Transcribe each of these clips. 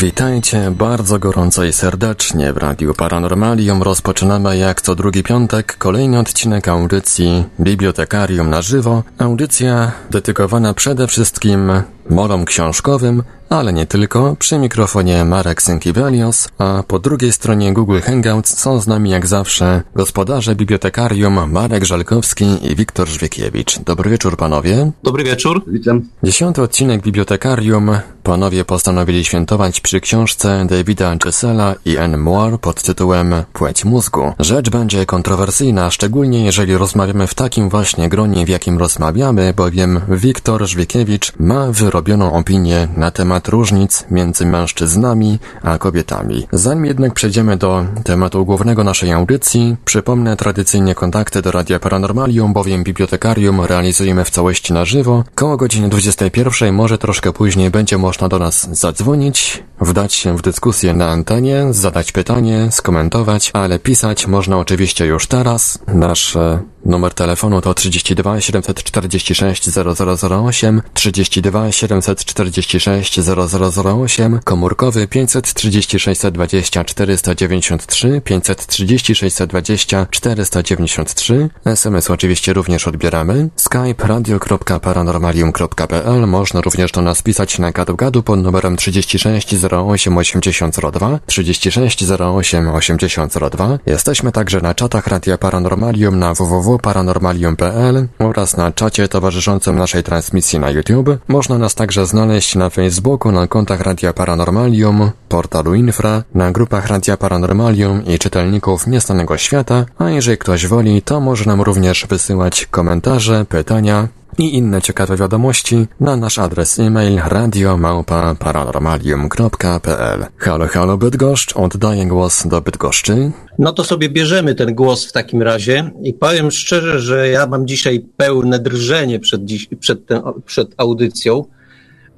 Witajcie bardzo gorąco i serdecznie w Radiu Paranormalium. Rozpoczynamy jak co drugi piątek kolejny odcinek audycji Bibliotekarium na żywo. Audycja dedykowana przede wszystkim molom książkowym, ale nie tylko. Przy mikrofonie Marek Sękiewelios, a po drugiej stronie Google Hangouts są z nami jak zawsze gospodarze bibliotekarium Marek Żalkowski i Wiktor Żwiekiewicz. Dobry wieczór panowie. Dobry wieczór. Witam. Dziesiąty odcinek bibliotekarium. Panowie postanowili świętować przy książce Davida Gisela i Anne Moore pod tytułem Płeć mózgu. Rzecz będzie kontrowersyjna, szczególnie jeżeli rozmawiamy w takim właśnie gronie, w jakim rozmawiamy, bowiem Wiktor Żwiekiewicz ma wyrobioną opinię na temat różnic między mężczyznami a kobietami. Zanim jednak przejdziemy do tematu głównego naszej audycji, przypomnę tradycyjnie kontakty do Radia Paranormalium, bowiem bibliotekarium realizujemy w całości na żywo. Koło godziny 21, może troszkę później będzie można do nas zadzwonić, wdać się w dyskusję na antenie, zadać pytanie, skomentować, ale pisać można oczywiście już teraz. Nasz e, numer telefonu to 32 746 0008, 32 746 0008, komórkowy 536 20 493, 536 20 493, SMS oczywiście również odbieramy, skype radio.paranormalium.pl, można również do nas pisać na gadu-gadu pod numerem 36 08 8002, 36 08 8002. Jesteśmy także na czatach Radia Paranormalium na www.paranormalium.pl oraz na czacie towarzyszącym naszej transmisji na YouTube. Można nas także znaleźć na Facebooku, na kontach Radia Paranormalium, portalu Infra, na grupach Radia Paranormalium i czytelników Niestanego Świata, a jeżeli ktoś woli, to może nam również wysyłać komentarze, pytania i inne ciekawe wiadomości na nasz adres e-mail radiomałpa-paranormalium.pl Halo, halo Bydgoszcz, oddaję głos do Bydgoszczy. No to sobie bierzemy ten głos w takim razie i powiem szczerze, że ja mam dzisiaj pełne drżenie przed, dziś, przed, ten, przed audycją,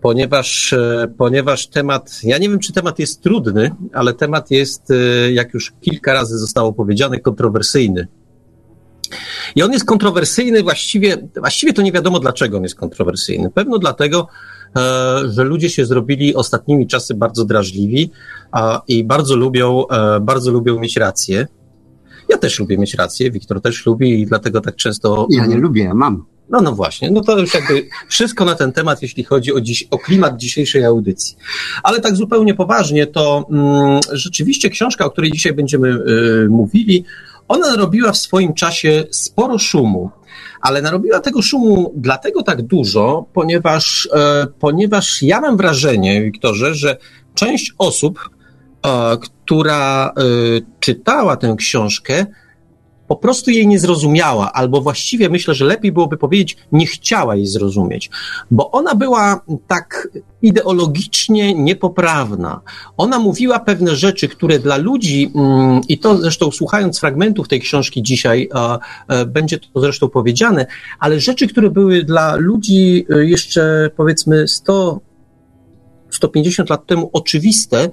ponieważ, ponieważ temat, ja nie wiem czy temat jest trudny, ale temat jest, jak już kilka razy zostało powiedziane, kontrowersyjny. I on jest kontrowersyjny właściwie, właściwie to nie wiadomo dlaczego on jest kontrowersyjny. Pewno dlatego, że ludzie się zrobili ostatnimi czasy bardzo drażliwi i bardzo lubią, bardzo lubią mieć rację. Ja też lubię mieć rację, Wiktor też lubi i dlatego tak często. Ja nie lubię, ja mam. No, no właśnie, no to już jakby wszystko na ten temat, jeśli chodzi o, dziś, o klimat dzisiejszej audycji. Ale tak zupełnie poważnie, to mm, rzeczywiście książka, o której dzisiaj będziemy y, mówili, ona narobiła w swoim czasie sporo szumu, ale narobiła tego szumu dlatego tak dużo, ponieważ, e, ponieważ ja mam wrażenie, Wiktorze, że część osób, e, która e, czytała tę książkę, po prostu jej nie zrozumiała, albo właściwie myślę, że lepiej byłoby powiedzieć, nie chciała jej zrozumieć, bo ona była tak ideologicznie niepoprawna. Ona mówiła pewne rzeczy, które dla ludzi, i to zresztą słuchając fragmentów tej książki dzisiaj, będzie to zresztą powiedziane, ale rzeczy, które były dla ludzi jeszcze powiedzmy 100 150 lat temu oczywiste,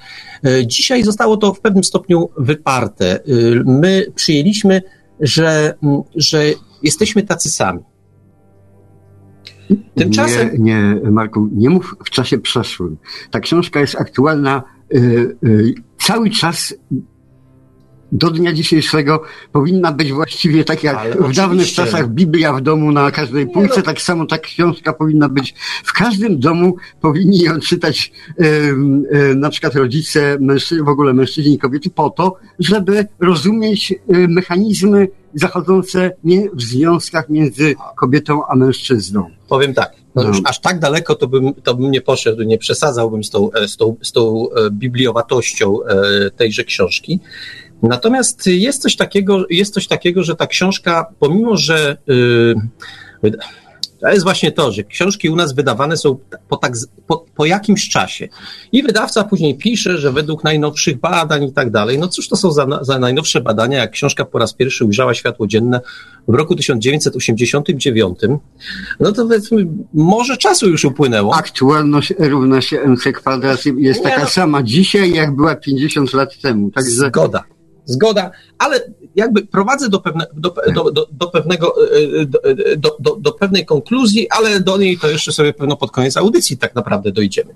dzisiaj zostało to w pewnym stopniu wyparte. My przyjęliśmy że, że jesteśmy tacy sami. Tymczasem... Nie, nie, Marku, nie mów w czasie przeszłym. Ta książka jest aktualna y, y, cały czas do dnia dzisiejszego powinna być właściwie tak jak Ale w oczywiście. dawnych czasach Biblia w domu na każdej półce, no. tak samo ta książka powinna być w każdym domu, powinni ją czytać y, y, na przykład rodzice, mężczyźni, w ogóle mężczyźni i kobiety po to, żeby rozumieć y, mechanizmy zachodzące w związkach między kobietą a mężczyzną. Powiem tak, no już aż tak daleko to bym, to bym nie poszedł, nie przesadzałbym z tą, z tą, z tą bibliowatością tejże książki. Natomiast jest coś takiego, jest coś takiego, że ta książka, pomimo że yy, to jest właśnie to, że książki u nas wydawane są po, tak, po, po jakimś czasie. I wydawca później pisze, że według najnowszych badań i tak dalej. No cóż to są za, za najnowsze badania, jak książka po raz pierwszy ujrzała światło dzienne w roku 1989, no to powiedzmy, może czasu już upłynęło. Aktualność równa się MC kwadrat jest taka no. sama dzisiaj, jak była 50 lat temu. Także... Zgoda zgoda, ale jakby prowadzę do, pewne, do, do, do, do pewnego, e, do, do, do pewnej konkluzji, ale do niej to jeszcze sobie pewno pod koniec audycji tak naprawdę dojdziemy.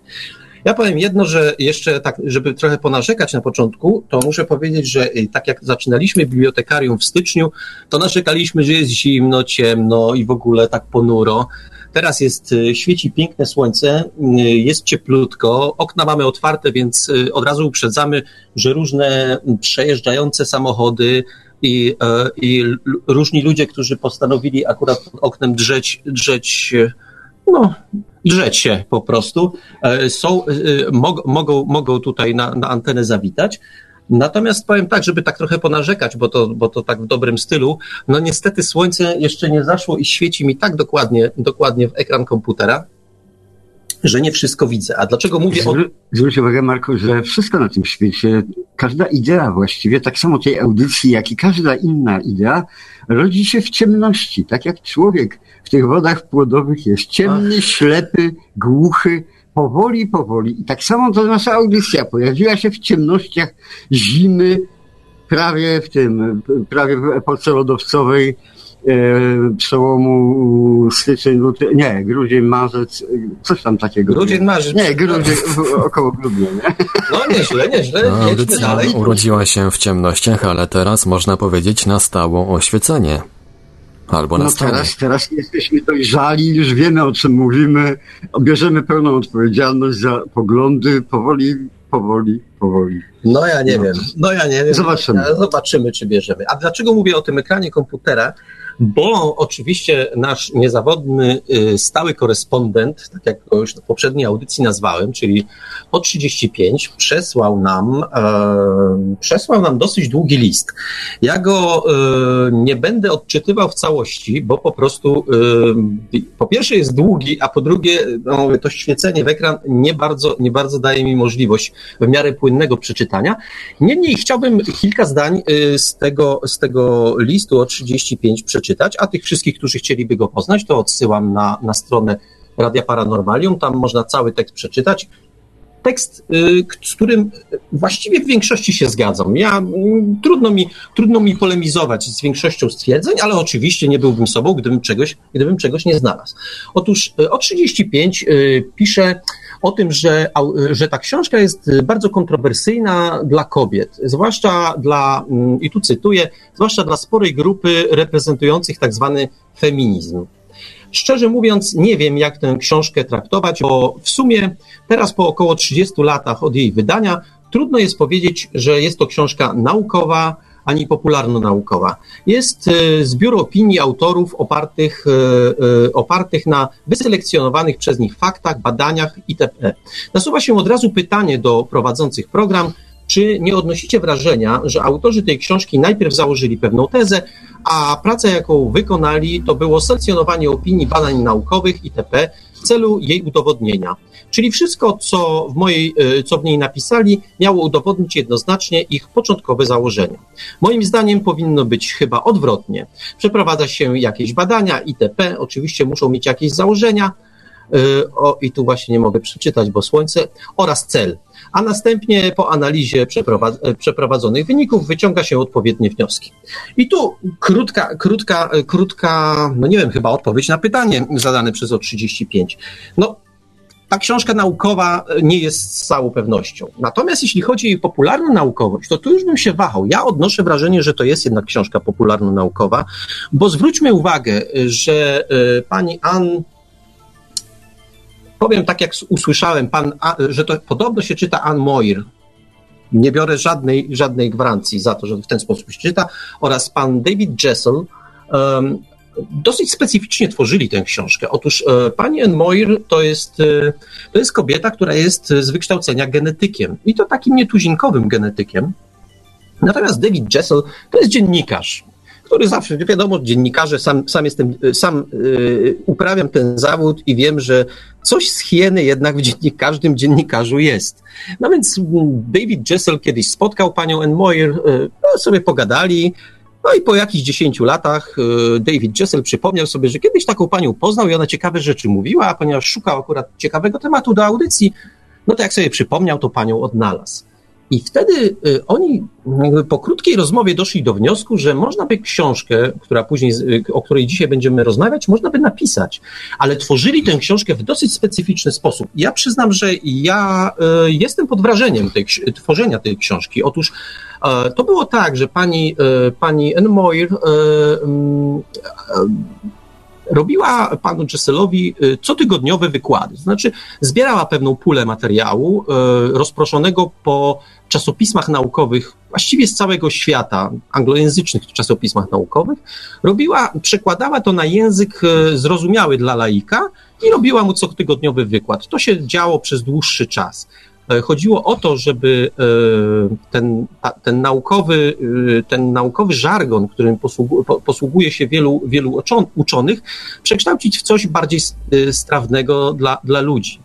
Ja powiem jedno, że jeszcze tak, żeby trochę ponarzekać na początku, to muszę powiedzieć, że tak jak zaczynaliśmy bibliotekarium w styczniu, to narzekaliśmy, że jest zimno, ciemno i w ogóle tak ponuro. Teraz jest, y, świeci piękne słońce, y, jest cieplutko, okna mamy otwarte, więc od razu uprzedzamy, że różne przejeżdżające samochody i, e, i różni ludzie, którzy postanowili akurat pod oknem drzeć, drzeć no, drzeć się po prostu, e, są, e, mog, mogą, mogą tutaj na, na antenę zawitać. Natomiast powiem tak, żeby tak trochę ponarzekać, bo to, bo to tak w dobrym stylu. No niestety słońce jeszcze nie zaszło i świeci mi tak dokładnie, dokładnie w ekran komputera, że nie wszystko widzę. A dlaczego mówię o... Zwróć uwagę, Marku, że wszystko na tym świecie, każda idea właściwie, tak samo tej audycji, jak i każda inna idea, rodzi się w ciemności. Tak jak człowiek w tych wodach płodowych jest ciemny, Ach. ślepy, głuchy, powoli, powoli. I tak samo to nasza audycja pojawiła się w ciemnościach zimy, prawie w tym, prawie w epoce lodowcowej, E, przełomu styczeń, luty, nie, grudzień, marzec, coś tam takiego. Grudzień, marzec. Nie, grudzień, około grudnia, nie? No nieźle, nieźle, no, jedźmy dalej. urodziła się w ciemnościach, ale teraz można powiedzieć na stałe oświecenie. Albo na no teraz, teraz jesteśmy dojrzali, już wiemy o czym mówimy, bierzemy pełną odpowiedzialność za poglądy, powoli, powoli, powoli. No ja nie no. wiem, no ja nie wiem. Zobaczymy. Zobaczymy, czy bierzemy. A dlaczego mówię o tym ekranie komputera? Bo oczywiście nasz niezawodny, y, stały korespondent, tak jak go już w poprzedniej audycji nazwałem, czyli o 35, przesłał nam, e, przesłał nam dosyć długi list. Ja go e, nie będę odczytywał w całości, bo po prostu e, po pierwsze jest długi, a po drugie no, to świecenie w ekran nie bardzo, nie bardzo daje mi możliwość w miarę płynnego przeczytania. Niemniej chciałbym kilka zdań z tego, z tego listu o 35 przeczytać a tych wszystkich, którzy chcieliby go poznać, to odsyłam na, na stronę Radia Paranormalium, tam można cały tekst przeczytać. Tekst, y, z którym właściwie w większości się zgadzam. Ja, trudno mi, trudno mi polemizować z większością stwierdzeń, ale oczywiście nie byłbym sobą, gdybym czegoś, gdybym czegoś nie znalazł. Otóż y, o 35 y, pisze, o tym, że, że ta książka jest bardzo kontrowersyjna dla kobiet, zwłaszcza dla, mm, i tu cytuję, zwłaszcza dla sporej grupy reprezentujących tak zwany feminizm. Szczerze mówiąc, nie wiem, jak tę książkę traktować, bo w sumie teraz po około 30 latach od jej wydania trudno jest powiedzieć, że jest to książka naukowa, ani popularno-naukowa. Jest e, zbiór opinii autorów opartych, e, e, opartych na wyselekcjonowanych przez nich faktach, badaniach itp. Nasuwa się od razu pytanie do prowadzących program, czy nie odnosicie wrażenia, że autorzy tej książki najpierw założyli pewną tezę, a praca, jaką wykonali, to było selekcjonowanie opinii, badań naukowych itp. w celu jej udowodnienia. Czyli wszystko, co w, mojej, e, co w niej napisali, miało udowodnić jednoznacznie ich początkowe założenia. Moim zdaniem powinno być chyba odwrotnie. Przeprowadza się jakieś badania itp. Oczywiście muszą mieć jakieś założenia, e, o, i tu właśnie nie mogę przeczytać, bo słońce, oraz cel. A następnie po analizie e, przeprowadzonych wyników wyciąga się odpowiednie wnioski. I tu krótka, krótka, krótka, no nie wiem, chyba odpowiedź na pytanie zadane przez O35. No, ta książka naukowa e, nie jest z całą pewnością. Natomiast jeśli chodzi o jej popularną naukowość, to tu już bym się wahał. Ja odnoszę wrażenie, że to jest jednak książka popularno-naukowa, bo zwróćmy uwagę, że e, pani Ann powiem tak, jak usłyszałem, pan, że to podobno się czyta Ann Moir. Nie biorę żadnej, żadnej gwarancji za to, że w ten sposób się czyta. Oraz pan David Jessel um, dosyć specyficznie tworzyli tę książkę. Otóż e, pani Anne Moir to jest, e, to jest kobieta, która jest z wykształcenia genetykiem i to takim nietuzinkowym genetykiem. Natomiast David Jessel to jest dziennikarz, który zawsze, wiadomo, dziennikarze, sam, sam jestem, sam yy, uprawiam ten zawód i wiem, że coś z hieny jednak w dziennik, każdym dziennikarzu jest. No więc David Jessel kiedyś spotkał panią Anne Moir, yy, sobie pogadali, no i po jakichś dziesięciu latach e, David Jessel przypomniał sobie, że kiedyś taką panią poznał i ona ciekawe rzeczy mówiła, a ponieważ szukał akurat ciekawego tematu do audycji, no to jak sobie przypomniał, to panią odnalazł. I wtedy y, oni po krótkiej rozmowie doszli do wniosku, że można by książkę, która później, y, o której dzisiaj będziemy rozmawiać, można by napisać, ale tworzyli tę książkę w dosyć specyficzny sposób. Ja przyznam, że ja y, jestem pod wrażeniem tej, tworzenia tej książki. Otóż to było tak, że pani, pani Moyer mm, robiła panu Jesselowi cotygodniowe wykłady. Znaczy, zbierała pewną pulę materiału rozproszonego po czasopismach naukowych, właściwie z całego świata, anglojęzycznych czasopismach naukowych, robiła, przekładała to na język y, zrozumiały dla laika i robiła mu cotygodniowy wykład. To się działo przez dłuższy czas. E, chodziło o to, żeby e, ten, ten, naukowy, e, ten naukowy żargon, którym posługuje się wielu, wielu uczonych, przekształcić w coś bardziej strawnego dla, dla ludzi.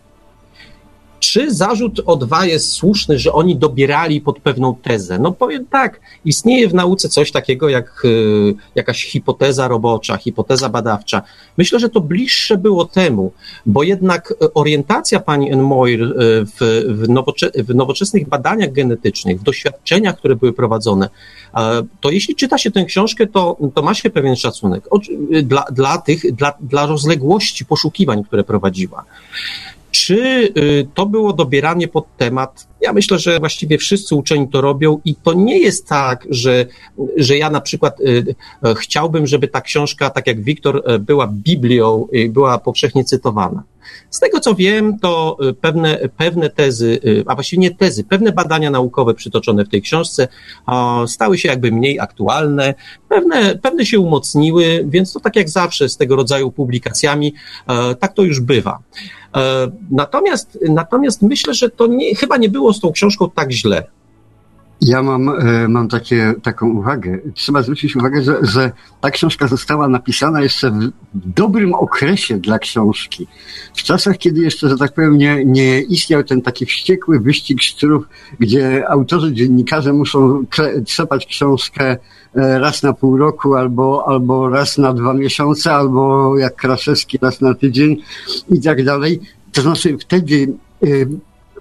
Czy zarzut o dwa jest słuszny, że oni dobierali pod pewną tezę? No powiem tak, istnieje w nauce coś takiego jak y, jakaś hipoteza robocza, hipoteza badawcza. Myślę, że to bliższe było temu, bo jednak orientacja pani Enmoir y, w, w, nowocze w nowoczesnych badaniach genetycznych, w doświadczeniach, które były prowadzone, to jeśli czyta się tę książkę, to, to ma się pewien szacunek dla, dla tych, dla, dla rozległości poszukiwań, które prowadziła. Czy y, to było dobieranie pod temat? Ja myślę, że właściwie wszyscy uczeni to robią i to nie jest tak, że, że ja na przykład y, y, chciałbym, żeby ta książka, tak jak Wiktor, była Biblią i była powszechnie cytowana. Z tego co wiem, to pewne, pewne tezy, a właściwie nie tezy, pewne badania naukowe przytoczone w tej książce stały się jakby mniej aktualne, pewne, pewne się umocniły, więc to tak jak zawsze z tego rodzaju publikacjami, tak to już bywa. E, natomiast, natomiast myślę, że to nie, chyba nie było z tą książką tak źle. Ja mam, e, mam takie, taką uwagę. Trzeba zwrócić uwagę, że, że ta książka została napisana jeszcze w dobrym okresie dla książki. W czasach, kiedy jeszcze, że tak powiem, nie, nie istniał ten taki wściekły wyścig szczurów, gdzie autorzy, dziennikarze muszą trzepać książkę raz na pół roku, albo, albo raz na dwa miesiące, albo jak Kraszewski raz na tydzień i tak dalej. To znaczy wtedy e,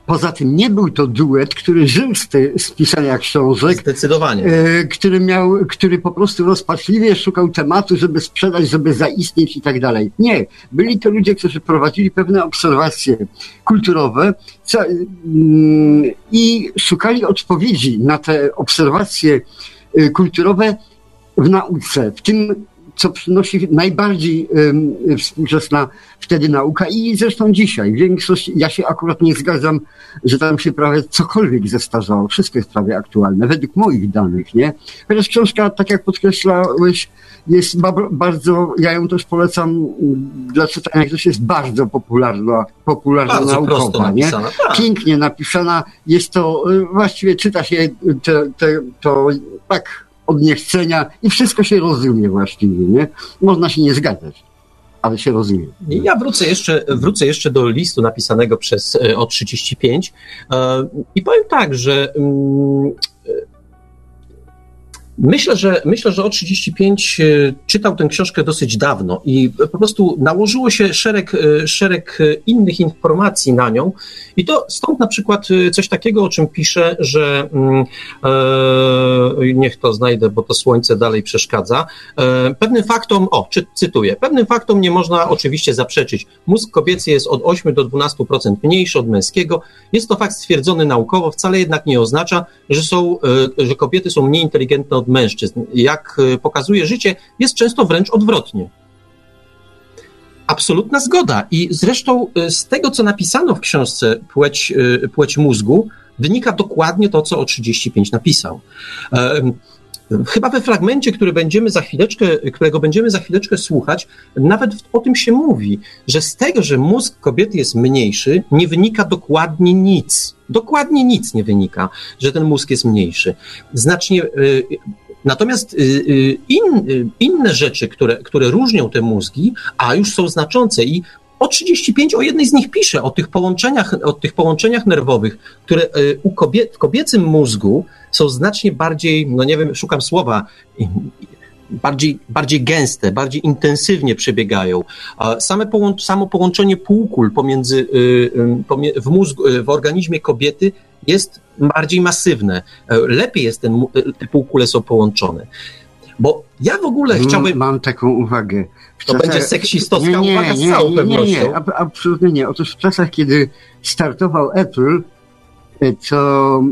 Poza tym nie był to duet, który żył z, te, z pisania książek. Zdecydowanie. E, który miał, który po prostu rozpaczliwie szukał tematu, żeby sprzedać, żeby zaistnieć i tak dalej. Nie. Byli to ludzie, którzy prowadzili pewne obserwacje kulturowe co, mm, i szukali odpowiedzi na te obserwacje kulturowe w nauce, w tym co przynosi najbardziej współczesna wtedy nauka i zresztą dzisiaj. Większość, ja się akurat nie zgadzam, że tam się prawie cokolwiek zestarzało. Wszystko jest prawie aktualne, według moich danych, nie? Chociaż książka, tak jak podkreślałeś, jest bardzo, ja ją też polecam dla czytania, gdyż jest bardzo popularna, popularna bardzo naukowa, nie? Tak. Pięknie napisana, jest to, y, właściwie czyta się te, te, to tak od niechcenia i wszystko się rozumie właściwie, nie? Można się nie zgadzać, ale się rozumie. Ja wrócę jeszcze, wrócę jeszcze do listu napisanego przez e, O35 e, i powiem tak, że mm, Myślę, że myślę, że o 35 e, czytał tę książkę dosyć dawno i po prostu nałożyło się szereg, e, szereg innych informacji na nią. I to stąd na przykład e, coś takiego, o czym pisze, że mm, e, niech to znajdę, bo to słońce dalej przeszkadza. E, pewnym faktom, o, czy, cytuję, pewnym faktom nie można oczywiście zaprzeczyć. Mózg kobiecy jest od 8 do 12% mniejszy od męskiego. Jest to fakt stwierdzony naukowo, wcale jednak nie oznacza, że są, e, że kobiety są mniej inteligentne od od mężczyzn. Jak e, pokazuje życie, jest często wręcz odwrotnie. Absolutna zgoda. I zresztą e, z tego, co napisano w książce Płeć, e, Płeć mózgu, wynika dokładnie to, co o 35 napisał. Chyba we fragmencie, który będziemy za chwileczkę, którego będziemy za chwileczkę słuchać, nawet o tym się mówi, że z tego, że mózg kobiety jest mniejszy, nie wynika dokładnie nic. Dokładnie nic nie wynika, że ten mózg jest mniejszy. Znacznie. Y, natomiast y, y, in, inne rzeczy, które, które różnią te mózgi, a już są znaczące i o 35 o jednej z nich pisze, o tych połączeniach, o tych połączeniach nerwowych, które u kobiet, w kobiecym mózgu są znacznie bardziej, no nie wiem, szukam słowa, bardziej, bardziej gęste, bardziej intensywnie przebiegają. Same samo połączenie półkul pomiędzy, y, w mózgu, y, w organizmie kobiety jest bardziej masywne. Lepiej jest ten, te półkule są połączone. Bo ja w ogóle chciałbym... Mam taką uwagę. To czasach... będzie seksistowska nie, nie, uwaga z całą nie, pewnością. Nie, nie, absolutnie nie. Otóż w czasach, kiedy startował Apple, to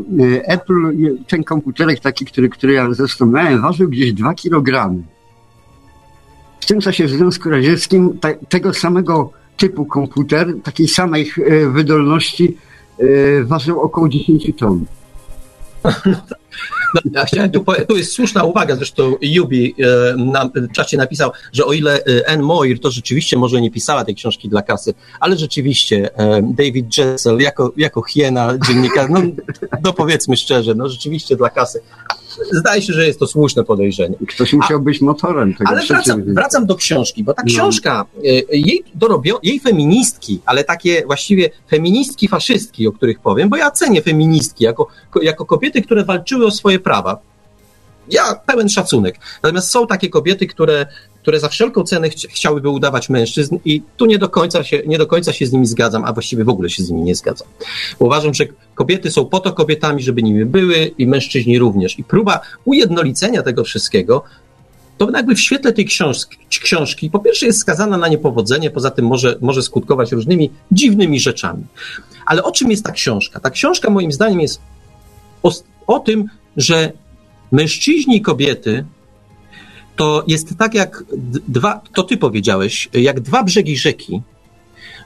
Apple, ten komputerek taki, który, który ja zresztą miałem, ważył gdzieś 2 kg. W tym czasie w Związku Radzieckim ta, tego samego typu komputer, takiej samej e, wydolności, e, ważył około 10 ton. No, ja chciałem tu, tu jest słuszna uwaga, zresztą Yubi e, na czacie napisał, że o ile e, Anne Moir to rzeczywiście może nie pisała tej książki dla kasy, ale rzeczywiście e, David Jessel jako, jako hiena dziennikarz, no, no powiedzmy szczerze, no rzeczywiście dla kasy. Zdaje się, że jest to słuszne podejrzenie. Ktoś musiał A, być motorem tego. Ale wracam, wracam do książki, bo ta no. książka, no. jej, dorobio, jej feministki, ale takie właściwie feministki faszystki, o których powiem, bo ja cenię feministki jako, jako kobiety, które walczyły o swoje prawa. Ja pełen szacunek. Natomiast są takie kobiety, które, które za wszelką cenę ch chciałyby udawać mężczyzn i tu nie do, końca się, nie do końca się z nimi zgadzam, a właściwie w ogóle się z nimi nie zgadzam. Uważam, że kobiety są po to kobietami, żeby nimi były i mężczyźni również. I próba ujednolicenia tego wszystkiego to jakby w świetle tej książki, książki po pierwsze jest skazana na niepowodzenie, poza tym może, może skutkować różnymi dziwnymi rzeczami. Ale o czym jest ta książka? Ta książka moim zdaniem jest o, o tym, że mężczyźni i kobiety to jest tak jak dwa, to ty powiedziałeś, jak dwa brzegi rzeki.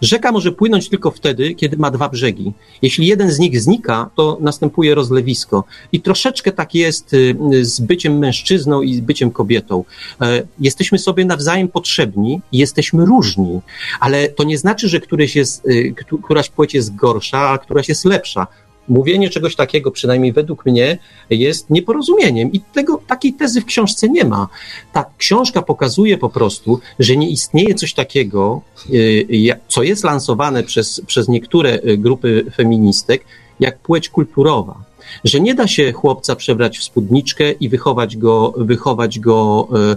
Rzeka może płynąć tylko wtedy, kiedy ma dwa brzegi. Jeśli jeden z nich znika, to następuje rozlewisko. I troszeczkę tak jest y, z byciem mężczyzną i z byciem kobietą. E, jesteśmy sobie nawzajem potrzebni jesteśmy różni, ale to nie znaczy, że któryś jest, y, któraś płeć jest gorsza, a któraś jest lepsza mówienie czegoś takiego, przynajmniej według mnie, jest nieporozumieniem. I tego, takiej tezy w książce nie ma. Ta książka pokazuje po prostu, że nie istnieje coś takiego, y, co jest lansowane przez, przez niektóre y, grupy feministek, jak płeć kulturowa że nie da się chłopca przebrać w spódniczkę i wychować go, wychować go e,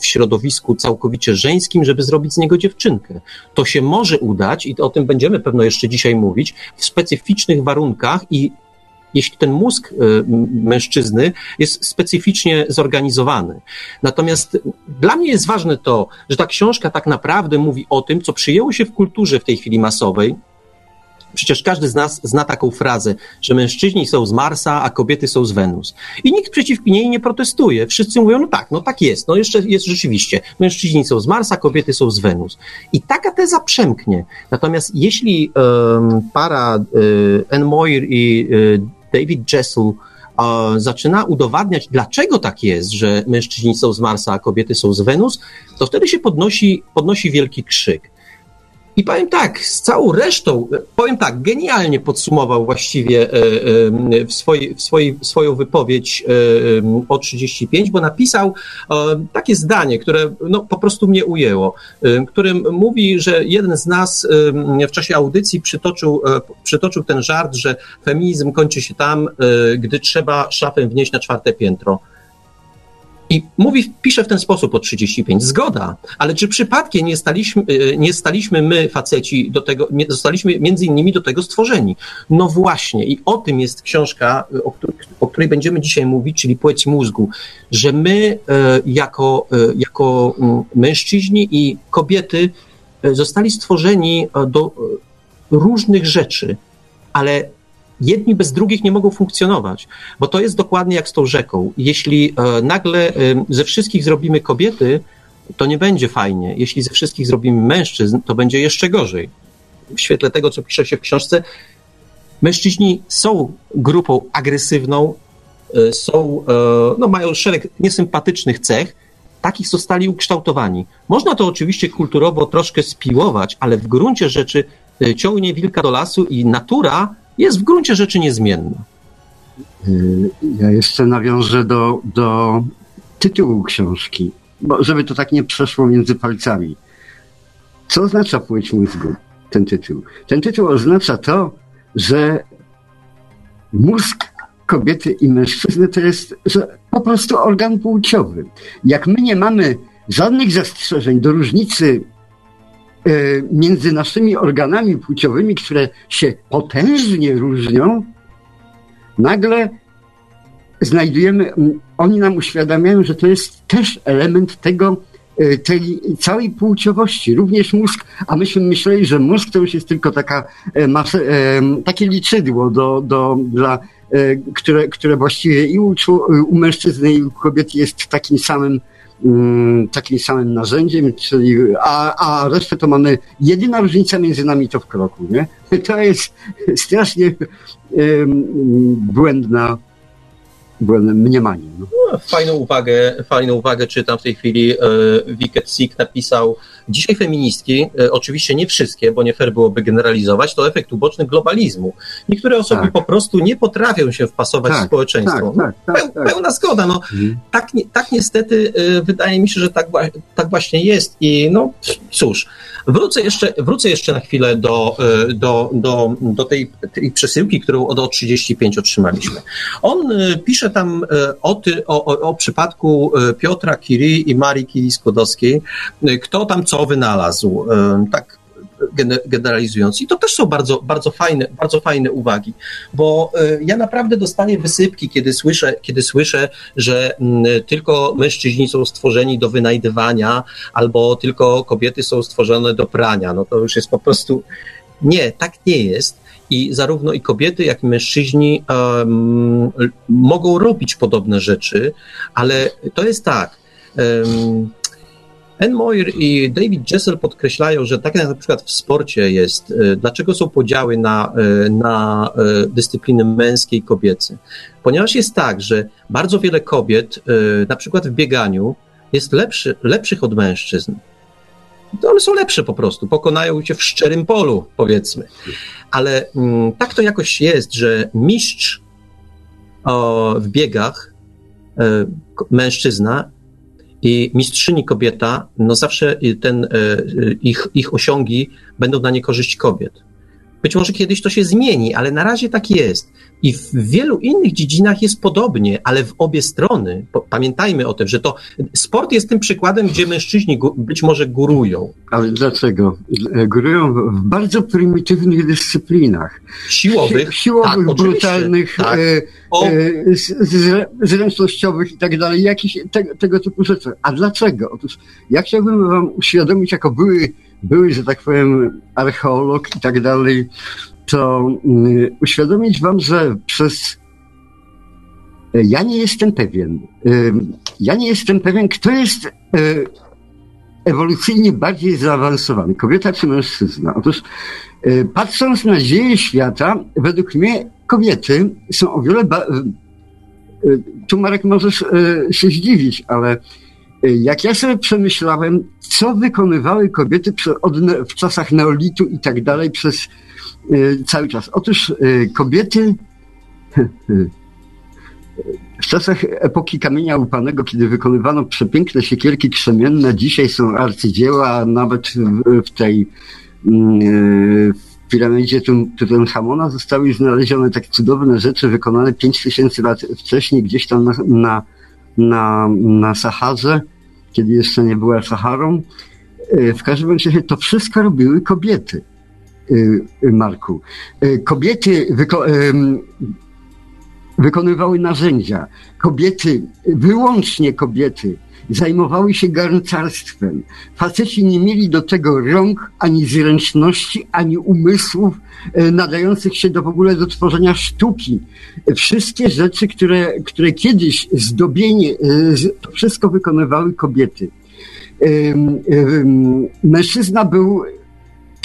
w środowisku całkowicie żeńskim, żeby zrobić z niego dziewczynkę. To się może udać i o tym będziemy pewno jeszcze dzisiaj mówić, w specyficznych warunkach i jeśli ten mózg e, mężczyzny jest specyficznie zorganizowany. Natomiast dla mnie jest ważne to, że ta książka tak naprawdę mówi o tym, co przyjęło się w kulturze w tej chwili masowej, Przecież każdy z nas zna taką frazę, że mężczyźni są z Marsa, a kobiety są z Wenus. I nikt przeciw niej nie protestuje. Wszyscy mówią, no tak, no tak jest, no jeszcze jest rzeczywiście. Mężczyźni są z Marsa, kobiety są z Wenus. I taka teza przemknie. Natomiast jeśli um, para um, Anne Moir i um, David Jessel zaczyna udowadniać, dlaczego tak jest, że mężczyźni są z Marsa, a kobiety są z Wenus, to wtedy się podnosi, podnosi wielki krzyk. I powiem tak, z całą resztą, powiem tak, genialnie podsumował właściwie e, e, w, swojej, w swojej, swoją wypowiedź e, o 35, bo napisał takie zdanie, które no, po prostu mnie ujęło, którym mówi, że jeden z nas w czasie audycji przytoczył, przytoczył ten żart, że feminizm kończy się tam, gdy trzeba szafę wnieść na czwarte piętro. I mówi, pisze w ten sposób o 35. Zgoda, ale czy przypadkiem nie staliśmy, e, nie staliśmy my, faceci, do tego, nie zostaliśmy między innymi do tego stworzeni? No właśnie, i o tym jest książka, o, o której będziemy dzisiaj mówić, czyli Płeć mózgu, że my e, jako, e, jako mężczyźni i kobiety zostali stworzeni do różnych rzeczy, ale jedni bez drugich nie mogą funkcjonować, bo to jest dokładnie jak z tą rzeką. Jeśli e, nagle e, ze wszystkich zrobimy kobiety, to nie będzie fajnie. Jeśli ze wszystkich zrobimy mężczyzn, to będzie jeszcze gorzej. W świetle tego, co pisze się w książce, mężczyźni są grupą agresywną, e, są, no, mają szereg niesympatycznych cech, takich zostali ukształtowani. Można to oczywiście kulturowo troszkę spiłować, ale w gruncie rzeczy ciągnie wilka do lasu i natura jest w gruncie rzeczy niezmienna. Y, ja jeszcze nawiążę do, do tytułu książki, bo żeby to tak nie przeszło między palcami. Co oznacza płeć mózgu, ten tytuł? Ten tytuł oznacza to, że mózg kobiety i mężczyzny to jest po prostu organ płciowy. Jak my nie mamy żadnych zastrzeżeń do różnicy między naszymi organami płciowymi, które się potężnie różnią, nagle znajdujemy, oni nam uświadamiają, że to jest też element tego, e, tej całej płciowości, również mózg, a myśmy myśleli, że mózg to już jest tylko taka e, masa, e, takie liczydło do, do, dla, które, które właściwie i u, u mężczyzny i u kobiety jest takim samym takim samym narzędziem, czyli, a, a resztę to mamy, jedyna różnica między nami to w kroku, nie? To jest strasznie błędna, błędne mniemanie. No. No, fajną uwagę, fajną uwagę czytam w tej chwili. E, Wicked Sick napisał, dzisiaj feministki, e, oczywiście nie wszystkie, bo nie fair byłoby generalizować, to efekt uboczny globalizmu. Niektóre osoby tak. po prostu nie potrafią się wpasować tak, w społeczeństwo. Tak, tak, tak, tak, Pełna zgoda. No, mhm. tak, tak niestety e, wydaje mi się, że tak, tak właśnie jest i no cóż, Wrócę jeszcze, wrócę jeszcze na chwilę do, e, do, do, do tej, tej przesyłki, którą od 35 otrzymaliśmy. On pisze tam o, ty, o, o, o przypadku Piotra Curie i Marii Curie-Skłodowskiej, kto tam co wynalazł. Tak generalizując. I to też są bardzo, bardzo, fajne, bardzo fajne uwagi, bo e, ja naprawdę dostaję wysypki, kiedy słyszę, kiedy słyszę, że tylko mężczyźni są stworzeni do wynajdywania, albo tylko kobiety są stworzone do prania. No to już jest po prostu. Nie, tak nie jest. I zarówno i kobiety, jak i mężczyźni um, mogą robić podobne rzeczy, ale to jest tak. Um, Ann Moyer i David Jessel podkreślają, że tak jak na przykład w sporcie jest, e, dlaczego są podziały na, e, na e, dyscypliny męskie i kobiece. Ponieważ jest tak, że bardzo wiele kobiet, na przykład w bieganiu, jest lepszy, lepszych od mężczyzn. To one są lepsze po prostu, pokonają cię w szczerym polu, powiedzmy. Ale mm, tak to jakoś jest, że mistrz w biegach, mężczyzna, i mistrzyni kobieta, no zawsze ten, e, ich, ich osiągi będą na niekorzyść kobiet. Być może kiedyś to się zmieni, ale na razie tak jest. I w wielu innych dziedzinach jest podobnie, ale w obie strony. Pamiętajmy o tym, że to sport jest tym przykładem, gdzie mężczyźni być może górują. Ale dlaczego? Górują w bardzo prymitywnych dyscyplinach. Siłowych. Si siłowych, tak, brutalnych, tak. E, e, zręcznościowych i tak dalej. Jakieś te, tego typu rzeczy. A dlaczego? Otóż ja chciałbym wam uświadomić, jako były były, że tak powiem, archeolog i tak dalej, to y, uświadomić wam, że przez. E, ja nie jestem pewien. Y, ja nie jestem pewien, kto jest y, ewolucyjnie bardziej zaawansowany, kobieta czy mężczyzna. Otóż patrząc na dzieje świata, według mnie kobiety są o wiele. Ba- tu Marek możesz się zdziwić, ale jak ja sobie przemyślałem, co wykonywały kobiety w czasach neolitu i tak dalej przez e, cały czas. Otóż e, kobiety w czasach epoki kamienia upanego, kiedy wykonywano przepiękne siekierki krzemienne, dzisiaj są arcydzieła, nawet w tej mm, w piramidzie Tutenchamona zostały znalezione tak cudowne rzeczy wykonane 5000 lat wcześniej gdzieś tam na, na na, na Saharze, kiedy jeszcze nie była Saharą. E, w każdym razie to wszystko robiły kobiety, e, Marku. E, kobiety wyko wykonywały narzędzia. Kobiety, wyłącznie kobiety, zajmowały się garncarstwem. Faceci nie mieli do tego rąk, ani zręczności, ani umysłów e, nadających się do w ogóle do tworzenia sztuki. Wszystkie rzeczy, które, które kiedyś zdobienie, e, to wszystko wykonywały kobiety. Mężczyzna był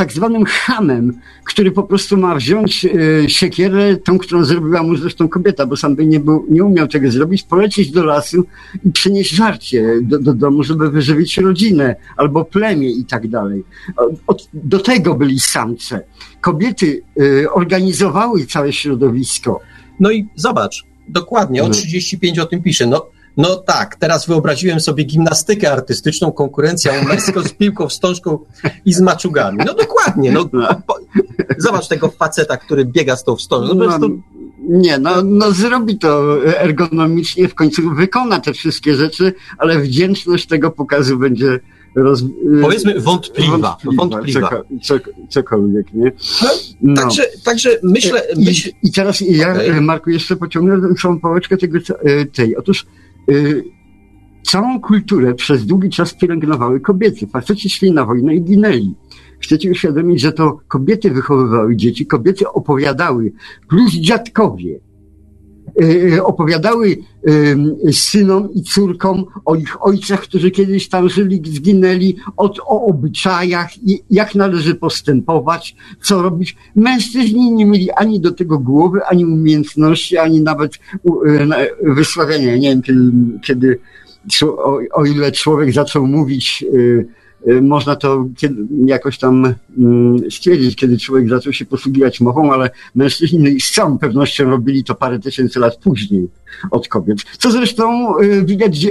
tak zwanym hamem, który po prostu ma wziąć e, siekierę, tą, którą zrobiła mu zresztą kobieta, bo sam by nie, był, nie umiał tego zrobić, polecieć do lasu i przynieść żarcie do, do domu, żeby wyżywić rodzinę albo plemię i tak dalej. Od, do tego byli samce. Kobiety e, organizowały całe środowisko. No i zobacz, dokładnie, o 35 no. o tym pisze. No, no tak, teraz wyobraziłem sobie gimnastykę artystyczną, konkurencja męską z piłką, wstążką i z maczugami. No dokładnie, no, no. zobacz tego faceta, który biega z tą wstążką. No, no, nie, no, no zrobi to ergonomicznie, w końcu wykona te wszystkie rzeczy, ale wdzięczność tego pokazu będzie roz, powiedzmy wątpliwa. wątpliwa, cokolwiek, nie? No. Także, także myślę... myśl... I, I, teraz ja, okay. Marku, jeszcze pociągnę tą pałeczkę tego, tej. Otóż całą kulturę przez długi czas pielęgnowały kobiety. Faceci szli na wojnę i ginęli. Chcecie uświadomić, że to kobiety wychowywały dzieci, kobiety opowiadały, plus dziadkowie opowiadały synom i córkom o ich ojcach, którzy kiedyś tam żyli, zginęli, o, o obyczajach, jak należy postępować, co robić. Mężczyźni nie mieli ani do tego głowy, ani umiejętności, ani nawet wysławiania. Nie wiem, kiedy, kiedy o, o ile człowiek zaczął mówić, y, y, można to jakoś tam mm, stwierdzić, kiedy człowiek zaczął się posługiwać mową, ale mężczyźni z całą pewnością robili to parę tysięcy lat później od kobiet. Co zresztą y, widać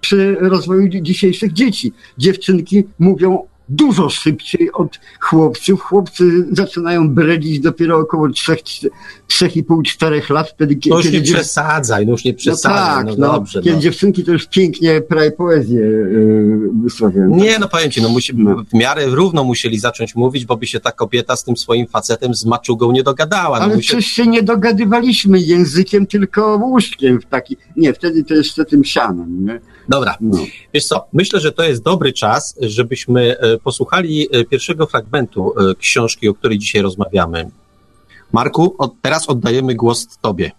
przy rozwoju dzisiejszych dzieci. Dziewczynki mówią dużo szybciej od chłopców. Chłopcy zaczynają bredzić dopiero około 3,5-4 lat. Wtedy, no już kiedy nie przesadzaj, no już nie przesadzaj. No tak, no, no dobrze. Kiedy no. dziewczynki to już pięknie prawie poezję yy, Nie, no powiem ci, no, musi, no. w miarę równo musieli zacząć mówić, bo by się ta kobieta z tym swoim facetem z maczugą nie dogadała. No, Ale musi... przecież się nie dogadywaliśmy językiem, tylko łóżkiem w taki, nie, wtedy to jeszcze tym sianem, nie? Dobra, no. wiesz co, myślę, że to jest dobry czas, żebyśmy e, posłuchali e, pierwszego fragmentu e, książki, o której dzisiaj rozmawiamy. Marku, od, teraz oddajemy głos Tobie.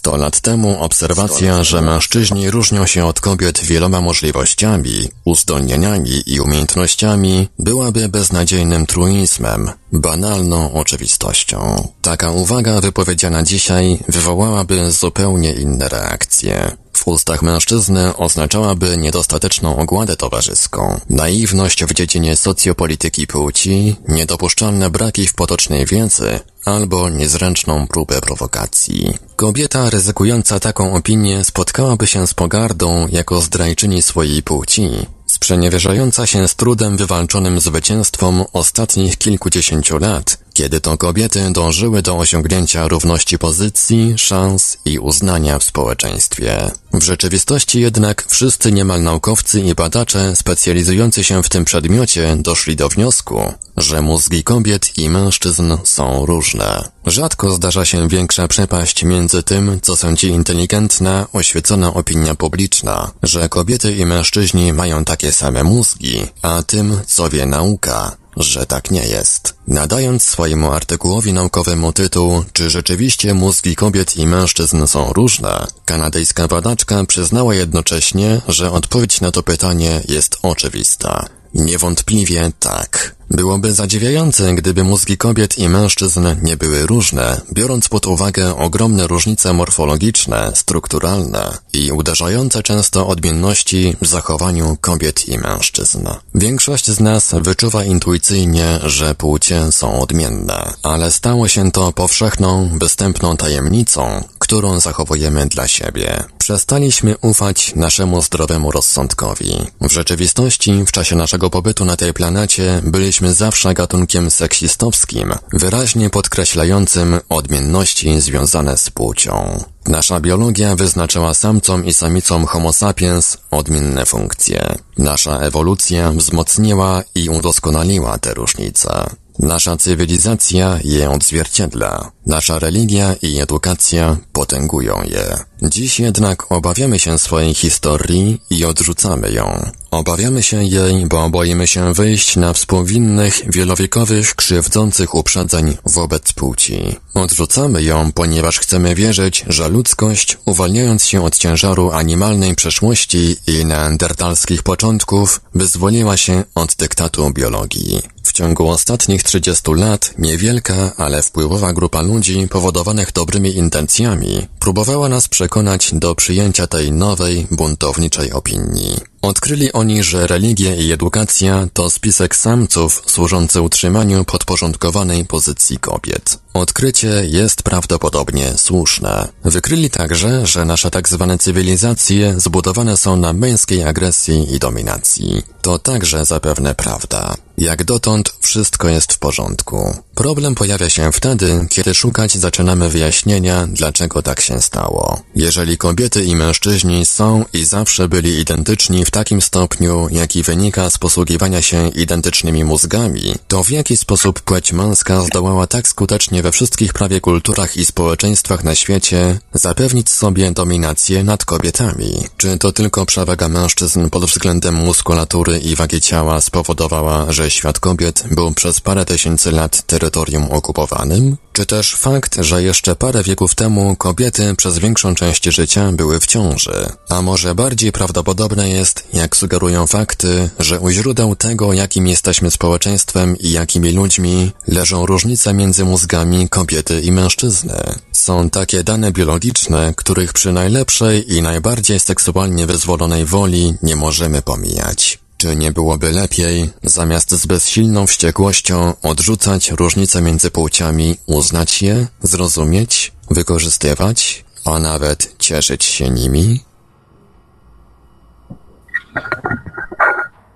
Sto lat temu obserwacja, że mężczyźni różnią się od kobiet wieloma możliwościami, uzdolnieniami i umiejętnościami, byłaby beznadziejnym truizmem, banalną oczywistością. Taka uwaga wypowiedziana dzisiaj wywołałaby zupełnie inne reakcje. W ustach mężczyzny oznaczałaby niedostateczną ogładę towarzyską, naiwność w dziedzinie socjopolityki płci, niedopuszczalne braki w potocznej wiedzy albo niezręczną próbę prowokacji. Kobieta ryzykująca taką opinię spotkałaby się z pogardą jako zdrajczyni swojej płci, sprzeniewierzająca się z trudem wywalczonym zwycięstwom ostatnich kilkudziesięciu lat, kiedy to kobiety dążyły do osiągnięcia równości pozycji, szans i uznania w społeczeństwie. W rzeczywistości jednak wszyscy niemal naukowcy i badacze specjalizujący się w tym przedmiocie doszli do wniosku, że mózgi kobiet i mężczyzn są różne. Rzadko zdarza się większa przepaść między tym, co sądzi inteligentna, oświecona opinia publiczna, że kobiety i mężczyźni mają takie same mózgi, a tym, co wie nauka, że tak nie jest. Nadając swojemu artykułowi naukowemu tytuł Czy rzeczywiście mózgi kobiet i mężczyzn są różne, kanadyjska badaczka przyznała jednocześnie, że odpowiedź na to pytanie jest oczywista. Niewątpliwie tak. Byłoby zadziwiające, gdyby mózgi kobiet i mężczyzn nie były różne, biorąc pod uwagę ogromne różnice morfologiczne, strukturalne i uderzające często odmienności w zachowaniu kobiet i mężczyzn. Większość z nas wyczuwa intuicyjnie, że płcie są odmienne, ale stało się to powszechną, występną tajemnicą, którą zachowujemy dla siebie. Przestaliśmy ufać naszemu zdrowemu rozsądkowi. W rzeczywistości, w czasie naszego pobytu na tej planecie, byliśmy zawsze gatunkiem seksistowskim, wyraźnie podkreślającym odmienności związane z płcią. Nasza biologia wyznaczyła samcom i samicom homo sapiens odmienne funkcje. Nasza ewolucja wzmocniła i udoskonaliła te różnice. Nasza cywilizacja je odzwierciedla. Nasza religia i edukacja potęgują je. Dziś jednak obawiamy się swojej historii i odrzucamy ją. Obawiamy się jej, bo boimy się wyjść na współwinnych, wielowiekowych, krzywdzących uprzedzeń wobec płci. Odrzucamy ją, ponieważ chcemy wierzyć, że ludzkość, uwalniając się od ciężaru animalnej przeszłości i neandertalskich początków, wyzwoliła się od dyktatu biologii. W ciągu ostatnich 30 lat niewielka, ale wpływowa grupa ludzi powodowanych dobrymi intencjami próbowała nas przekonać do przyjęcia tej nowej, buntowniczej opinii. Odkryli oni, że religia i edukacja to spisek samców służący utrzymaniu podporządkowanej pozycji kobiet. Odkrycie jest prawdopodobnie słuszne. Wykryli także, że nasze tak zwane cywilizacje zbudowane są na męskiej agresji i dominacji. To także zapewne prawda. Jak dotąd wszystko jest w porządku. Problem pojawia się wtedy, kiedy szukać zaczynamy wyjaśnienia, dlaczego tak się stało. Jeżeli kobiety i mężczyźni są i zawsze byli identyczni w takim stopniu, jaki wynika z posługiwania się identycznymi mózgami, to w jaki sposób płeć męska zdołała tak skutecznie we wszystkich prawie kulturach i społeczeństwach na świecie zapewnić sobie dominację nad kobietami? Czy to tylko przewaga mężczyzn pod względem muskulatury i wagi ciała spowodowała, że świat kobiet był przez parę tysięcy lat terytorium okupowanym? Czy też fakt, że jeszcze parę wieków temu kobiety przez większą część życia były w ciąży? A może bardziej prawdopodobne jest, jak sugerują fakty, że u źródeł tego, jakim jesteśmy społeczeństwem i jakimi ludźmi, leżą różnice między mózgami kobiety i mężczyzny. Są takie dane biologiczne, których przy najlepszej i najbardziej seksualnie wyzwolonej woli nie możemy pomijać. Czy nie byłoby lepiej, zamiast z bezsilną wściekłością odrzucać różnice między płciami, uznać je, zrozumieć, wykorzystywać, a nawet cieszyć się nimi?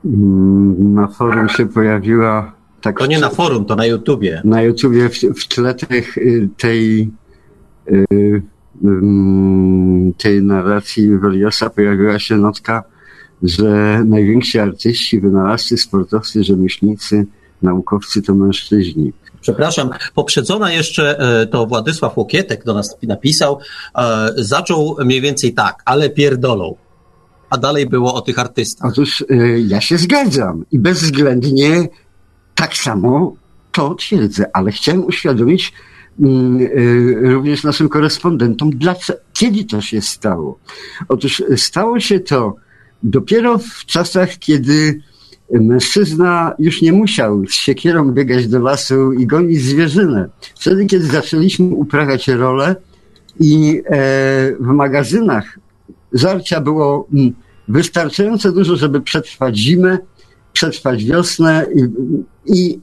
Mm, na forum się pojawiła tak. To nie na forum, to na YouTubie. Na YouTubie w, w tle tych, y, tej, y, mm, tej narracji Weliosa pojawiła się notka, że najwięksi artyści, wynalazcy, sportowcy, rzemieślnicy, naukowcy to mężczyźni. Przepraszam, poprzedzona jeszcze e, to Władysław Łokietek do nas napisał, e, zaczął mniej więcej tak, ale pierdolą. A dalej było o tych artystach. Otóż y, ja się zgadzam i bezwzględnie tak samo to twierdzę, ale chciałem uświadomić mm, y, również naszym korespondentom, dlaczego, kiedy to się stało. Otóż stało się to dopiero w czasach, kiedy mężczyzna już nie musiał z siekierą biegać do lasu i gonić zwierzynę. Wtedy, kiedy zaczęliśmy uprawiać rolę i e, w magazynach żarcia było mm, wystarczająco dużo, żeby przetrwać zimę, przetrwać wiosnę i, i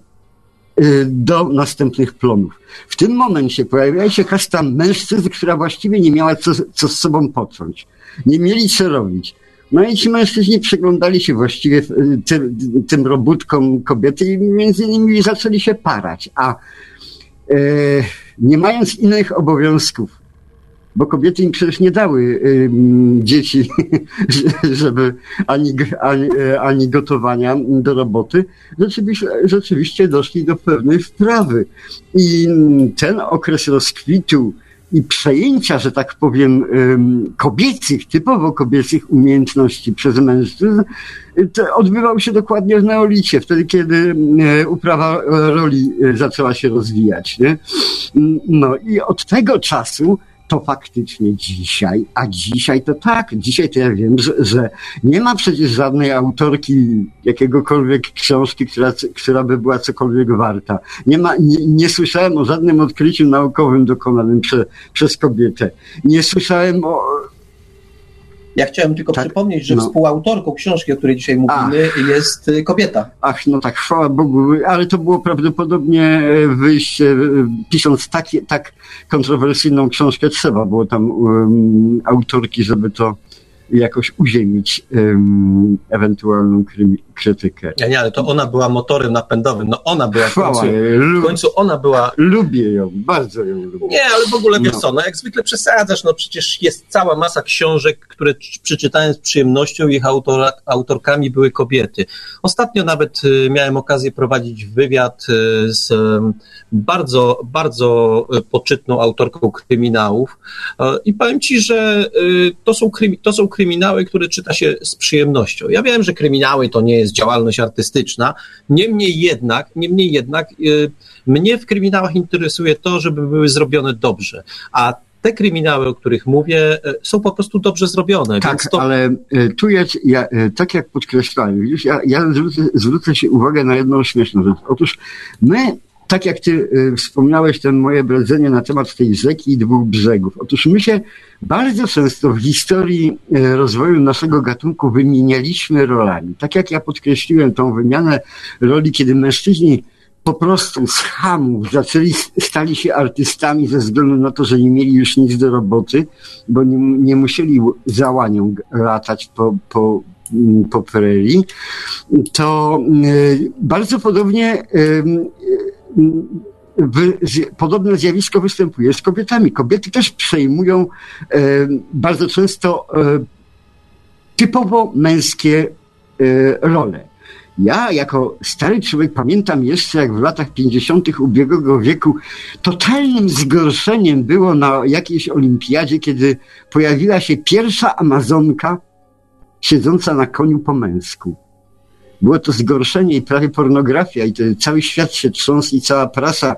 y, do następnych plonów. W tym momencie pojawiła się kasta mężczyzn, która właściwie nie miała co, co z sobą począć. Nie mieli co robić. No i ci mężczyźni przyglądali się właściwie y, tym, tym robótkom kobiety i między innymi zaczęli się parać, a e, nie mając innych obowiązków, bo kobiety im przecież nie dały y, dzieci, żeby ani, ani, ani gotowania do roboty, rzeczywiście, rzeczywiście doszli do pewnej wprawy. I ten okres rozkwitu i przejęcia, że tak powiem, kobiecych, typowo kobiecych umiejętności przez mężczyzn, odbywał się dokładnie w neolicie, wtedy, kiedy uprawa roli y, zaczęła się rozwijać. Nie? No i od tego czasu to faktycznie dzisiaj, a dzisiaj to tak, dzisiaj to ja wiem, że, że nie ma przecież żadnej autorki jakiegokolwiek książki, która, która by była cokolwiek warta. Nie, ma, nie, nie słyszałem o żadnym odkryciu naukowym dokonanym prze, przez kobietę. Nie słyszałem o, ja chciałem tylko tak? przypomnieć, że no. współautorką książki, o której dzisiaj mówimy, Ach. jest y, kobieta. Ach, no tak, chwała Bogu, ale to było prawdopodobnie e, wyjście, e, pisząc taki, tak kontrowersyjną książkę, trzeba było tam um, autorki, żeby to jakoś uziemić um, ewentualną krytykę. Ja nie, ale to ona była motorem napędowym. No ona była w końcu, w końcu ona była... Lubię ją, bardzo ją lubię. Nie, ale w ogóle wiesz no. co, no jak zwykle przesadzasz, no przecież jest cała masa książek, które przeczytałem z przyjemnością, ich autor, autorkami były kobiety. Ostatnio nawet y, miałem okazję prowadzić wywiad y, z bardzo, bardzo y, poczytną autorką kryminałów i powiem ci, że to są, to są kryminały, które czyta się z przyjemnością. Ja wiem, że kryminały to nie jest działalność artystyczna, niemniej jednak, niemniej jednak yy, mnie w kryminałach interesuje to, żeby były zrobione dobrze, a te kryminały, o których mówię, y, są po prostu dobrze zrobione. Tak, to... ale y, tu jest, ja, tak jak podkreślałem, widzisz, ja, ja zwrócę, zwrócę się uwagę na jedną śmieszną rzecz. Otóż my tak jak ty y, wspomniałeś, ten moje bredzenie na temat tej rzeki i dwóch brzegów. Otóż my się bardzo często w historii y, rozwoju naszego gatunku wymienialiśmy rolami. Tak jak ja podkreśliłem tą wymianę roli, kiedy mężczyźni po prostu z hamów zaczęli, stali się artystami ze względu na to, że nie mieli już nic do roboty, bo nie, nie musieli za łanią latać po, po, mm, po prerii, to y, bardzo podobnie podobne zjawisko występuje z kobietami. Kobiety też przejmują bardzo często e, typowo męskie e, role. Ja jako stary człowiek pamiętam jeszcze, jak w latach 50. ubiegłego wieku totalnym zgorszeniem było na jakiejś olimpiadzie, kiedy pojawiła się pierwsza Amazonka siedząca na koniu po męsku. Było to zgorszenie i prawie pornografia i cały świat się trząsł i cała prasa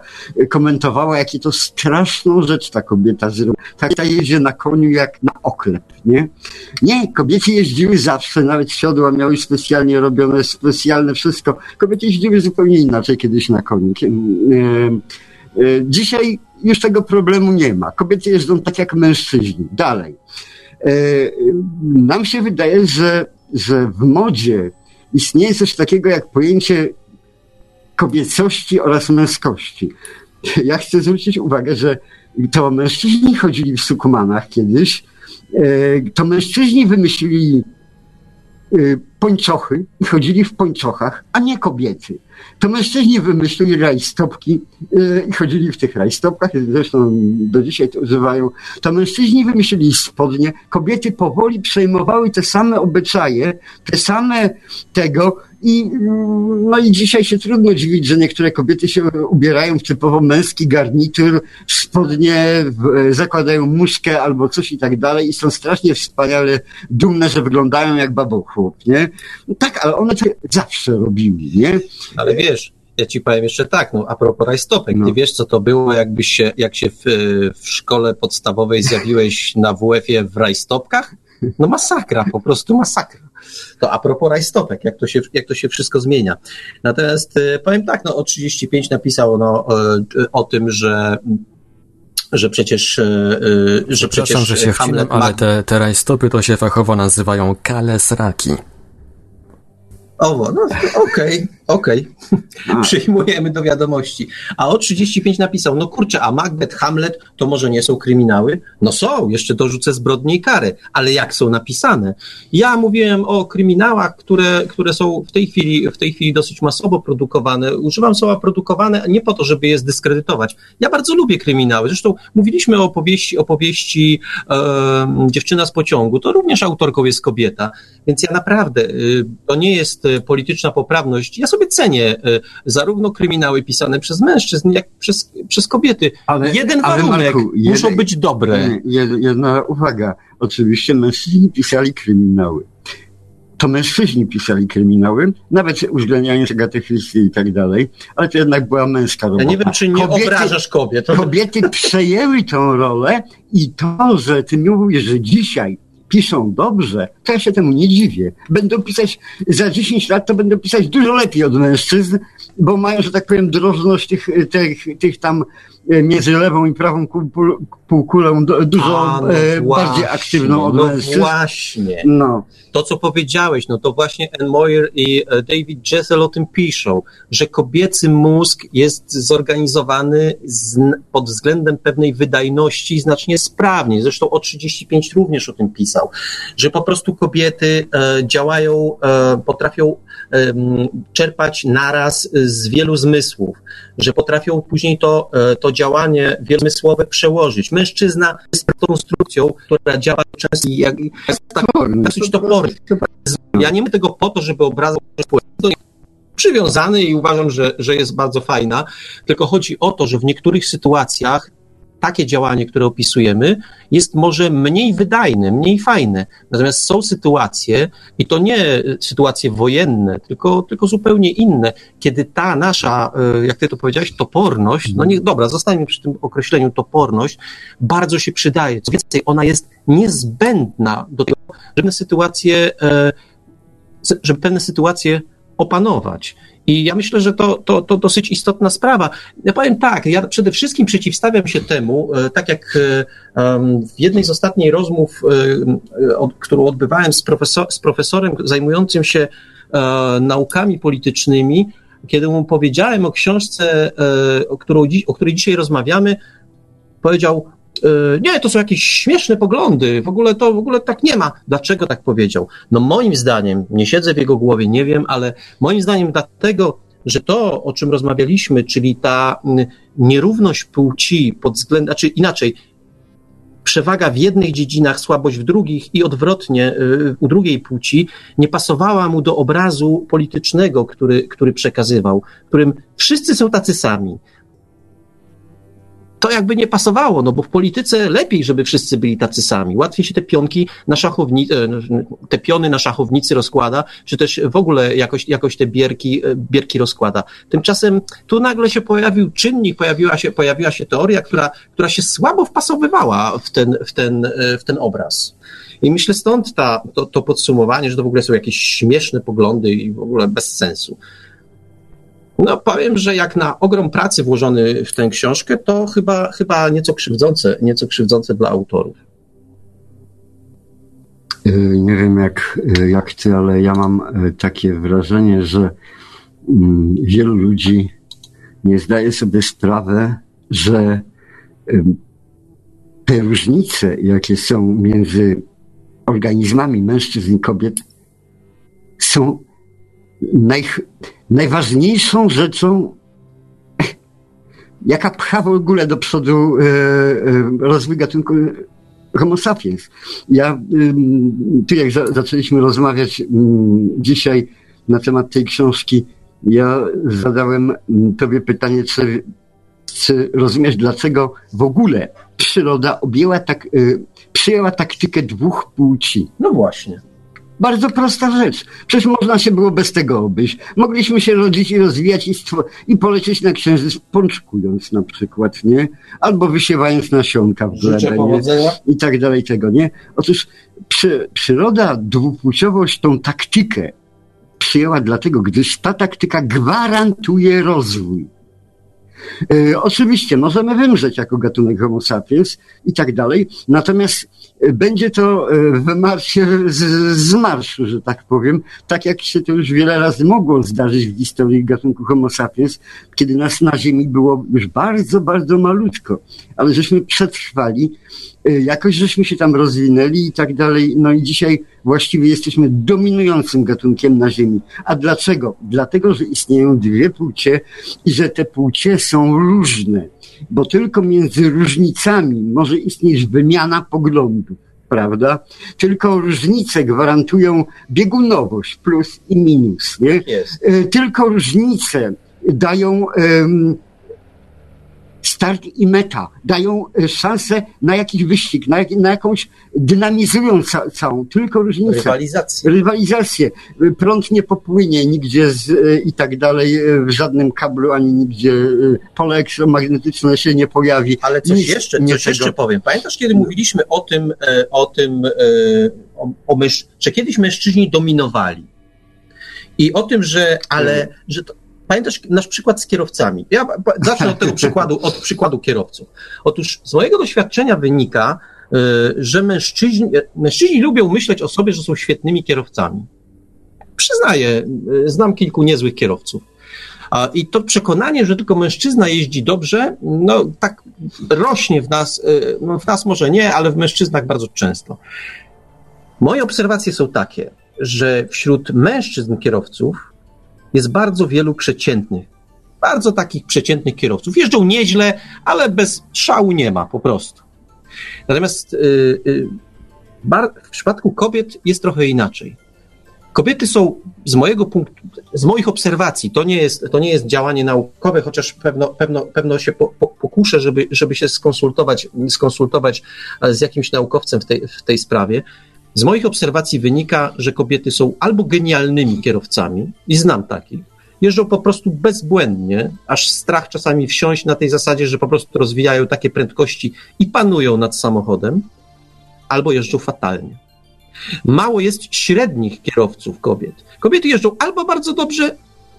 komentowała, jakie to straszną rzecz ta kobieta zrobiła. Tak ta jeździ na koniu jak na oklep, nie? Nie, kobiety jeździły zawsze, nawet siodła miały specjalnie robione, specjalne wszystko. Kobiety jeździły zupełnie inaczej kiedyś na koniu. E, e, dzisiaj już tego problemu nie ma. Kobiety jeżdżą tak jak mężczyźni. Dalej. E, nam się wydaje, że, że w modzie istnieje coś takiego jak pojęcie kobiecości oraz męskości. Ja chcę zwrócić uwagę, że to mężczyźni chodzili w sukumanach kiedyś, e, to mężczyźni wymyślili pończochy i chodzili w pończochach, a nie kobiety. To mężczyźni wymyślili rajstopki yy, i chodzili w tych rajstopkach, zresztą do dzisiaj to używają. To mężczyźni wymyślili spodnie, kobiety powoli przejmowały te same obyczaje, te same tego i, no i dzisiaj się trudno dziwić, że niektóre kobiety się ubierają w typowo męski garnitur, spodnie, zakładają muszkę albo coś i tak dalej i są strasznie wspaniale dumne, że wyglądają jak babochłop, nie? No tak, ale one to zawsze robiły, nie? Ale wiesz, ja ci powiem jeszcze tak, no a propos rajstopek, no. ty wiesz co to było, jakbyś się, jak się w, w szkole podstawowej zjawiłeś na WF-ie w rajstopkach? No masakra, po prostu masakra. To a propos rajstopek, jak to się, jak to się wszystko zmienia. Natomiast e, powiem tak, no o 35 napisał no, o, o tym, że że przecież, e, że przecież że się Hamlet wcinam, ale te, te rajstopy to się fachowo nazywają kalesraki. Owo, no okej, okay, okej. Okay. Przyjmujemy do wiadomości. A o 35 napisał, no kurczę, a Macbeth, Hamlet to może nie są kryminały? No są, jeszcze dorzucę zbrodnie i kary, ale jak są napisane? Ja mówiłem o kryminałach, które, które są w tej, chwili, w tej chwili dosyć masowo produkowane. Używam słowa produkowane nie po to, żeby je zdyskredytować. Ja bardzo lubię kryminały. Zresztą mówiliśmy o opowieści, opowieści e, Dziewczyna z pociągu. To również autorką jest kobieta. Więc ja naprawdę, y, to nie jest polityczna poprawność. Ja sobie cenię y, zarówno kryminały pisane przez mężczyzn, jak przez, przez kobiety. Ale, Jeden ale warunek, Marku, muszą być dobre. Jedna uwaga. Oczywiście mężczyźni pisali kryminały to mężczyźni pisali kryminały, nawet uwzględniając Christie i tak dalej, ale to jednak była męska robota. Ja nie wiem, czy nie kobiety, obrażasz kobiet. Kobiety przejęły tą rolę i to, że ty mówisz, że dzisiaj piszą dobrze, to ja się temu nie dziwię. Będą pisać, za 10 lat to będą pisać dużo lepiej od mężczyzn, bo mają, że tak powiem, drożność tych, tych, tych tam między lewą i prawą półkulą dużo A, no e, bardziej aktywną od no mężczyzn. właśnie. No. To, co powiedziałeś, no to właśnie Anne Moyer i e, David Jessel o tym piszą, że kobiecy mózg jest zorganizowany z, pod względem pewnej wydajności znacznie sprawniej. Zresztą o 35 również o tym pisał, że po prostu kobiety e, działają, e, potrafią e, czerpać naraz z wielu zmysłów, że potrafią później to, e, to działanie wielomysłowe przełożyć. Mężczyzna jest konstrukcją, która działa często jak, jak dosyć toporny. Ja nie mam tego po to, żeby obrazać przywiązany i uważam, że, że jest bardzo fajna, tylko chodzi o to, że w niektórych sytuacjach takie działanie, które opisujemy, jest może mniej wydajne, mniej fajne. Natomiast są sytuacje, i to nie sytuacje wojenne, tylko, tylko zupełnie inne, kiedy ta nasza, e, jak ty to powiedziałeś, toporność, no niech, dobra, zostańmy przy tym określeniu toporność, bardzo się przydaje. Co więcej, ona jest niezbędna do tego, żeby sytuacje, e, żeby pewne sytuacje opanować. I ja myślę, że to, to, to dosyć istotna sprawa. Ja powiem tak, ja przede wszystkim przeciwstawiam się temu, e, tak jak e, w jednej z ostatnich rozmów, e, którą odbywałem z, profesor, z profesorem zajmującym się naukami politycznymi, kiedy mu powiedziałem o książce, o, którą, o której dzisiaj rozmawiamy, powiedział, nie, to są jakieś śmieszne poglądy, w ogóle to w ogóle tak nie ma. Dlaczego tak powiedział? No moim zdaniem, nie siedzę w jego głowie, nie wiem, ale moim zdaniem dlatego, że to, o czym rozmawialiśmy, czyli ta nierówność płci pod względem, znaczy inaczej, przewaga w jednych dziedzinach, słabość w drugich i odwrotnie e, u drugiej płci nie pasowała mu do obrazu politycznego, który, który przekazywał, którym wszyscy są tacy sami to jakby nie pasowało, no bo w polityce lepiej, żeby wszyscy byli tacy sami. Łatwiej się te pionki na szachownicy, e, te piony na szachownicy rozkłada, czy też w ogóle jakoś, jakoś te bierki, e, bierki rozkłada. Tymczasem tu nagle się pojawił czynnik, pojawiła się, pojawiła się teoria, która, która się słabo wpasowywała w ten, w ten, e, w ten obraz. I myślę stąd ta, to, to podsumowanie, że to w ogóle są jakieś śmieszne poglądy i w ogóle bez sensu. No powiem, że jak na ogrom pracy włożony w tę książkę, to chyba, chyba nieco krzywdzące, nieco krzywdzące dla autorów. Y, nie wiem jak, y, jak ty, ale ja mam y, takie wrażenie, że mm, wielu ludzi nie zdaje sobie sprawy, że te różnice, jakie są między organizmami mężczyzn i kobiet, są naj, najważniejszą rzeczą, jaka pcha w ogóle do przodu e, e, rozwój gatunku Homo sapiens. Ja, tu jak zaczęliśmy rozmawiać dzisiaj na temat tej książki, ja zadałem tobie pytanie, czy, czy rozumiesz, dlaczego w ogóle przyroda objęła tak, e, przyjęła taktykę dwóch płci? No właśnie. Bardzo prosta rzecz. Przecież można się było bez tego obejść. Mogliśmy się rodzić i rozwijać i, i polecieć na księżyc pączkując na przykład, nie? Albo wysiewając nasionka w glebę, nie? I tak dalej tego, nie? Otóż przy, przyroda dwupłciowość tą taktykę przyjęła dlatego, gdyż ta taktyka gwarantuje rozwój. E, oczywiście możemy wymrzeć jako gatunek Homo sapiens i tak dalej, natomiast będzie to e, w marsie z, z marszu, że tak powiem, tak jak się to już wiele razy mogło zdarzyć w historii gatunku Homo sapiens, kiedy nas na Ziemi było już bardzo, bardzo malutko, ale żeśmy przetrwali Y, jakoś żeśmy się tam rozwinęli i tak dalej. No i dzisiaj właściwie jesteśmy dominującym gatunkiem na Ziemi. A dlaczego? Dlatego, że istnieją dwie płcie i że te płcie są różne, bo tylko między różnicami może istnieć wymiana poglądów. Prawda? Tylko różnice gwarantują biegunowość, plus i minus. Nie? Jest. Y, tylko różnice dają um, start i meta, dają e, szansę na jakiś wyścig, na, jak, na jakąś dynamizują ca, całą, tylko różnicę. Rywalizację. Rywalizację. Prąd nie popłynie nigdzie z, e, i tak dalej, e, w żadnym kablu, ani nigdzie pole elektromagnetyczne się nie pojawi. Ale coś Nic jeszcze, coś jeszcze powiem. Pamiętasz, kiedy mówiliśmy o tym, o tym, o, o mysz, że kiedyś mężczyźni dominowali. I o tym, że, ale, że to, Pamiętasz nasz przykład z kierowcami? Ja zacznę od tego przykładu, od przykładu kierowców. Otóż z mojego doświadczenia wynika, y, że mężczyźni, mężczyźni lubią myśleć o sobie, że są świetnymi kierowcami. Przyznaję, y, znam kilku niezłych kierowców. I to przekonanie, że tylko mężczyzna jeździ dobrze, no tak rośnie w nas, y, no w nas może nie, ale w mężczyznach bardzo często. Moje obserwacje są takie, że wśród mężczyzn kierowców jest bardzo wielu przeciętnych, bardzo takich przeciętnych kierowców. Jeżdżą nieźle, ale bez szału nie ma po prostu. Natomiast yy, yy, w przypadku kobiet jest trochę inaczej. Kobiety są z mojego punktu, z moich obserwacji, to nie jest, to nie jest działanie naukowe, chociaż pewno, pewno, pewno się po, po, pokuszę, żeby, żeby się skonsultować, skonsultować z jakimś naukowcem w tej, w tej sprawie. Z moich obserwacji wynika, że kobiety są albo genialnymi kierowcami, i znam takich, jeżdżą po prostu bezbłędnie, aż strach czasami wsiąść na tej zasadzie, że po prostu rozwijają takie prędkości i panują nad samochodem, albo jeżdżą fatalnie. Mało jest średnich kierowców kobiet. Kobiety jeżdżą albo bardzo dobrze,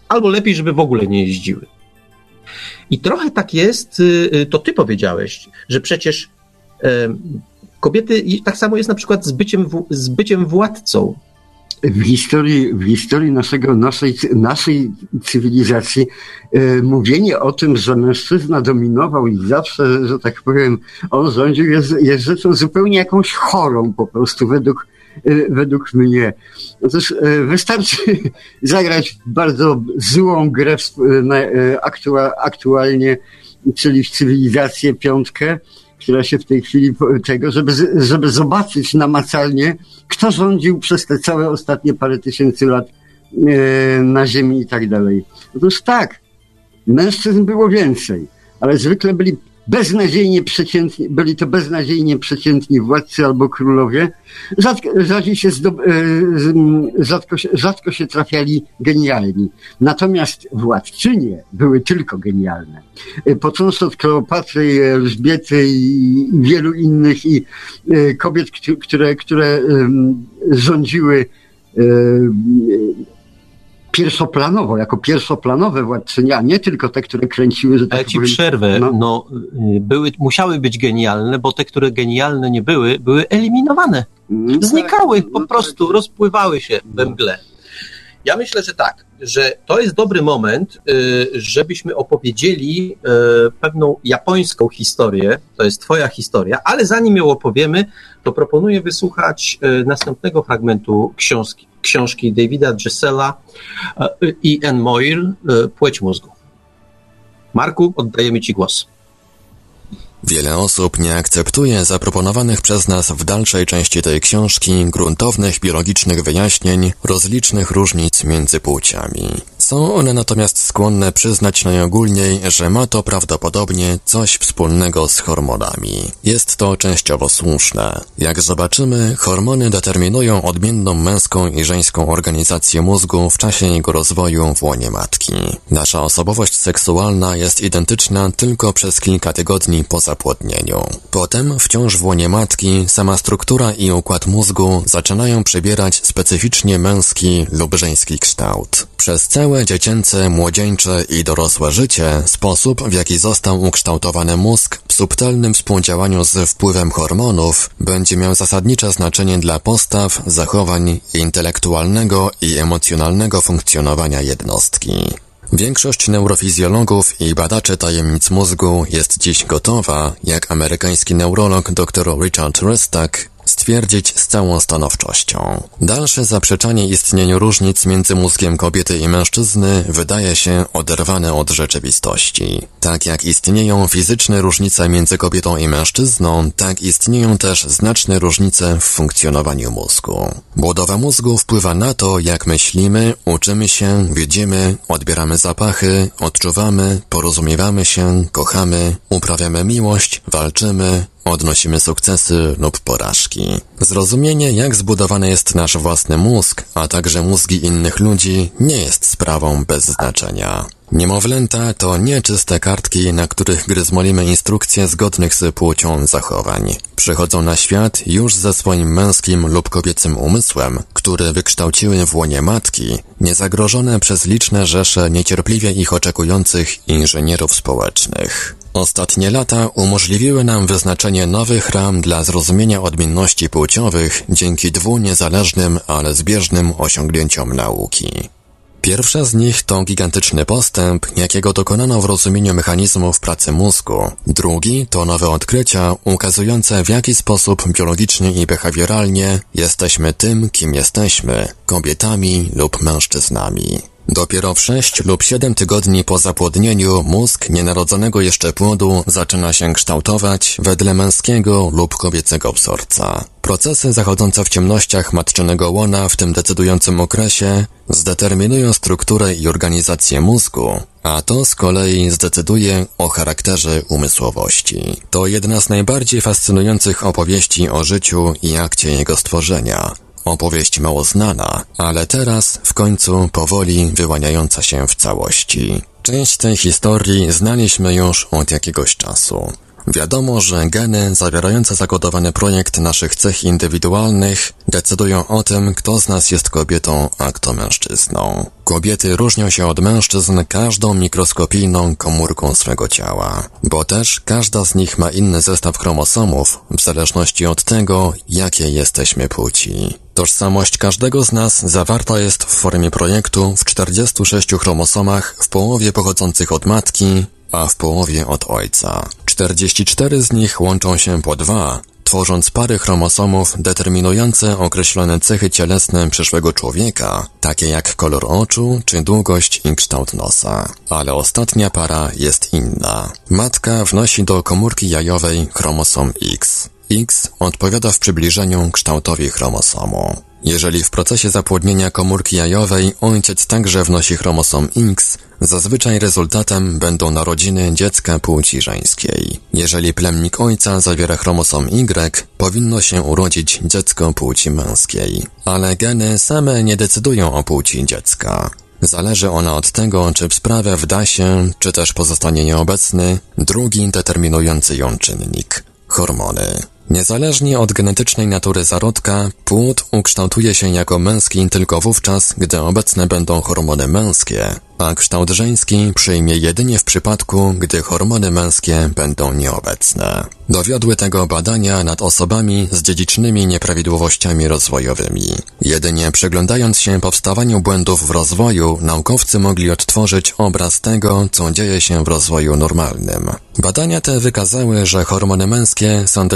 albo lepiej, żeby w ogóle nie jeździły. I trochę tak jest, y, y, to ty powiedziałeś, że przecież kobiety, tak samo jest na przykład z byciem, z byciem władcą w historii, w historii naszego, naszej, naszej cywilizacji e, mówienie o tym, że mężczyzna dominował i zawsze, że tak powiem, on rządził, jest, jest rzeczą zupełnie jakąś chorą po prostu według, e, według mnie. Otóż e, wystarczy zagrać bardzo złą grę e, aktua, aktualnie, czyli w cywilizację piątkę, która się w tej chwili tego, żeby, żeby zobaczyć namacalnie, kto rządził przez te całe ostatnie parę tysięcy lat e, na Ziemi i tak dalej. Otóż tak, mężczyzn było więcej, ale zwykle byli beznadziejnie przeciętni, byli to beznadziejnie przeciętni władcy albo królowie. Rzadko, się, zdob, e, rzadko, rzadko się trafiali genialni. Natomiast władczynie były tylko genialne. E, począwszy od Kleopatry, Elżbiety i wielu innych i e, kobiet, które, które rządziły pierwszoplanowo, jako pierwszoplanowe władczynie, a nie tylko te, które kręciły, że tak Ale ci powiem, przerwę, no, no y, były, musiały być genialne, bo te, które genialne nie były, były eliminowane. No Znikały, tak, po no prostu, tak. rozpływały się we mgle. Ja myślę, że tak, że to jest dobry moment, y, żebyśmy opowiedzieli y, pewną japońską historię. To jest Twoja historia, ale zanim ją opowiemy, to proponuję wysłuchać następnego fragmentu książki, książki Davida Gisela e, i Anne Moyle Płeć mózgu. Marku, oddajemy Ci głos. Wiele osób nie akceptuje zaproponowanych przez nas w dalszej części tej książki gruntownych biologicznych wyjaśnień rozlicznych różnic między płciami. Są one natomiast skłonne przyznać najogólniej, że ma to prawdopodobnie coś wspólnego z hormonami. Jest to częściowo słuszne. Jak zobaczymy, hormony determinują odmienną męską i żeńską organizację mózgu w czasie jego rozwoju w łonie matki. Nasza osobowość seksualna jest identyczna tylko przez kilka tygodni po zapłodnieniu. Potem, wciąż w łonie matki, sama struktura i układ mózgu zaczynają przybierać specyficznie męski lub żeński kształt. Przez całe dziecięce, młodzieńcze i dorosłe życie sposób, w jaki został ukształtowany mózg w subtelnym współdziałaniu z wpływem hormonów będzie miał zasadnicze znaczenie dla postaw, zachowań intelektualnego i emocjonalnego funkcjonowania jednostki. Większość neurofizjologów i badaczy tajemnic mózgu jest dziś gotowa, jak amerykański neurolog dr Richard Restak stwierdzić z całą stanowczością. Dalsze zaprzeczanie istnieniu różnic między mózgiem kobiety i mężczyzny wydaje się oderwane od rzeczywistości. Tak jak istnieją fizyczne różnice między kobietą i mężczyzną, tak istnieją też znaczne różnice w funkcjonowaniu mózgu. Budowa mózgu wpływa na to, jak myślimy, uczymy się, widzimy, odbieramy zapachy, odczuwamy, porozumiewamy się, kochamy, uprawiamy miłość, walczymy, odnosimy sukcesy lub porażki. Zrozumienie, jak zbudowany jest nasz własny mózg, a także mózgi innych ludzi, nie jest sprawą bez znaczenia. Niemowlęta to nie czyste kartki, na których gryzmolimy instrukcje zgodnych z płcią zachowań. Przychodzą na świat już ze swoim męskim lub kobiecym umysłem, który wykształciły w łonie matki, niezagrożone przez liczne rzesze niecierpliwie ich oczekujących inżynierów społecznych. Ostatnie lata umożliwiły nam wyznaczenie nowych ram dla zrozumienia odmienności płciowych dzięki dwu niezależnym, ale zbieżnym osiągnięciom nauki. Pierwsze z nich to gigantyczny postęp, jakiego dokonano w rozumieniu mechanizmów pracy mózgu. Drugi to nowe odkrycia ukazujące w jaki sposób biologicznie i behawioralnie jesteśmy tym, kim jesteśmy, kobietami lub mężczyznami. Dopiero w 6 lub 7 tygodni po zapłodnieniu mózg nienarodzonego jeszcze płodu zaczyna się kształtować wedle męskiego lub kobiecego wzorca. Procesy zachodzące w ciemnościach matczynego łona w tym decydującym okresie zdeterminują strukturę i organizację mózgu, a to z kolei zdecyduje o charakterze umysłowości. To jedna z najbardziej fascynujących opowieści o życiu i akcie jego stworzenia. Opowieść mało znana, ale teraz w końcu powoli wyłaniająca się w całości. Część tej historii znaliśmy już od jakiegoś czasu. Wiadomo, że geny zawierające zakodowany projekt naszych cech indywidualnych decydują o tym, kto z nas jest kobietą, a kto mężczyzną. Kobiety różnią się od mężczyzn każdą mikroskopijną komórką swego ciała, bo też każda z nich ma inny zestaw chromosomów w zależności od tego, jakie jesteśmy płci. Tożsamość każdego z nas zawarta jest w formie projektu w 46 chromosomach w połowie pochodzących od matki, a w połowie od ojca. 44 z nich łączą się po dwa, tworząc pary chromosomów determinujące określone cechy cielesne przyszłego człowieka, takie jak kolor oczu czy długość i kształt nosa. Ale ostatnia para jest inna. Matka wnosi do komórki jajowej chromosom X. X odpowiada w przybliżeniu kształtowi chromosomu. Jeżeli w procesie zapłodnienia komórki jajowej ojciec także wnosi chromosom X, zazwyczaj rezultatem będą narodziny dziecka płci żeńskiej. Jeżeli plemnik ojca zawiera chromosom Y, powinno się urodzić dziecko płci męskiej. Ale geny same nie decydują o płci dziecka. Zależy ona od tego, czy sprawę wda się, czy też pozostanie nieobecny, drugi determinujący ją czynnik – hormony. Niezależnie od genetycznej natury zarodka, płód ukształtuje się jako męski tylko wówczas, gdy obecne będą hormony męskie, a kształt żeński przyjmie jedynie w przypadku, gdy hormony męskie będą nieobecne. Dowiodły tego badania nad osobami z dziedzicznymi nieprawidłowościami rozwojowymi. Jedynie przyglądając się powstawaniu błędów w rozwoju, naukowcy mogli odtworzyć obraz tego, co dzieje się w rozwoju normalnym. Badania te wykazały, że hormony męskie są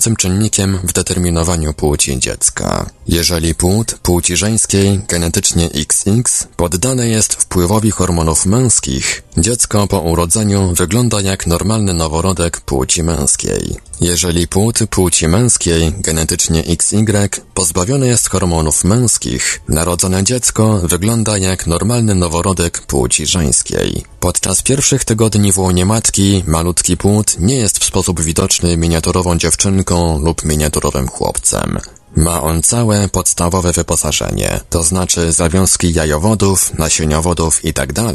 czynnikiem w determinowaniu płci dziecka. Jeżeli płód płci żeńskiej genetycznie XX poddane jest wpływowi hormonów męskich, dziecko po urodzeniu wygląda jak normalny noworodek płci męskiej. Jeżeli płód płci męskiej genetycznie XY pozbawiony jest hormonów męskich, narodzone dziecko wygląda jak normalny noworodek płci żeńskiej. Podczas pierwszych tygodni w łonie matki malutki płód nie jest w sposób widoczny miniaturową dziewczynką lub miniaturowym chłopcem. Ma on całe podstawowe wyposażenie, to znaczy zawiązki jajowodów, nasieniowodów itd., tak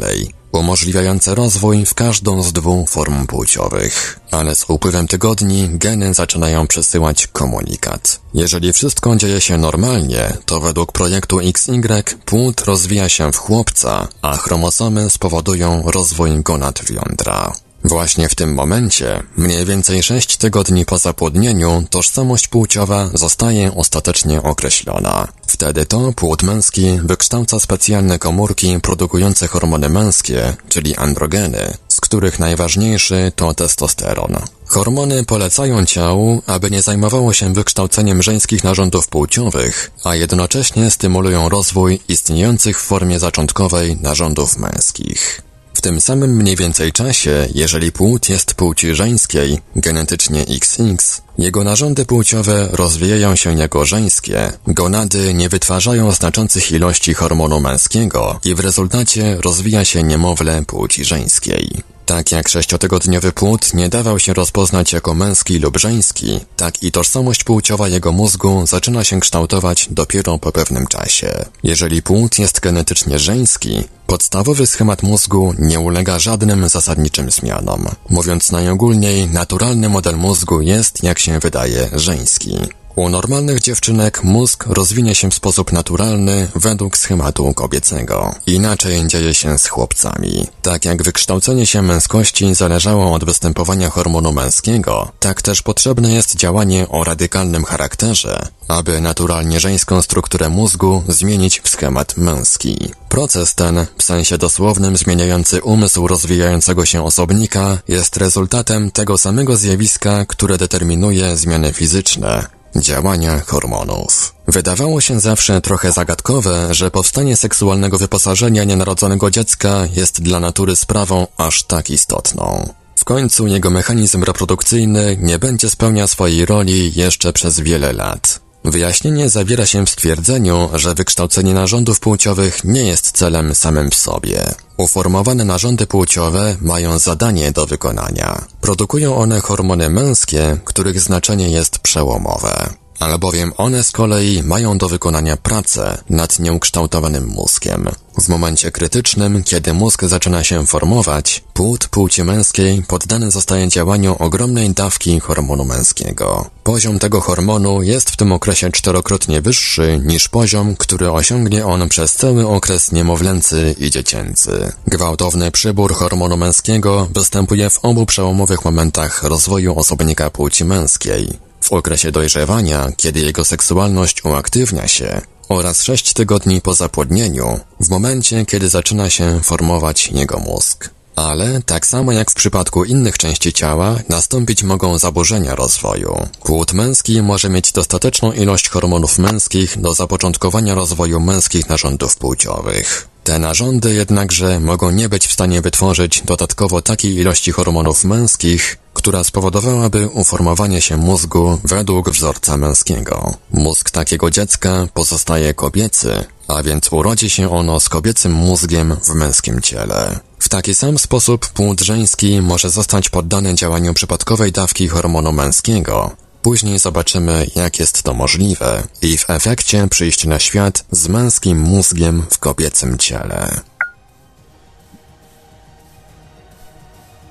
umożliwiające rozwój w każdą z dwóch form płciowych. Ale z upływem tygodni geny zaczynają przesyłać komunikat. Jeżeli wszystko dzieje się normalnie, to według projektu XY płód rozwija się w chłopca, a chromosomy spowodują rozwój gonad jądra. Właśnie w tym momencie, mniej więcej sześć tygodni po zapłodnieniu, tożsamość płciowa zostaje ostatecznie określona. Wtedy to płód męski wykształca specjalne komórki produkujące hormony męskie, czyli androgeny, z których najważniejszy to testosteron. Hormony polecają ciału, aby nie zajmowało się wykształceniem żeńskich narządów płciowych, a jednocześnie stymulują rozwój istniejących w formie zaczątkowej narządów męskich. Tym samym mniej więcej czasie, jeżeli płód jest płci żeńskiej, genetycznie XX, jego narządy płciowe rozwijają się jako żeńskie, gonady nie wytwarzają znaczących ilości hormonu męskiego i w rezultacie rozwija się niemowlę płci żeńskiej. Tak jak sześciotygodniowy płód nie dawał się rozpoznać jako męski lub żeński, tak i tożsamość płciowa jego mózgu zaczyna się kształtować dopiero po pewnym czasie. Jeżeli płód jest genetycznie żeński, podstawowy schemat mózgu nie ulega żadnym zasadniczym zmianom. Mówiąc najogólniej, naturalny model mózgu jest, jak się wydaje, żeński. U normalnych dziewczynek mózg rozwinie się w sposób naturalny według schematu kobiecego. Inaczej dzieje się z chłopcami. Tak jak wykształcenie się męskości zależało od występowania hormonu męskiego, tak też potrzebne jest działanie o radykalnym charakterze, aby naturalnie żeńską strukturę mózgu zmienić w schemat męski. Proces ten, w sensie dosłownym zmieniający umysł rozwijającego się osobnika, jest rezultatem tego samego zjawiska, które determinuje zmiany fizyczne, działania hormonów. Wydawało się zawsze trochę zagadkowe, że powstanie seksualnego wyposażenia nienarodzonego dziecka jest dla natury sprawą aż tak istotną. W końcu jego mechanizm reprodukcyjny nie będzie spełniał swojej roli jeszcze przez wiele lat. Wyjaśnienie zawiera się w stwierdzeniu, że wykształcenie narządów płciowych nie jest celem samym w sobie. Uformowane narządy płciowe mają zadanie do wykonania. Produkują one hormony męskie, których znaczenie jest przełomowe. Albowiem one z kolei mają do wykonania pracę nad nieukształtowanym mózgiem. W momencie krytycznym, kiedy mózg zaczyna się formować, płód płci męskiej poddany zostaje działaniu ogromnej dawki hormonu męskiego. Poziom tego hormonu jest w tym okresie czterokrotnie wyższy niż poziom, który osiągnie on przez cały okres niemowlęcy i dziecięcy. Gwałtowny przybór hormonu męskiego występuje w obu przełomowych momentach rozwoju osobnika płci męskiej. W okresie dojrzewania, kiedy jego seksualność uaktywnia się, oraz sześć tygodni po zapłodnieniu, w momencie, kiedy zaczyna się formować jego mózg. Ale, tak samo jak w przypadku innych części ciała, nastąpić mogą zaburzenia rozwoju. Płód męski może mieć dostateczną ilość hormonów męskich do zapoczątkowania rozwoju męskich narządów płciowych. Te narządy jednakże mogą nie być w stanie wytworzyć dodatkowo takiej ilości hormonów męskich, która spowodowałaby uformowanie się mózgu według wzorca męskiego. Mózg takiego dziecka pozostaje kobiecy, a więc urodzi się ono z kobiecym mózgiem w męskim ciele. W taki sam sposób płód żeński może zostać poddany działaniu przypadkowej dawki hormonu męskiego. Później zobaczymy, jak jest to możliwe i w efekcie przyjść na świat z męskim mózgiem w kobiecym ciele.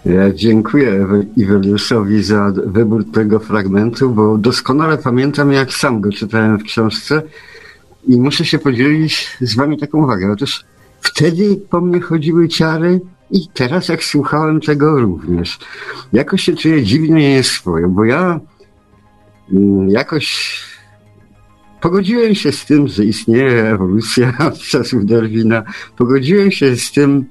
Ja dziękuję Iweliuszowi za wybór tego fragmentu, bo doskonale pamiętam, jak sam go czytałem w książce i muszę się podzielić z wami taką uwagę. Otóż wtedy po mnie chodziły ciary i teraz jak słuchałem tego również. Jakoś się czuję dziwnie nieswojo, bo ja jakoś pogodziłem się z tym, że istnieje ewolucja od czasów Darwina. Pogodziłem się z tym,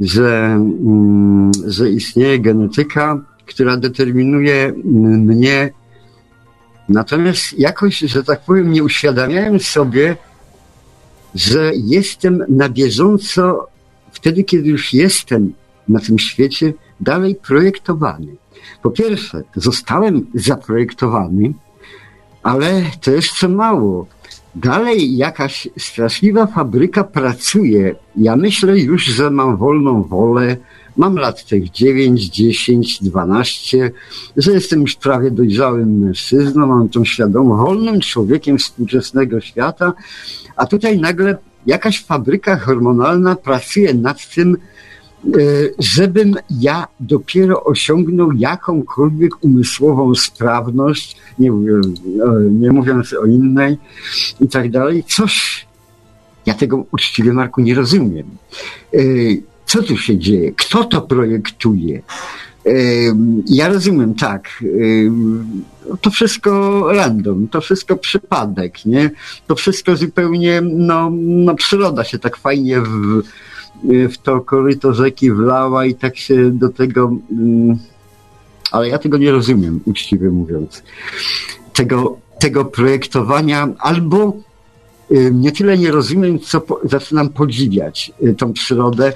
że, mm, że istnieje genetyka, która determinuje mnie. Natomiast jakoś, że tak powiem, nie uświadamiałem sobie, że jestem na bieżąco, wtedy kiedy już jestem na tym świecie, dalej projektowany. Po pierwsze, zostałem zaprojektowany, ale to jeszcze mało. Dalej jakaś straszliwa fabryka pracuje. Ja myślę już, że mam wolną wolę. Mam lat tych 9, 10, 12, że jestem już prawie dojrzałym mężczyzną, mam tą świadomość, wolnym człowiekiem współczesnego świata, a tutaj nagle jakaś fabryka hormonalna pracuje nad tym, żebym ja dopiero osiągnął jakąkolwiek umysłową sprawność, nie, nie mówiąc o innej i tak dalej, coś, ja tego uczciwie, Marku, nie rozumiem. E, co tu się dzieje? Kto to projektuje? E, ja rozumiem, tak. To wszystko random, to wszystko przypadek, nie? To wszystko zupełnie, no, no przyroda się tak fajnie w, w to koryto rzeki wlała i tak się do tego. Mm, ale ja tego nie rozumiem, uczciwie mówiąc. Tego, tego projektowania albo y, nie tyle nie rozumiem, co po, zaczynam podziwiać y, tą przyrodę.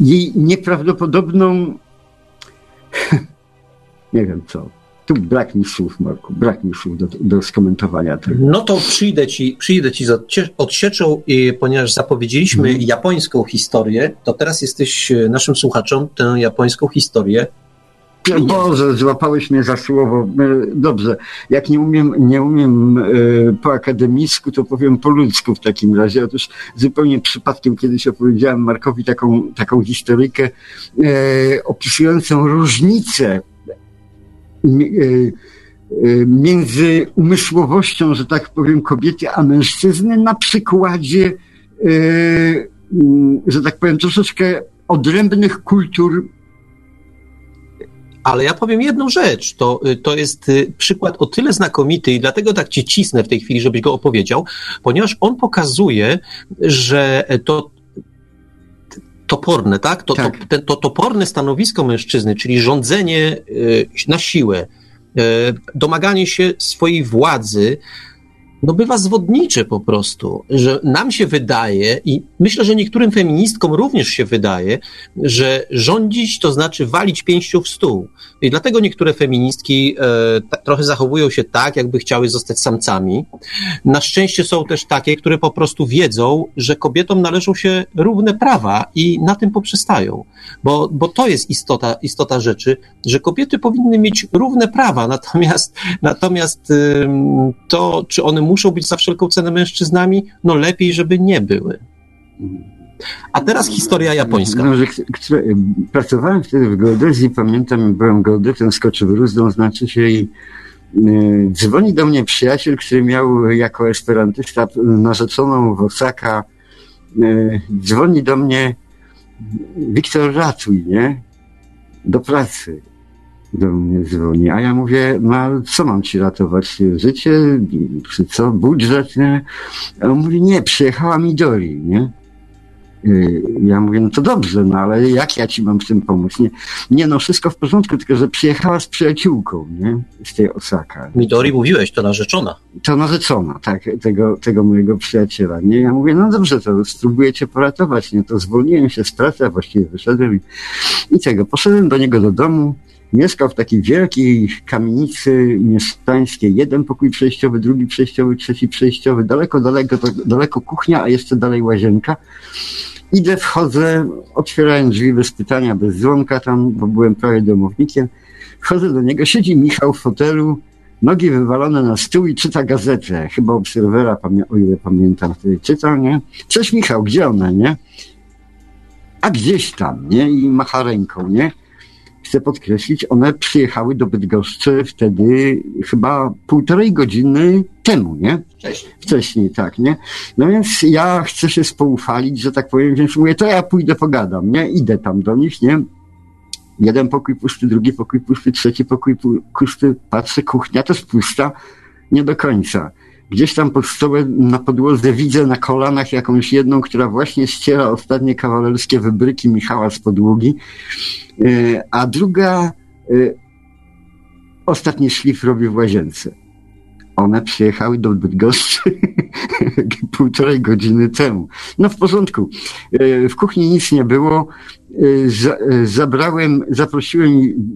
Jej nieprawdopodobną, nie wiem co, tu brak mi słów, Marku, brak mi słów do, do skomentowania tego. No to przyjdę ci, przyjdę ci z odsieczą, i, ponieważ zapowiedzieliśmy hmm. japońską historię, to teraz jesteś e, naszym słuchaczom tę japońską historię Boże, złapałeś mnie za słowo. E, dobrze, jak nie umiem, nie umiem po akademicku, to powiem po ludzku w takim razie. Otóż zupełnie przypadkiem kiedyś opowiedziałem Markowi taką, taką historykę opisującą różnicę między umysłowością, że tak powiem, kobiety a mężczyzny na przykładzie, e, że tak powiem, troszeczkę odrębnych kultur. Ale ja powiem jedną rzecz. To, to jest przykład o tyle znakomity i dlatego tak ci cisnę w tej chwili, żebyś go opowiedział, ponieważ on pokazuje, że to toporne, tak? To, tak. To, to toporne stanowisko mężczyzny, czyli rządzenie y, na siłę, y, domaganie się swojej władzy, no bywa zwodnicze po prostu, że nam się wydaje i myślę, że niektórym feministkom również się wydaje, że rządzić to znaczy walić pięścią w stół. I dlatego niektóre feministki e, trochę zachowują się tak, jakby chciały zostać samcami. Na szczęście są też takie, które po prostu wiedzą, że kobietom należą się równe prawa i na tym poprzestają. Bo, bo to jest istota, istota rzeczy, że kobiety powinny mieć równe prawa, natomiast, natomiast to, czy one muszą być za wszelką cenę mężczyznami, no lepiej, żeby nie były. A teraz historia japońska. No, że, które, pracowałem wtedy w geodezji, pamiętam, byłem geodetem, skoczywruzdą, znaczy się i y, dzwoni do mnie przyjaciel, który miał jako esperantysta narzeczoną w Osaka, y, dzwoni do mnie Wiktor ratuj, nie? Do pracy do mnie dzwoni, a ja mówię, no co mam ci ratować? Życie, czy co, budżet, nie? A on mówi, nie, przyjechała Midori, nie? Y, ja mówię, no to dobrze, no ale jak ja ci mam w tym pomóc? Nie, nie no, wszystko w porządku, tylko że przyjechała z przyjaciółką, nie? Z tej Osaka. Midori mówiłeś, to narzeczona. To narzeczona, tak, tego, tego mojego przyjaciela, nie? Ja mówię, no dobrze, to spróbuję cię poratować, nie? To zwolniłem się z pracy, a właściwie wyszedłem i, i tego. Poszedłem do niego do domu, Mieszkał w takiej wielkiej kamienicy mieszkańskiej. Jeden pokój przejściowy, drugi przejściowy, trzeci przejściowy. Daleko, daleko, daleko kuchnia, a jeszcze dalej łazienka. Idę, wchodzę, otwierałem drzwi bez pytania, bez dzwonka tam, bo byłem prawie domownikiem. Wchodzę do niego, siedzi Michał w fotelu, nogi wywalone na stół i czyta gazetę. Chyba Obserwera, o ile pamiętam, wtedy czyta, nie? Cześć Michał, gdzie ona, nie? A gdzieś tam, nie? I macha ręką, nie? Chcę podkreślić, one przyjechały do Bydgoszczy wtedy chyba półtorej godziny temu, nie? Wcześniej. Wcześniej, tak, nie? No więc ja chcę się spoufalić, że tak powiem, więc mówię, to ja pójdę pogadam, nie? Idę tam do nich, nie? Jeden pokój pusty, drugi pokój pusty, trzeci pokój pusty, patrzę, kuchnia też pusta, nie do końca. Gdzieś tam pod stołem na podłodze widzę na kolanach jakąś jedną, która właśnie ściera ostatnie kawalerskie wybryki Michała z podłogi, e, a druga e, ostatni szlif robi w łazience. One przyjechały do Bydgoszczy półtorej godziny temu. No w porządku. E, w kuchni nic nie było. Zabrałem, zaprosiłem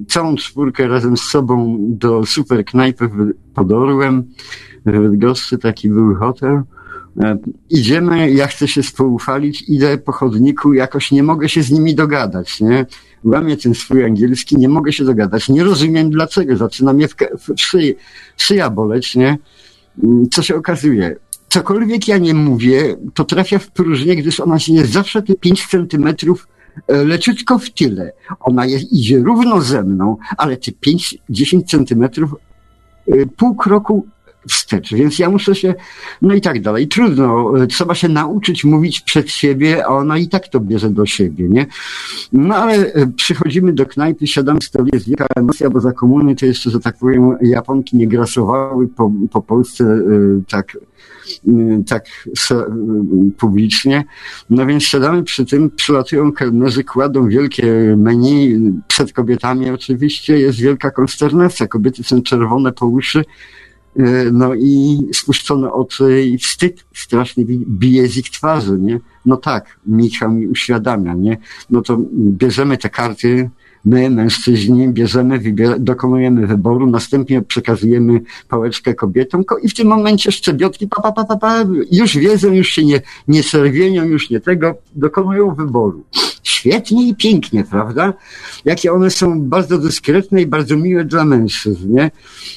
całą czwórkę razem z sobą do super knajpy pod Orłem w Bydgoszczy taki był hotel. E, idziemy, ja chcę się spoufalić, idę po chodniku, jakoś nie mogę się z nimi dogadać, nie? Łamię ten swój angielski, nie mogę się dogadać, nie rozumiem dlaczego, zaczyna mnie w, w szyj, szyja boleć, nie? Mm, co się okazuje? Cokolwiek ja nie mówię, to trafia w próżnię, gdyż ona się jest zawsze te 5 centymetrów e, leciutko w tyle. Ona jest, idzie równo ze mną, ale te 5-10 centymetrów e, pół kroku wstecz. Więc ja muszę się, no i tak dalej. Trudno, trzeba się nauczyć mówić przed siebie, a ona i tak to bierze do siebie, nie? No ale e, przychodzimy do knajpy, siadam z jest wielka emocja, bo za komuny to jeszcze, że tak powiem, Japonki nie grasowały po, po Polsce e, tak e, tak publicznie. No więc siadamy przy tym, przylatują kelnerzy, kładą wielkie menu, przed kobietami oczywiście jest wielka konsternacja. Kobiety są czerwone po uszy, no i spuszczone oczy i wstyd strasznie bije z ich twarzy, nie? No tak, Michał mi uświadamia, nie? No to bierzemy te karty, my, mężczyźni, bierzemy, wybier- dokonujemy wyboru, następnie przekazujemy pałeczkę kobietom i w tym momencie szczebiotki, pa, pa, pa, pa, pa, już wiedzą, już się nie, nie serwienią, już nie tego, dokonują wyboru świetnie i pięknie, prawda? Jakie one są bardzo dyskretne i bardzo miłe dla mężczyzn, nie?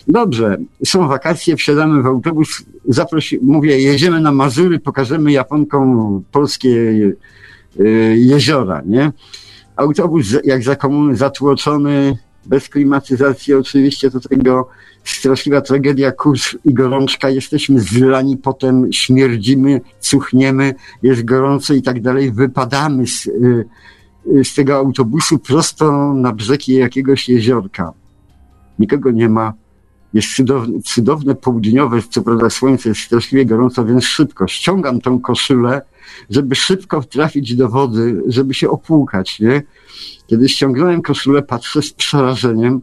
Dobrze, są wakacje, wsiadamy w autobus, zaprosi, mówię, jedziemy na Mazury, pokażemy Japonkom polskie y, jeziora, nie? Autobus jak za komuny zatłoczony, bez klimatyzacji oczywiście do tego straszliwa tragedia, kurz i gorączka, jesteśmy zlani, potem śmierdzimy, cuchniemy, jest gorąco i tak dalej, wypadamy z, y, z tego autobusu prosto na brzegi jakiegoś jeziorka. Nikogo nie ma, jest cudowne, cudowne południowe, co prawda słońce jest straszliwie gorąco, więc szybko ściągam tą koszulę, żeby szybko trafić do wody, żeby się opłukać, nie? Kiedy ściągnąłem koszulę, patrzę z przerażeniem,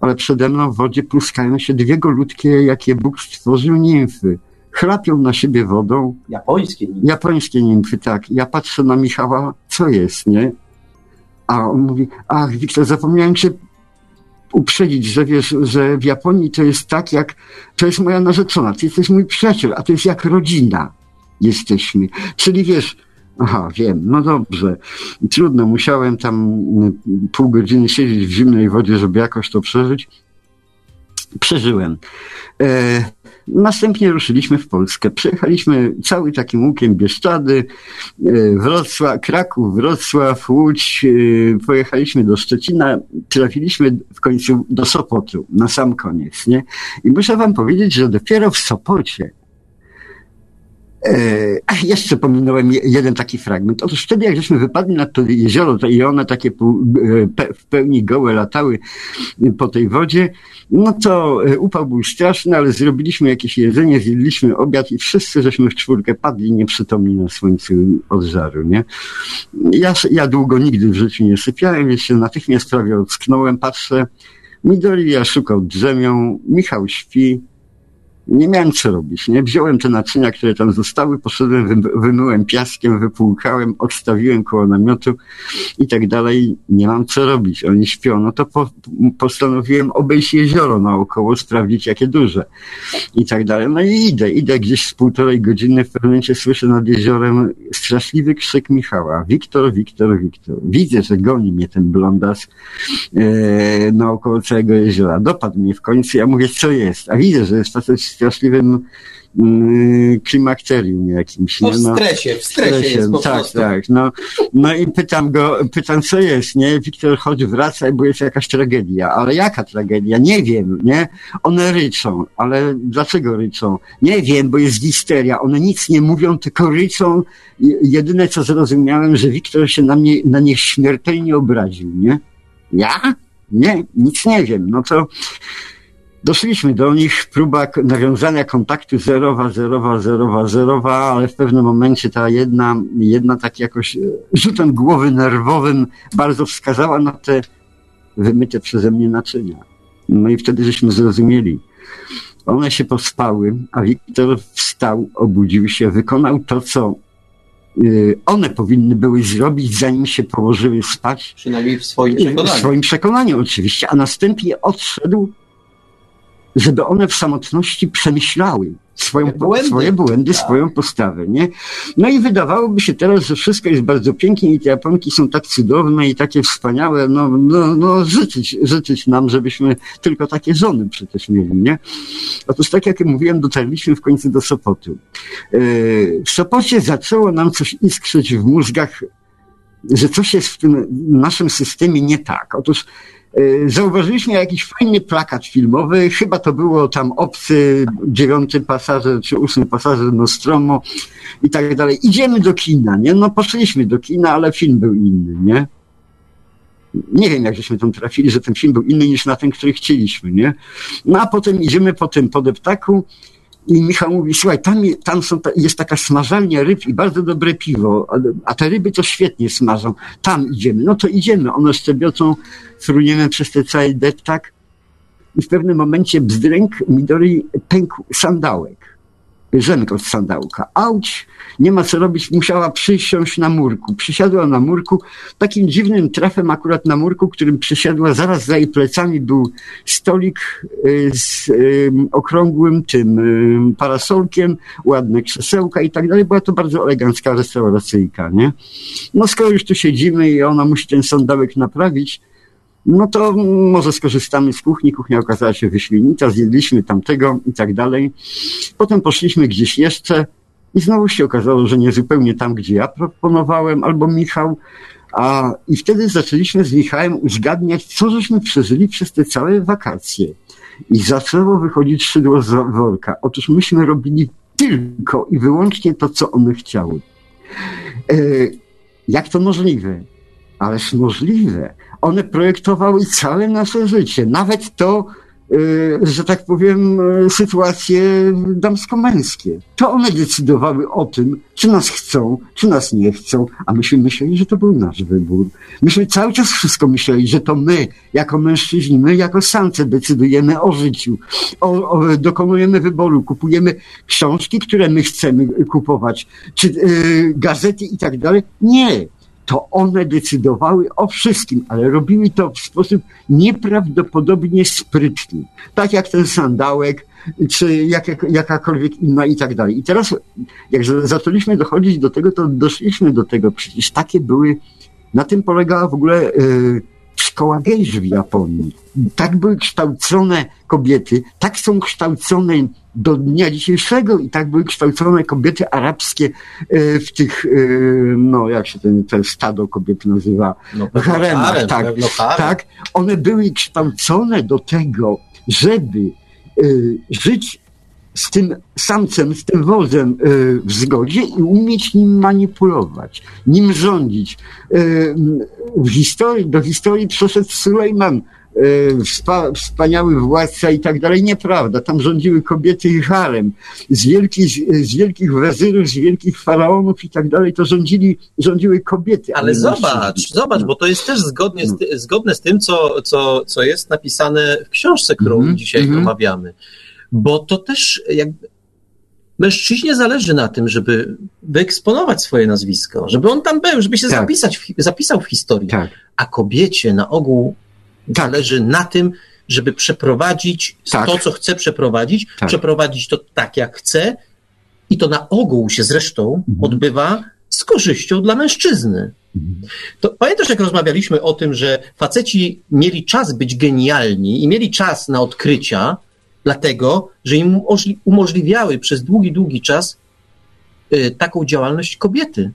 ale przede mną w wodzie pluskają się dwie golutkie, jakie Bóg stworzył nimfy. chlapią na siebie wodą. Japońskie nimfy. Japońskie nimfy, tak. Ja patrzę na Michała, co jest, nie? A on mówi, ach, Wiktor, zapomniałem cię uprzedzić, że wiesz, że w Japonii to jest tak jak, to jest moja narzeczona, ty jesteś mój przyjaciel, a to jest jak rodzina jesteśmy. Czyli wiesz, aha, wiem, no dobrze, trudno, musiałem tam mm, pół godziny siedzieć w zimnej wodzie, żeby jakoś to przeżyć. Przeżyłem. E, Następnie ruszyliśmy w Polskę. Przejechaliśmy cały takim łukiem Bieszczady, e, Wrocław, Kraków, Wrocław, Łódź. E, pojechaliśmy do Szczecina, trafiliśmy w końcu do Sopotu, na sam koniec, nie? I muszę wam powiedzieć, że dopiero w Sopocie E, jeszcze pominąłem jeden taki fragment. Otóż wtedy, jak żeśmy wypadli na to jezioro, to i one takie e, w pełni gołe latały po tej wodzie, no to e, upał był straszny, ale zrobiliśmy jakieś jedzenie, zjedliśmy obiad i wszyscy żeśmy w czwórkę padli nieprzytomni na słońcu od żaru, nie? Ja, ja długo nigdy w życiu nie sypiałem, więc się natychmiast prawie ocknąłem, patrzę, Midori ja szukał drzemią, Michał śpi, nie miałem co robić, nie? Wziąłem te naczynia, które tam zostały, poszedłem, wymyłem piaskiem, wypłukałem, odstawiłem koło namiotu i tak dalej. Nie mam co robić, oni śpią. No to po, postanowiłem obejść jezioro naokoło, sprawdzić jakie duże i tak dalej. No i idę, idę gdzieś z półtorej godziny, w pewnym momencie słyszę nad jeziorem straszliwy krzyk Michała. Wiktor, Wiktor, Wiktor. Widzę, że goni mnie ten blondas e, naokoło całego jeziora. Dopadł mnie w końcu, ja mówię, co jest? A widzę, że jest facet straszliwym mm, klimakterium jakimś. No, w stresie, w stresie, stresie jest po Tak, prostu. tak. No, no i pytam go, pytam co jest, nie? Wiktor, chodź, wracaj, bo jest jakaś tragedia. Ale jaka tragedia? Nie wiem, nie? One ryczą, ale dlaczego ryczą? Nie wiem, bo jest histeria. One nic nie mówią, tylko ryczą. Jedyne, co zrozumiałem, że Wiktor się na mnie, na nich śmiertelnie obraził, nie? Ja? Nie, nic nie wiem. No to Doszliśmy do nich, próba nawiązania kontaktu zerowa, zerowa, zerowa, zerowa, ale w pewnym momencie ta jedna, jedna tak jakoś e, rzutem głowy nerwowym bardzo wskazała na te wymyte przeze mnie naczynia. No i wtedy żeśmy zrozumieli. One się pospały, a Wiktor wstał, obudził się, wykonał to, co e, one powinny były zrobić, zanim się położyły spać. Przynajmniej w swoim przekonaniu. W swoim przekonaniu oczywiście, a następnie odszedł żeby one w samotności przemyślały swoją, błędy. swoje błędy, tak. swoją postawę, nie? No i wydawałoby się teraz, że wszystko jest bardzo pięknie i te Japonki są tak cudowne i takie wspaniałe, no, no, no życzyć, życzyć nam, żebyśmy tylko takie żony przecież mieli, nie? Otóż tak jak mówiłem, dotarliśmy w końcu do Sopotu. E, w Sopocie zaczęło nam coś iskrzyć w mózgach, że coś jest w tym naszym systemie nie tak. Otóż zauważyliśmy jakiś fajny plakat filmowy, chyba to było tam obcy, dziewiąty pasażer czy ósmy pasażer Nostromo i tak dalej. Idziemy do kina, nie? No poszliśmy do kina, ale film był inny, nie? Nie wiem, jak żeśmy tam trafili, że ten film był inny niż na ten, który chcieliśmy, nie? No a potem idziemy po tym podeptaku i Michał mówi, słuchaj, tam, tam są, jest taka smażalnia ryb i bardzo dobre piwo, a te ryby to świetnie smażą. Tam idziemy. No to idziemy. One szczebiocą, fruniemy przez ten cały deptak i w pewnym momencie bzdręk Midori pękł sandałek rzemek od sandałka. Auć, nie ma co robić, musiała przysiąść na murku. Przysiadła na murku, takim dziwnym trafem akurat na murku, którym przysiadła, zaraz za jej plecami był stolik y, z okrągłym tym parasolkiem, ładne krzesełka i tak dalej. Była to bardzo elegancka restauracyjka, nie? No skoro już tu siedzimy i ona musi ten sandałek naprawić, no to może skorzystamy z kuchni. Kuchnia okazała się wyśmienita, zjedliśmy tamtego i tak dalej. Potem poszliśmy gdzieś jeszcze i znowu się okazało, że nie zupełnie tam, gdzie ja proponowałem, albo Michał. A, I wtedy zaczęliśmy z Michałem uzgadniać, co żeśmy przeżyli przez te całe wakacje. I zaczęło wychodzić szydło z worka. Otóż myśmy robili tylko i wyłącznie to, co one chciały. E, jak to możliwe? Ależ możliwe one projektowały całe nasze życie. Nawet to, że tak powiem, sytuacje damsko-męskie. To one decydowały o tym, czy nas chcą, czy nas nie chcą, a myśmy myśleli, że to był nasz wybór. Myśmy cały czas wszystko myśleli, że to my, jako mężczyźni, my jako samce decydujemy o życiu, o, o, dokonujemy wyboru, kupujemy książki, które my chcemy kupować, czy yy, gazety i tak dalej. Nie to one decydowały o wszystkim, ale robiły to w sposób nieprawdopodobnie sprytny. Tak jak ten sandałek, czy jak, jakakolwiek inna i tak dalej. I teraz, jak zaczęliśmy dochodzić do tego, to doszliśmy do tego. Przecież takie były, na tym polegała w ogóle yy, szkoła gejż w Japonii. Tak były kształcone kobiety, tak są kształcone do dnia dzisiejszego i tak były kształcone kobiety arabskie e, w tych, e, no jak się ten, ten stado kobiet nazywa, no, haremach, harem, tak, tak. One były kształcone do tego, żeby e, żyć z tym samcem, z tym wozem w zgodzie i umieć nim manipulować, nim rządzić. W historii, do historii przeszedł Sulejman, Wspa, wspaniały władca i tak dalej. Nieprawda. Tam rządziły kobiety i harem. Z wielkich, z wielkich wezyrów, z wielkich faraonów i tak dalej, to rządzili, rządziły kobiety. Ale zobacz, zobacz, no. bo to jest też zgodnie z, no. zgodne z tym, co, co, co jest napisane w książce, którą mm -hmm. dzisiaj mm -hmm. omawiamy. Bo to też jakby mężczyźnie zależy na tym, żeby wyeksponować swoje nazwisko, żeby on tam był, żeby się tak. zapisać, zapisał w historii. Tak. A kobiecie na ogół tak. Zależy na tym, żeby przeprowadzić tak. to, co chce przeprowadzić, tak. przeprowadzić to tak, jak chce i to na ogół się zresztą mhm. odbywa z korzyścią dla mężczyzny. Mhm. To pamiętasz, jak rozmawialiśmy o tym, że faceci mieli czas być genialni i mieli czas na odkrycia, dlatego, że im umożliwiały przez długi, długi czas y, taką działalność kobiety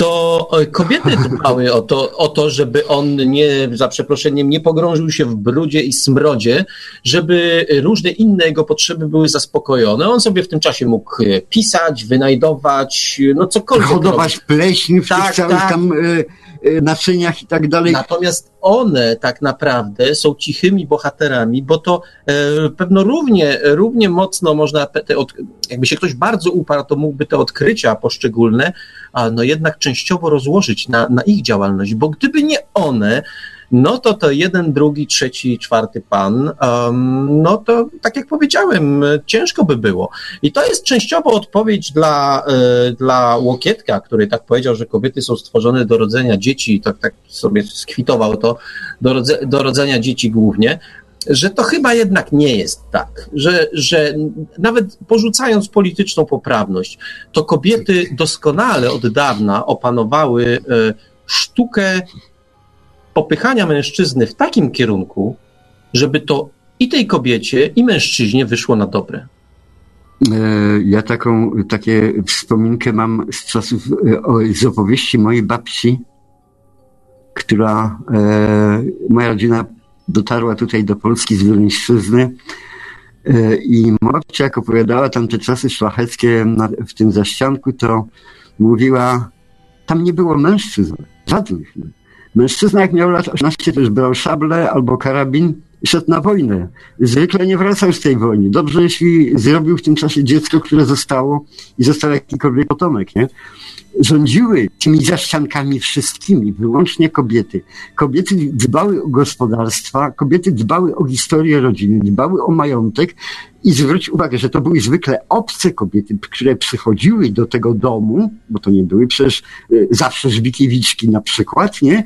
to e, kobiety dbały o to, o to, żeby on nie, za przeproszeniem, nie pogrążył się w brudzie i smrodzie, żeby różne inne jego potrzeby były zaspokojone. On sobie w tym czasie mógł e, pisać, wynajdować, no cokolwiek. Hodować pleśń w tak, tych całych tak. tam y, naczyniach i tak dalej. Natomiast one tak naprawdę są cichymi bohaterami, bo to e, pewno równie, równie mocno można, te jakby się ktoś bardzo uparł, to mógłby te odkrycia poszczególne, no jednak częściowo rozłożyć na, na ich działalność, bo gdyby nie one, no to to jeden, drugi, trzeci, czwarty pan, um, no to tak jak powiedziałem, ciężko by było. I to jest częściowo odpowiedź dla, y, dla Łokietka, który tak powiedział, że kobiety są stworzone do rodzenia dzieci, tak, tak sobie skwitował to, do, rodze, do rodzenia dzieci głównie, że to chyba jednak nie jest tak, że, że nawet porzucając polityczną poprawność, to kobiety doskonale od dawna opanowały y, sztukę popychania mężczyzny w takim kierunku, żeby to i tej kobiecie, i mężczyźnie wyszło na dobre. E, ja taką, takie wspominkę mam z czasów, e, z opowieści mojej babci, która, e, moja rodzina dotarła tutaj do Polski z Wileńszczyzny i Morcia, jak opowiadała tam te czasy szlacheckie w tym zaścianku, to mówiła, tam nie było mężczyzn, żadnych. Mężczyzna, jak miał lat 18, to już brał szable albo karabin szedł na wojnę. Zwykle nie wracał z tej wojny. Dobrze, jeśli zrobił w tym czasie dziecko, które zostało i został jakikolwiek potomek, nie? rządziły tymi zaściankami wszystkimi, wyłącznie kobiety. Kobiety dbały o gospodarstwa, kobiety dbały o historię rodziny, dbały o majątek i zwróć uwagę, że to były zwykle obce kobiety, które przychodziły do tego domu, bo to nie były przecież y, zawsze Żbikiewiczki na przykład, nie?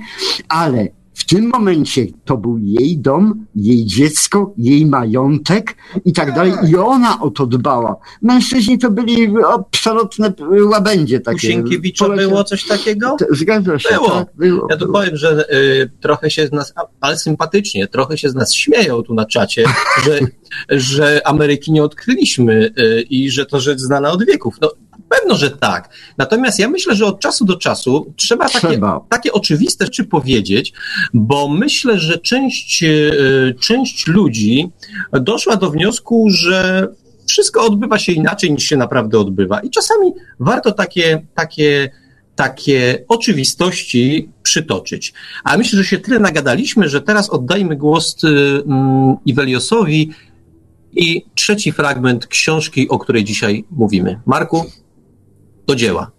Ale w tym momencie to był jej dom, jej dziecko, jej majątek i tak dalej. I ona o to dbała. Mężczyźni to byli przelotne łabędzie takie. Sienkiewicza było coś takiego? Zgadza się. Było. Tak, było. Ja tu powiem, że y, trochę się z nas, ale sympatycznie, trochę się z nas śmieją tu na czacie, że, że Ameryki nie odkryliśmy y, i że to rzecz znana od wieków. No, Pewno, że tak. Natomiast ja myślę, że od czasu do czasu trzeba, trzeba. Takie, takie oczywiste rzeczy powiedzieć, bo myślę, że część, e, część ludzi doszła do wniosku, że wszystko odbywa się inaczej niż się naprawdę odbywa. I czasami warto takie, takie takie oczywistości przytoczyć. A myślę, że się tyle nagadaliśmy, że teraz oddajmy głos um, Iweliosowi i trzeci fragment książki, o której dzisiaj mówimy. Marku, do dzieła.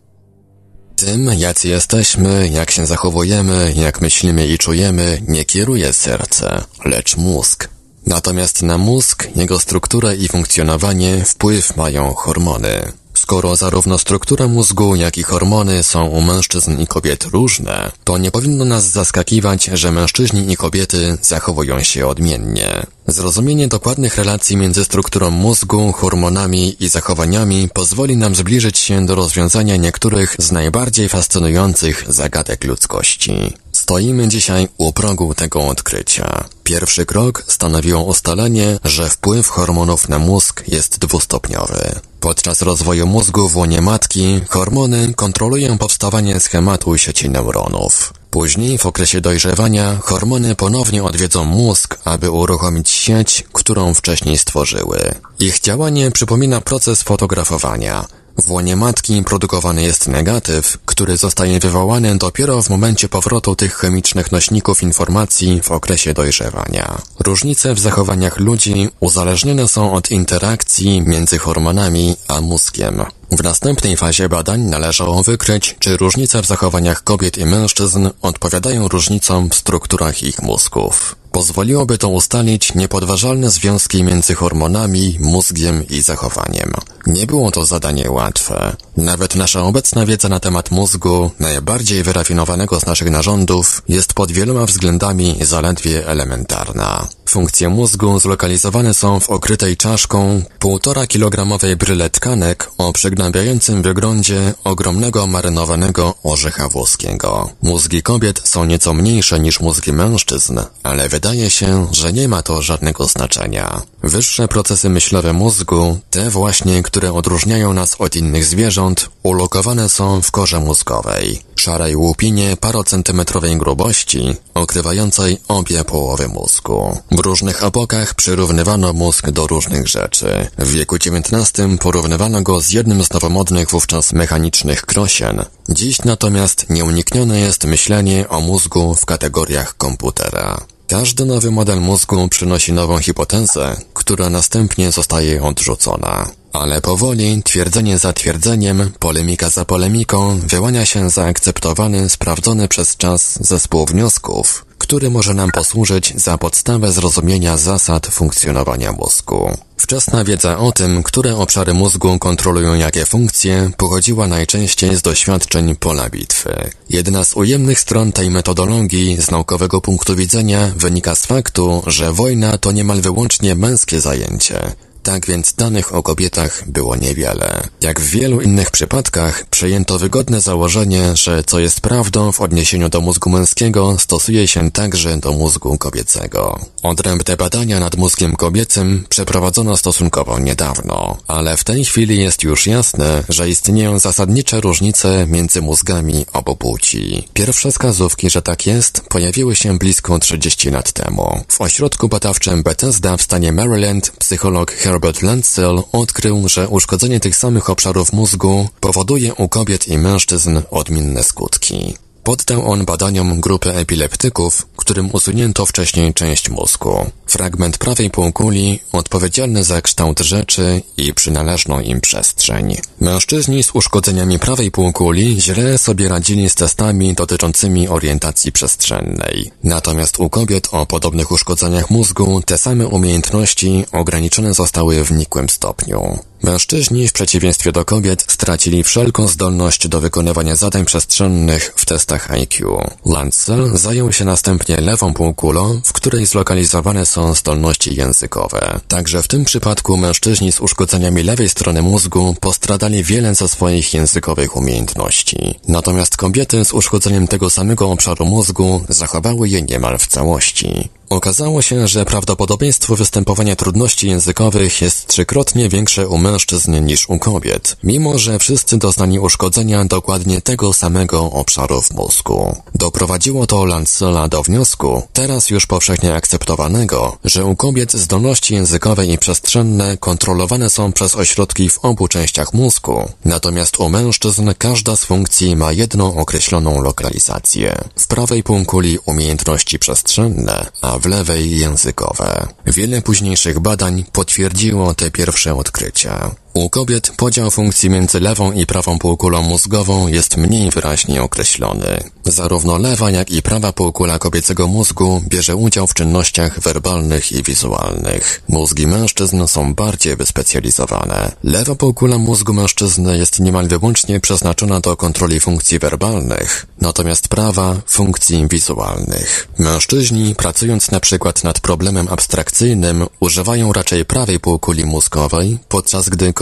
Tym, jacy jesteśmy, jak się zachowujemy, jak myślimy i czujemy, nie kieruje serce, lecz mózg. Natomiast na mózg, jego strukturę i funkcjonowanie wpływ mają hormony. Skoro zarówno struktura mózgu, jak i hormony są u mężczyzn i kobiet różne, to nie powinno nas zaskakiwać, że mężczyźni i kobiety zachowują się odmiennie. Zrozumienie dokładnych relacji między strukturą mózgu, hormonami i zachowaniami pozwoli nam zbliżyć się do rozwiązania niektórych z najbardziej fascynujących zagadek ludzkości. Stoimy dzisiaj u progu tego odkrycia. Pierwszy krok stanowiło ustalenie, że wpływ hormonów na mózg jest dwustopniowy. Podczas rozwoju mózgu w łonie matki hormony kontrolują powstawanie schematu sieci neuronów. Później, w okresie dojrzewania, hormony ponownie odwiedzą mózg, aby uruchomić sieć, którą wcześniej stworzyły. Ich działanie przypomina proces fotografowania. W łonie matki produkowany jest negatyw, który zostaje wywołany dopiero w momencie powrotu tych chemicznych nośników informacji w okresie dojrzewania. Różnice w zachowaniach ludzi uzależnione są od interakcji między hormonami a mózgiem. W następnej fazie badań należało wykryć, czy różnice w zachowaniach kobiet i mężczyzn odpowiadają różnicom w strukturach ich mózgów. Pozwoliłoby to ustalić niepodważalne związki między hormonami, mózgiem i zachowaniem. Nie było to zadanie łatwe. Nawet nasza obecna wiedza na temat mózgu, najbardziej wyrafinowanego z naszych narządów, jest pod wieloma względami zaledwie elementarna. Funkcje mózgu zlokalizowane są w okrytej czaszką półtora kilogramowej bryle tkanek o przygnębiającym wyglądzie ogromnego marynowanego orzecha włoskiego. Mózgi kobiet są nieco mniejsze niż mózgi mężczyzn, ale wydaje się, że nie ma to żadnego znaczenia. Wyższe procesy myślowe mózgu, te właśnie, które odróżniają nas od innych zwierząt, ulokowane są w korze mózgowej, szarej łupinie parocentymetrowej grubości, okrywającej obie połowy mózgu. W różnych epokach przyrównywano mózg do różnych rzeczy. W wieku XIX porównywano go z jednym z nowomodnych wówczas mechanicznych krosien. Dziś natomiast nieuniknione jest myślenie o mózgu w kategoriach komputera. Każdy nowy model mózgu przynosi nową hipotezę, która następnie zostaje odrzucona. Ale powoli, twierdzenie za twierdzeniem, polemika za polemiką, wyłania się zaakceptowany, sprawdzony przez czas zespół wniosków, który może nam posłużyć za podstawę zrozumienia zasad funkcjonowania mózgu. Wczesna wiedza o tym, które obszary mózgu kontrolują jakie funkcje, pochodziła najczęściej z doświadczeń pola bitwy. Jedna z ujemnych stron tej metodologii z naukowego punktu widzenia wynika z faktu, że wojna to niemal wyłącznie męskie zajęcie. Tak więc danych o kobietach było niewiele. Jak w wielu innych przypadkach, przyjęto wygodne założenie, że co jest prawdą w odniesieniu do mózgu męskiego, stosuje się także do mózgu kobiecego. Odrębne badania nad mózgiem kobiecym przeprowadzono stosunkowo niedawno, ale w tej chwili jest już jasne, że istnieją zasadnicze różnice między mózgami obu płci. Pierwsze wskazówki, że tak jest, pojawiły się blisko 30 lat temu. W ośrodku badawczym Bethesda w stanie Maryland psycholog Herbert Lancel odkrył, że uszkodzenie tych samych obszarów mózgu powoduje u kobiet i mężczyzn odmienne skutki. Poddał on badaniom grupę epileptyków, którym usunięto wcześniej część mózgu. Fragment prawej półkuli odpowiedzialny za kształt rzeczy i przynależną im przestrzeń. Mężczyźni z uszkodzeniami prawej półkuli źle sobie radzili z testami dotyczącymi orientacji przestrzennej. Natomiast u kobiet o podobnych uszkodzeniach mózgu te same umiejętności ograniczone zostały w nikłym stopniu. Mężczyźni, w przeciwieństwie do kobiet, stracili wszelką zdolność do wykonywania zadań przestrzennych w testach IQ. Lancel zajął się następnie lewą półkulą, w której zlokalizowane są zdolności językowe. Także w tym przypadku mężczyźni z uszkodzeniami lewej strony mózgu postradali wiele ze swoich językowych umiejętności. Natomiast kobiety z uszkodzeniem tego samego obszaru mózgu zachowały je niemal w całości. Okazało się, że prawdopodobieństwo występowania trudności językowych jest trzykrotnie większe u mężczyzn niż u kobiet, mimo że wszyscy doznali uszkodzenia dokładnie tego samego obszaru w mózgu. Doprowadziło to Lancela do wniosku, teraz już powszechnie akceptowanego, że u kobiet zdolności językowe i przestrzenne kontrolowane są przez ośrodki w obu częściach mózgu, natomiast u mężczyzn każda z funkcji ma jedną określoną lokalizację. W prawej półkuli umiejętności przestrzenne, a w lewej językowe. Wiele późniejszych badań potwierdziło te pierwsze odkrycia. U kobiet podział funkcji między lewą i prawą półkulą mózgową jest mniej wyraźnie określony. Zarówno lewa, jak i prawa półkula kobiecego mózgu bierze udział w czynnościach werbalnych i wizualnych. Mózgi mężczyzn są bardziej wyspecjalizowane. Lewa półkula mózgu mężczyzny jest niemal wyłącznie przeznaczona do kontroli funkcji werbalnych, natomiast prawa funkcji wizualnych. Mężczyźni, pracując na przykład nad problemem abstrakcyjnym, używają raczej prawej półkuli mózgowej, podczas gdy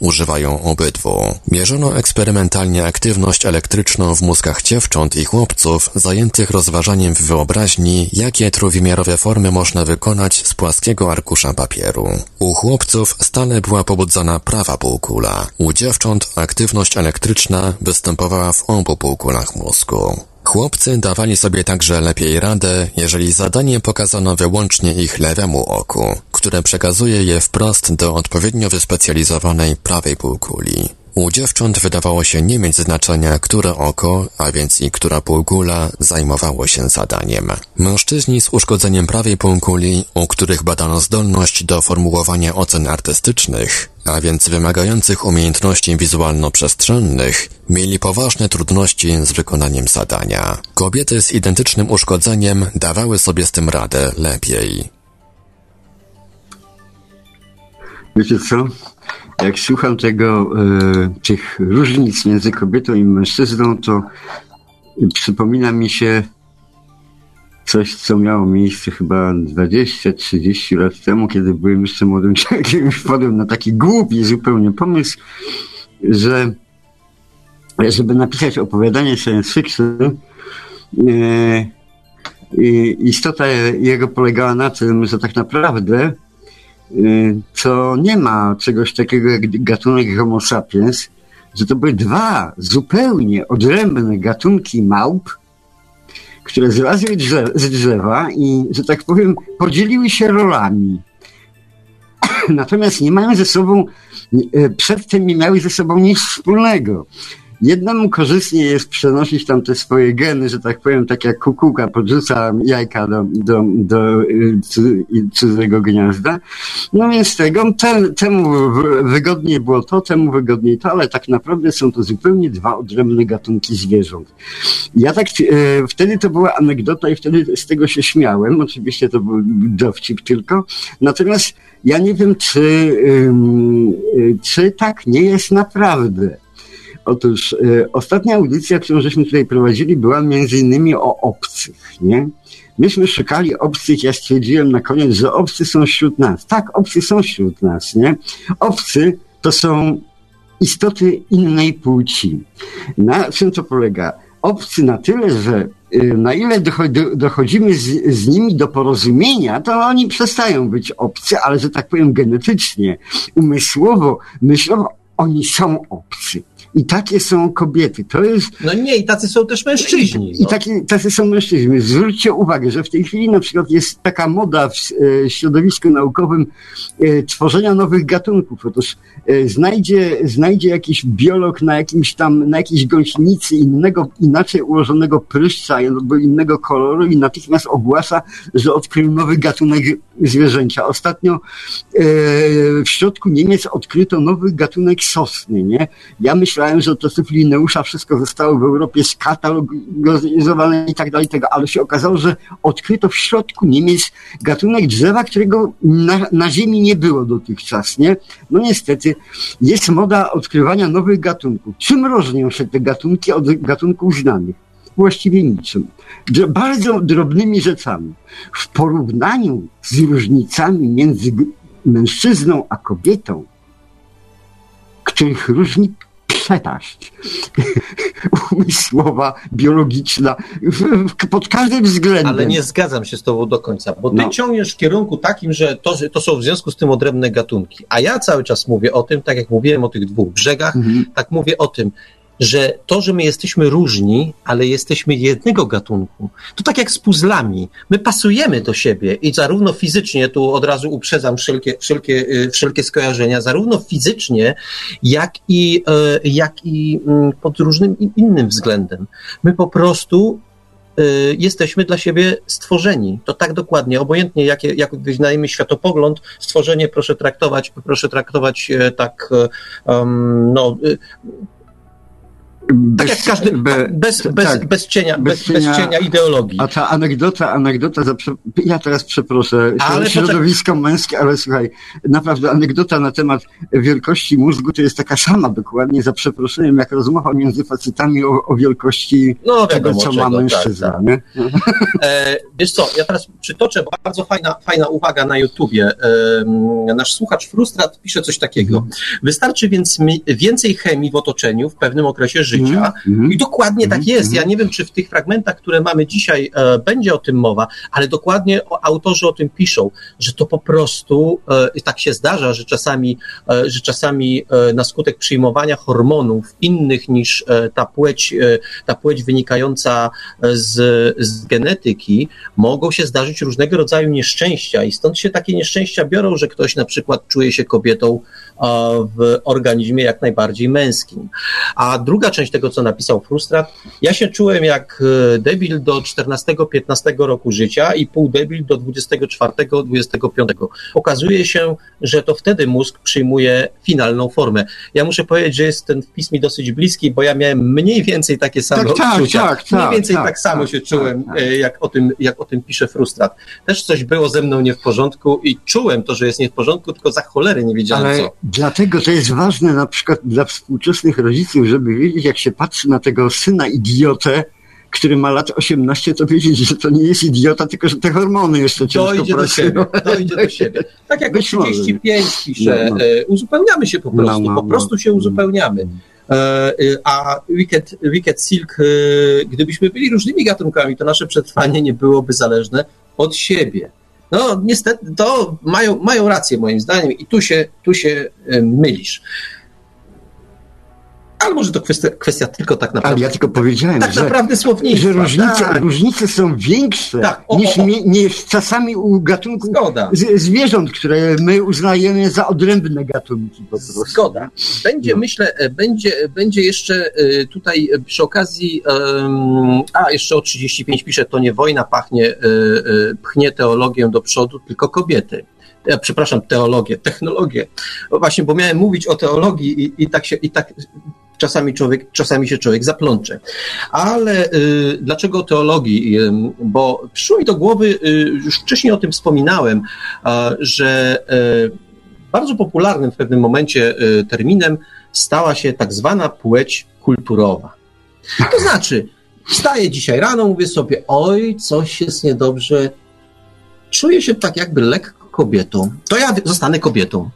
używają obydwu. Mierzono eksperymentalnie aktywność elektryczną w mózgach dziewcząt i chłopców zajętych rozważaniem w wyobraźni, jakie trójwymiarowe formy można wykonać z płaskiego arkusza papieru. U chłopców stale była pobudzana prawa półkula. U dziewcząt aktywność elektryczna występowała w obu półkulach mózgu. Chłopcy dawali sobie także lepiej radę, jeżeli zadanie pokazano wyłącznie ich lewemu oku, które przekazuje je wprost do odpowiednio wyspecjalizowanej prawej półkuli. U dziewcząt wydawało się nie mieć znaczenia, które oko, a więc i która półkula zajmowało się zadaniem. Mężczyźni z uszkodzeniem prawej półkuli, u których badano zdolność do formułowania ocen artystycznych, a więc wymagających umiejętności wizualno-przestrzennych, mieli poważne trudności z wykonaniem zadania. Kobiety z identycznym uszkodzeniem dawały sobie z tym radę lepiej. Wiecie co? Jak słucham tego, e, tych różnic między kobietą i mężczyzną, to przypomina mi się coś, co miało miejsce chyba 20-30 lat temu, kiedy byłem jeszcze młodym człowiekiem, wpadłem na taki głupi zupełnie pomysł, że żeby napisać opowiadanie science fiction, e, istota jego polegała na tym, że tak naprawdę co nie ma czegoś takiego jak gatunek Homo sapiens, że to były dwa zupełnie odrębne gatunki małp, które zlazły z drzewa i, że tak powiem, podzieliły się rolami. Natomiast nie mają ze sobą, y, przedtem nie miały ze sobą nic wspólnego. Jednemu korzystnie jest przenosić tam te swoje geny, że tak powiem, tak jak kukułka podrzuca jajka do, do, do y, cudzego gniazda. No więc tego, temu wygodniej było to, temu wygodniej to, ale tak naprawdę są to zupełnie dwa odrębne gatunki zwierząt. Ja tak, e, wtedy to była anegdota i wtedy z tego się śmiałem. Oczywiście to był dowcip tylko. Natomiast ja nie wiem, czy, y, czy tak nie jest naprawdę. Otóż y, ostatnia audycja, którą żeśmy tutaj prowadzili, była między innymi o obcych, nie? Myśmy szukali obcych, ja stwierdziłem na koniec, że obcy są wśród nas. Tak, obcy są wśród nas, nie? Obcy to są istoty innej płci. Na czym to polega? Obcy na tyle, że y, na ile dochodzimy z, z, nimi do porozumienia, to oni przestają być obcy, ale że tak powiem genetycznie, umysłowo, myślowo, oni są obcy. I takie są kobiety. To jest. No nie, i tacy są też mężczyźni. No. I taki, tacy są mężczyźni. Zwróćcie uwagę, że w tej chwili na przykład jest taka moda w e, środowisku naukowym e, tworzenia nowych gatunków. Otóż e, znajdzie, znajdzie jakiś biolog na jakimś tam, na jakiejś gąsienicy innego, inaczej ułożonego pryszcza albo innego koloru i natychmiast ogłasza, że odkrył nowy gatunek zwierzęcia. Ostatnio w środku Niemiec odkryto nowy gatunek sosny, nie? Ja myślałem, że to czasów Lineusza wszystko zostało w Europie skatalogizowane i tak dalej, tego, ale się okazało, że odkryto w środku Niemiec gatunek drzewa, którego na, na Ziemi nie było dotychczas, nie? No niestety jest moda odkrywania nowych gatunków. Czym różnią się te gatunki od gatunków znanych? Właściwie niczym. Bardzo drobnymi rzeczami. W porównaniu z różnicami między mężczyzną a kobietą, których różni przepaść umysłowa, biologiczna, pod każdym względem. Ale nie zgadzam się z tobą do końca, bo ty no. ciągniesz w kierunku takim, że to, to są w związku z tym odrębne gatunki. A ja cały czas mówię o tym, tak jak mówiłem o tych dwóch brzegach, mhm. tak mówię o tym, że to, że my jesteśmy różni, ale jesteśmy jednego gatunku, to tak jak z puzzlami. My pasujemy do siebie i zarówno fizycznie, tu od razu uprzedzam wszelkie, wszelkie, y, wszelkie skojarzenia, zarówno fizycznie, jak i, y, jak i mm, pod różnym innym względem. My po prostu y, jesteśmy dla siebie stworzeni. To tak dokładnie, obojętnie jakie, jak wyznajemy światopogląd, stworzenie proszę traktować, proszę traktować tak, um, no, tak jak każdy, be, bez, bez, tak, bez, cienia, bez, cienia, bez cienia ideologii. A ta anegdota, anegdota, ja teraz przeproszę ale środowisko poczek- męskie, ale słuchaj, naprawdę anegdota na temat wielkości mózgu to jest taka sama dokładnie, za przeproszeniem, jak rozmowa między facetami o, o wielkości no, tego, co ma tak, mężczyzna. Tak, tak. E, wiesz co, ja teraz przytoczę bardzo fajna, fajna uwaga na YouTubie. E, nasz słuchacz Frustrat pisze coś takiego. Mhm. Wystarczy więc mi, więcej chemii w otoczeniu w pewnym okresie życia, życia. Mm, I dokładnie mm, tak jest. Ja mhm. nie wiem, czy w tych fragmentach, które mamy dzisiaj, e, będzie o tym mowa, ale dokładnie o, autorzy o tym piszą, że to po prostu e, tak się zdarza, że czasami, e, że czasami e, na skutek przyjmowania hormonów innych niż e, ta płeć, e, ta płeć wynikająca z, z genetyki, mogą się zdarzyć różnego rodzaju nieszczęścia i stąd się takie nieszczęścia biorą, że ktoś na przykład czuje się kobietą w organizmie jak najbardziej męskim. A druga część tego, co napisał Frustrat, ja się czułem jak e, debil do 14-15 roku życia i pół debil do 24-25. Okazuje się, że to wtedy mózg przyjmuje finalną formę. Ja muszę powiedzieć, że jest ten wpis mi dosyć bliski, bo ja miałem mniej więcej takie same tak, tak odczucia. Tak, tak, mniej więcej tak, tak samo tak, się czułem, tak, e, jak, o tym, jak o tym pisze Frustrat. Też coś było ze mną nie w porządku i czułem to, że jest nie w porządku, tylko za cholery nie wiedziałem Ale co. Dlatego to jest ważne na przykład dla współczesnych rodziców, żeby wiedzieć, jak się patrzy na tego syna idiotę, który ma lat 18, to wiedzieć, że to nie jest idiota, tylko że te hormony jeszcze ciężko dojdzie pracują. do siebie, do siebie. Tak jak Być 35 może. pisze, no, no. E, uzupełniamy się po no, prostu, no, no, po prostu się uzupełniamy. E, e, a Wicked, Wicked Silk, gdybyśmy byli różnymi gatunkami, to nasze przetrwanie nie byłoby zależne od siebie. No niestety, to mają, mają rację moim zdaniem i tu się, tu się mylisz ale może to kwestia, kwestia tylko tak naprawdę. Ale ja tylko powiedziałem, tak że, naprawdę słownictwa. Że różnice, tak. różnice są większe tak, o, niż, o, o. niż czasami u gatunków z, zwierząt, które my uznajemy za odrębne gatunki po prostu. Zgoda. Będzie, no. myślę, e, będzie, będzie jeszcze e, tutaj e, przy okazji, a jeszcze o 35 pisze, to nie wojna pachnie, pchnie teologię do przodu, tylko kobiety przepraszam, teologię, technologię. Właśnie, bo miałem mówić o teologii i, i tak się, i tak czasami, człowiek, czasami się człowiek zaplącze. Ale y, dlaczego teologii? Y, bo przyszło mi do głowy, y, już wcześniej o tym wspominałem, że y, bardzo popularnym w pewnym momencie terminem stała się tak zwana płeć kulturowa. To znaczy, wstaję dzisiaj rano, mówię sobie, oj, coś jest niedobrze, czuję się tak jakby lekko kobietą, to ja zostanę kobietą.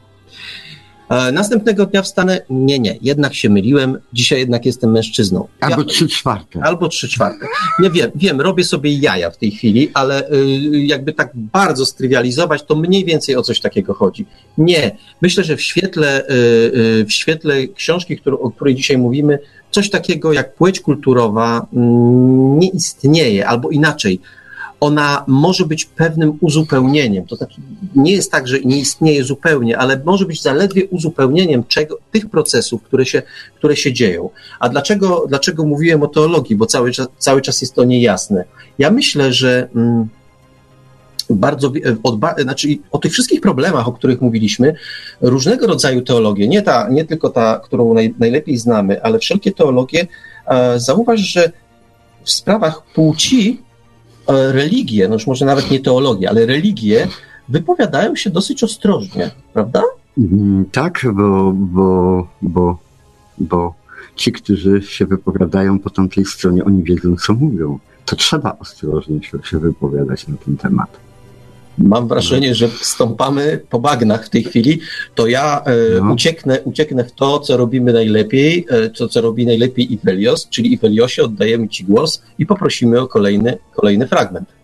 E, następnego dnia wstanę, nie, nie, jednak się myliłem, dzisiaj jednak jestem mężczyzną. Albo trzy czwarte. Albo trzy czwarte. Nie wiem, wiem, robię sobie jaja w tej chwili, ale y, jakby tak bardzo strywializować, to mniej więcej o coś takiego chodzi. Nie, myślę, że w świetle, y, y, w świetle książki, o której dzisiaj mówimy, coś takiego jak płeć kulturowa mm, nie istnieje, albo inaczej, ona może być pewnym uzupełnieniem. To znaczy, nie jest tak, że nie istnieje zupełnie, ale może być zaledwie uzupełnieniem czego, tych procesów, które się, które się dzieją. A dlaczego, dlaczego mówiłem o teologii? Bo cały czas, cały czas jest to niejasne. Ja myślę, że. Mm, bardzo, od, znaczy o tych wszystkich problemach, o których mówiliśmy, różnego rodzaju teologie, nie, ta, nie tylko ta, którą naj, najlepiej znamy, ale wszelkie teologie, e, zauważ, że w sprawach płci E, religie, no już może nawet nie teologię, ale religie wypowiadają się dosyć ostrożnie, prawda? Mm, tak, bo, bo, bo, bo ci, którzy się wypowiadają po tamtej stronie, oni wiedzą, co mówią. To trzeba ostrożnie się, się wypowiadać na ten temat. Mam wrażenie, że stąpamy po bagnach w tej chwili. To ja e, no. ucieknę, ucieknę w to, co robimy najlepiej, e, to, co robi najlepiej Ivelios, czyli Iveliosie oddajemy Ci głos i poprosimy o kolejny, kolejny fragment.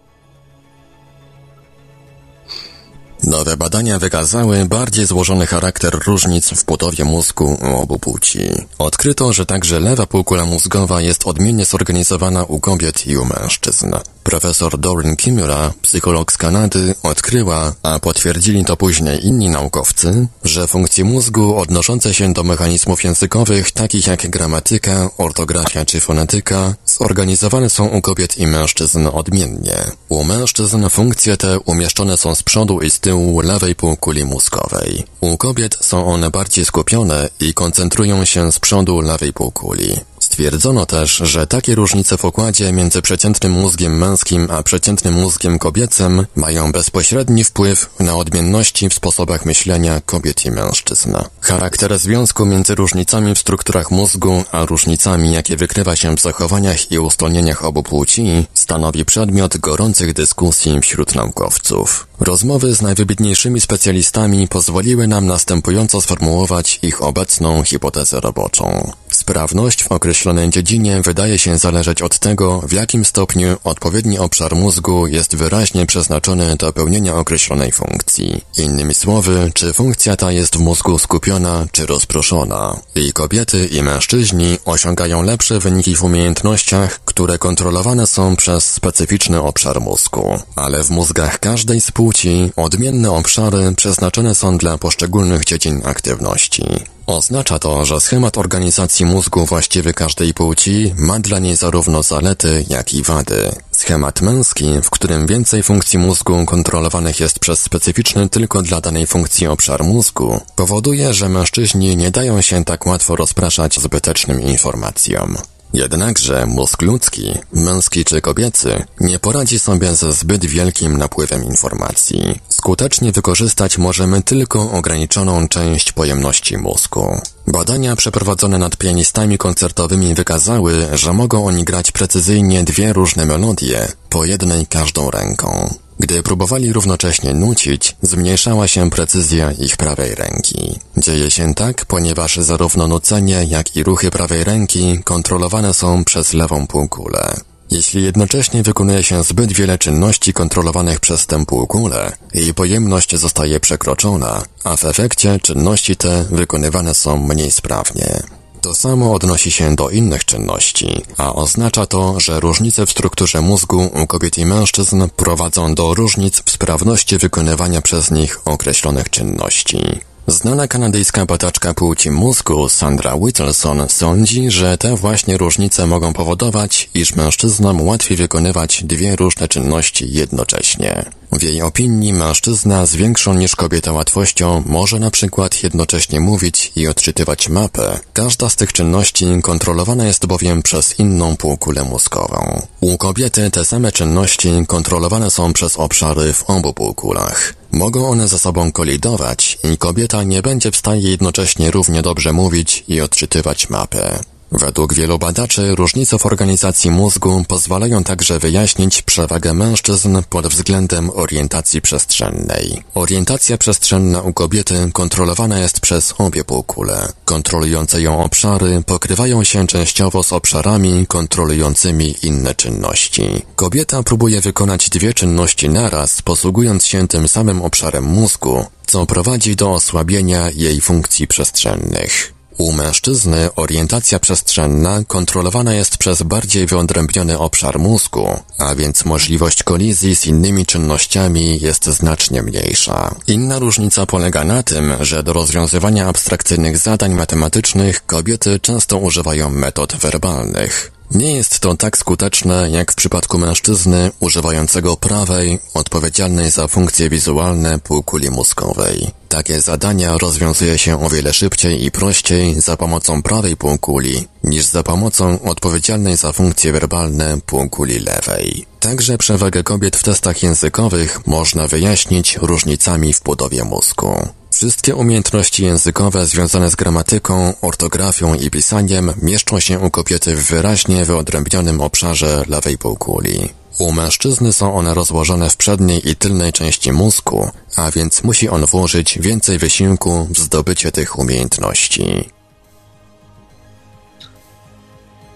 Nowe badania wykazały bardziej złożony charakter różnic w budowie mózgu u obu płci. Odkryto, że także lewa półkula mózgowa jest odmiennie zorganizowana u kobiet i u mężczyzn. Profesor Doreen Kimura, psycholog z Kanady, odkryła, a potwierdzili to później inni naukowcy, że funkcje mózgu odnoszące się do mechanizmów językowych takich jak gramatyka, ortografia czy fonetyka zorganizowane są u kobiet i mężczyzn odmiennie. U mężczyzn funkcje te umieszczone są z przodu i z tyłu lewej półkuli mózgowej. U kobiet są one bardziej skupione i koncentrują się z przodu lewej półkuli. Stwierdzono też, że takie różnice w układzie między przeciętnym mózgiem męskim a przeciętnym mózgiem kobiecym mają bezpośredni wpływ na odmienności w sposobach myślenia kobiet i mężczyzn. Charakter związku między różnicami w strukturach mózgu a różnicami, jakie wykrywa się w zachowaniach i ustaleniach obu płci, stanowi przedmiot gorących dyskusji wśród naukowców. Rozmowy z najwybitniejszymi specjalistami pozwoliły nam następująco sformułować ich obecną hipotezę roboczą. Sprawność w określonej dziedzinie wydaje się zależeć od tego, w jakim stopniu odpowiedni obszar mózgu jest wyraźnie przeznaczony do pełnienia określonej funkcji. Innymi słowy, czy funkcja ta jest w mózgu skupiona czy rozproszona. I kobiety i mężczyźni osiągają lepsze wyniki w umiejętnościach, które kontrolowane są przez specyficzny obszar mózgu. Ale w mózgach każdej z płci odmienne obszary przeznaczone są dla poszczególnych dziedzin aktywności. Oznacza to, że schemat organizacji mózgu właściwy każdej płci ma dla niej zarówno zalety, jak i wady. Schemat męski, w którym więcej funkcji mózgu kontrolowanych jest przez specyficzny tylko dla danej funkcji obszar mózgu, powoduje, że mężczyźni nie dają się tak łatwo rozpraszać zbytecznym informacjom. Jednakże mózg ludzki, męski czy kobiecy, nie poradzi sobie ze zbyt wielkim napływem informacji. Skutecznie wykorzystać możemy tylko ograniczoną część pojemności mózgu. Badania przeprowadzone nad pianistami koncertowymi wykazały, że mogą oni grać precyzyjnie dwie różne melodie, po jednej każdą ręką. Gdy próbowali równocześnie nucić, zmniejszała się precyzja ich prawej ręki. Dzieje się tak, ponieważ zarówno nucenie, jak i ruchy prawej ręki kontrolowane są przez lewą półkulę. Jeśli jednocześnie wykonuje się zbyt wiele czynności kontrolowanych przez tę półkulę, jej pojemność zostaje przekroczona, a w efekcie czynności te wykonywane są mniej sprawnie. To samo odnosi się do innych czynności, a oznacza to, że różnice w strukturze mózgu u kobiet i mężczyzn prowadzą do różnic w sprawności wykonywania przez nich określonych czynności. Znana kanadyjska badaczka płci mózgu Sandra Whittleson sądzi, że te właśnie różnice mogą powodować, iż mężczyznom łatwiej wykonywać dwie różne czynności jednocześnie. W jej opinii mężczyzna z większą niż kobieta łatwością może na przykład jednocześnie mówić i odczytywać mapę. Każda z tych czynności kontrolowana jest bowiem przez inną półkulę mózgową. U kobiety te same czynności kontrolowane są przez obszary w obu półkulach. Mogą one ze sobą kolidować i kobieta nie będzie w stanie jednocześnie równie dobrze mówić i odczytywać mapę. Według wielu badaczy różnice w organizacji mózgu pozwalają także wyjaśnić przewagę mężczyzn pod względem orientacji przestrzennej. Orientacja przestrzenna u kobiety kontrolowana jest przez obie półkule. Kontrolujące ją obszary pokrywają się częściowo z obszarami kontrolującymi inne czynności. Kobieta próbuje wykonać dwie czynności naraz, posługując się tym samym obszarem mózgu, co prowadzi do osłabienia jej funkcji przestrzennych. U mężczyzny orientacja przestrzenna kontrolowana jest przez bardziej wyodrębniony obszar mózgu, a więc możliwość kolizji z innymi czynnościami jest znacznie mniejsza. Inna różnica polega na tym, że do rozwiązywania abstrakcyjnych zadań matematycznych kobiety często używają metod werbalnych. Nie jest to tak skuteczne jak w przypadku mężczyzny używającego prawej, odpowiedzialnej za funkcje wizualne półkuli mózgowej. Takie zadania rozwiązuje się o wiele szybciej i prościej za pomocą prawej półkuli niż za pomocą odpowiedzialnej za funkcje werbalne półkuli lewej. Także przewagę kobiet w testach językowych można wyjaśnić różnicami w budowie mózgu. Wszystkie umiejętności językowe związane z gramatyką, ortografią i pisaniem mieszczą się u kobiety w wyraźnie wyodrębnionym obszarze lewej półkuli. U mężczyzny są one rozłożone w przedniej i tylnej części mózgu, a więc musi on włożyć więcej wysiłku w zdobycie tych umiejętności.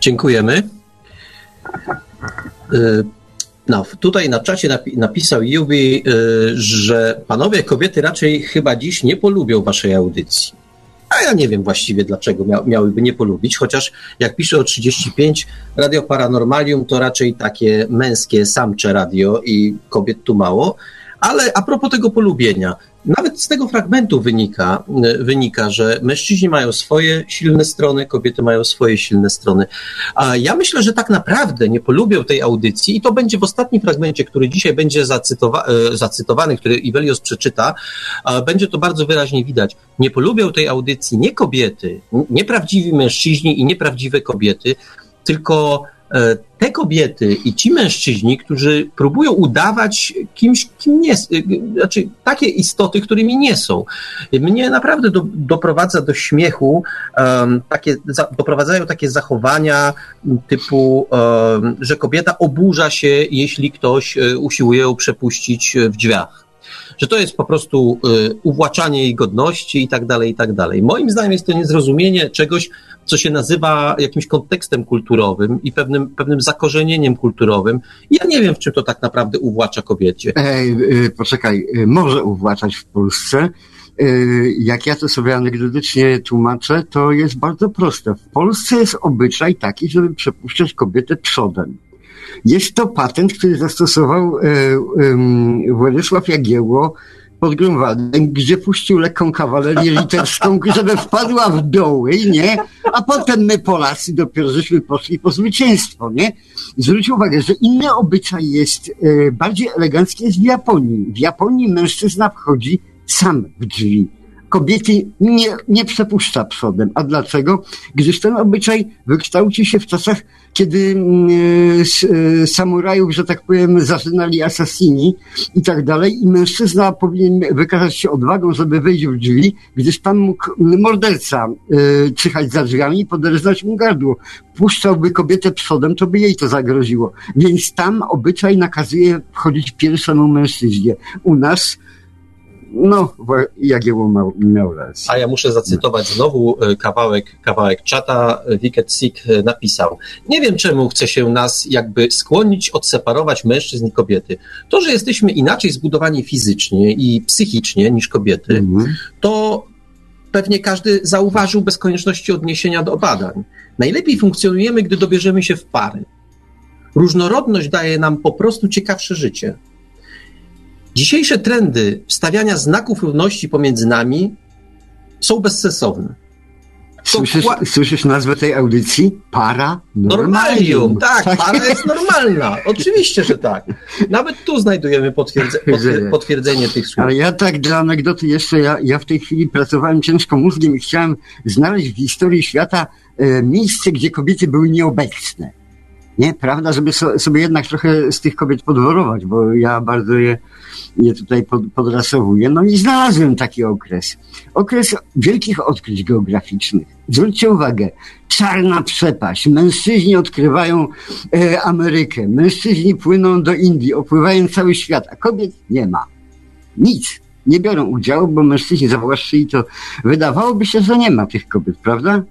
Dziękujemy. No, tutaj na czacie napi napisał Jubi, y, że panowie kobiety raczej chyba dziś nie polubią waszej audycji. A ja nie wiem właściwie, dlaczego mia miałyby nie polubić, chociaż jak pisze o 35, Radio Paranormalium to raczej takie męskie, samcze radio i kobiet tu mało. Ale a propos tego polubienia, nawet z tego fragmentu wynika, wynika, że mężczyźni mają swoje silne strony, kobiety mają swoje silne strony. A ja myślę, że tak naprawdę nie polubią tej audycji i to będzie w ostatnim fragmencie, który dzisiaj będzie zacytowa e, zacytowany, który Ivelios przeczyta, będzie to bardzo wyraźnie widać. Nie polubią tej audycji nie kobiety, nieprawdziwi mężczyźni i nieprawdziwe kobiety, tylko E, te kobiety i ci mężczyźni, którzy próbują udawać kimś, kim nie, e, znaczy takie istoty, którymi nie są. Mnie naprawdę do, doprowadza do śmiechu, um, takie, za, doprowadzają takie zachowania typu, um, że kobieta oburza się, jeśli ktoś e, usiłuje ją przepuścić w drzwiach że to jest po prostu uwłaczanie jej godności i tak dalej, i tak dalej. Moim zdaniem jest to niezrozumienie czegoś, co się nazywa jakimś kontekstem kulturowym i pewnym, pewnym zakorzenieniem kulturowym. Ja nie wiem, w czym to tak naprawdę uwłacza kobiecie. Ej, poczekaj, y, może uwłaczać w Polsce. Y, jak ja to sobie anegdotycznie tłumaczę, to jest bardzo proste. W Polsce jest obyczaj taki, żeby przepuszczać kobietę przodem. Jest to patent, który zastosował Władysław Jagiełło pod Grunwaldem, gdzie puścił lekką kawalerię litewską, żeby wpadła w doły, nie? A potem my Polacy dopiero żeśmy poszli po zwycięstwo, nie? Zwróć uwagę, że inny obyczaj jest, e, bardziej elegancki jest w Japonii. W Japonii mężczyzna wchodzi sam w drzwi kobiety nie, nie przepuszcza przodem. A dlaczego? Gdyż ten obyczaj wykształcił się w czasach, kiedy mm, e, e, samurajów, że tak powiem, zaczynali asasini i tak dalej i mężczyzna powinien wykazać się odwagą, żeby wejść w drzwi, gdyż tam mógł morderca e, czyhać za drzwiami i poderżnąć mu gardło. Puszczałby kobietę przodem, to by jej to zagroziło. Więc tam obyczaj nakazuje wchodzić pierwszemu mężczyźnie. U nas no, Jagiełło miał, miał rację. A ja muszę zacytować znowu e, kawałek, kawałek czata. Wicked Sick e, napisał. Nie wiem, czemu chce się nas jakby skłonić, odseparować mężczyzn i kobiety. To, że jesteśmy inaczej zbudowani fizycznie i psychicznie niż kobiety, mhm. to pewnie każdy zauważył bez konieczności odniesienia do badań. Najlepiej funkcjonujemy, gdy dobierzemy się w pary. Różnorodność daje nam po prostu ciekawsze życie. Dzisiejsze trendy wstawiania znaków równości pomiędzy nami są bezsensowne. Słyszysz, słyszysz nazwę tej audycji? Para Normalium. Tak, tak, para jest normalna. Oczywiście, że tak. Nawet tu znajdujemy potwierdze, potwierdzenie tych słów. Ale ja tak dla anegdoty jeszcze, ja, ja w tej chwili pracowałem ciężko mózgiem i chciałem znaleźć w historii świata e, miejsce, gdzie kobiety były nieobecne. Nie, prawda? Żeby so, sobie jednak trochę z tych kobiet podworować, bo ja bardzo je je tutaj pod, podrasowuje. No i znalazłem taki okres. Okres wielkich odkryć geograficznych. Zwróćcie uwagę, czarna przepaść. Mężczyźni odkrywają e, Amerykę, mężczyźni płyną do Indii, opływają cały świat, a kobiet nie ma. Nic. Nie biorą udziału, bo mężczyźni zawłaszczyli to. Wydawałoby się, że nie ma tych kobiet, prawda?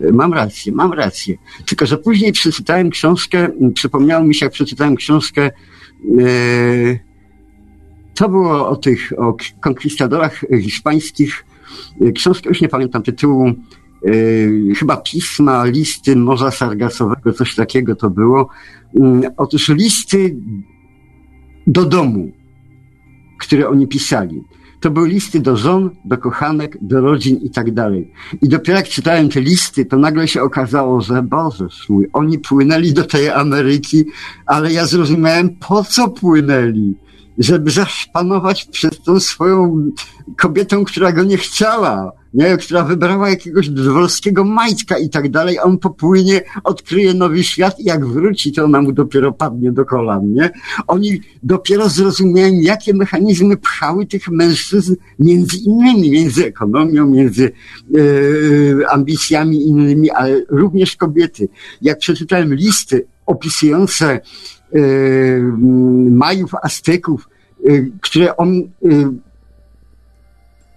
E, mam rację, mam rację. Tylko, że później przeczytałem książkę, przypomniało mi się, jak przeczytałem książkę e, to było o tych, o konkwistadorach hiszpańskich. Książkę, już nie pamiętam tytułu, yy, chyba pisma, listy Morza Sargasowego, coś takiego to było. Yy, otóż listy do domu, które oni pisali. To były listy do żon, do kochanek, do rodzin i tak dalej. I dopiero jak czytałem te listy, to nagle się okazało, że Boże mój, oni płynęli do tej Ameryki, ale ja zrozumiałem, po co płynęli żeby zaszpanować przez tą swoją kobietą, która go nie chciała, nie? która wybrała jakiegoś dworskiego majtka i tak dalej, on popłynie, odkryje nowy świat i jak wróci, to ona mu dopiero padnie do kolan, nie? Oni dopiero zrozumiałem, jakie mechanizmy pchały tych mężczyzn między innymi, między ekonomią, między yy, ambicjami innymi, ale również kobiety. Jak przeczytałem listy opisujące Majów, Azteków, które on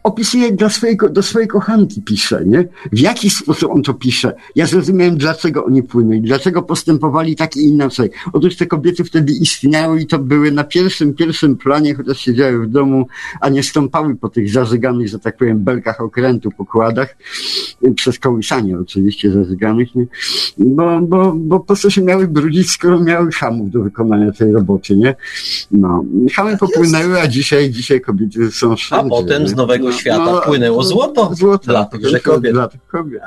opisuje dla swojej, do swojej kochanki pisze, nie? W jaki sposób on to pisze? Ja zrozumiałem, dlaczego oni płynęli, dlaczego postępowali tak i inaczej. Otóż te kobiety wtedy istniały i to były na pierwszym, pierwszym planie, chociaż siedziały w domu, a nie stąpały po tych zażyganych, że tak powiem, belkach okrętu, pokładach, przez kołysanie oczywiście zażyganych, nie? Bo, bo, bo po co się miały brudzić, skoro miały hamów do wykonania tej roboty, nie? No. Chamy popłynęły, a dzisiaj, dzisiaj kobiety są wszędzie. A potem z Nowego świata no, płynęło złoto, złoto dla tychże kobiet. Dla tych kobiet.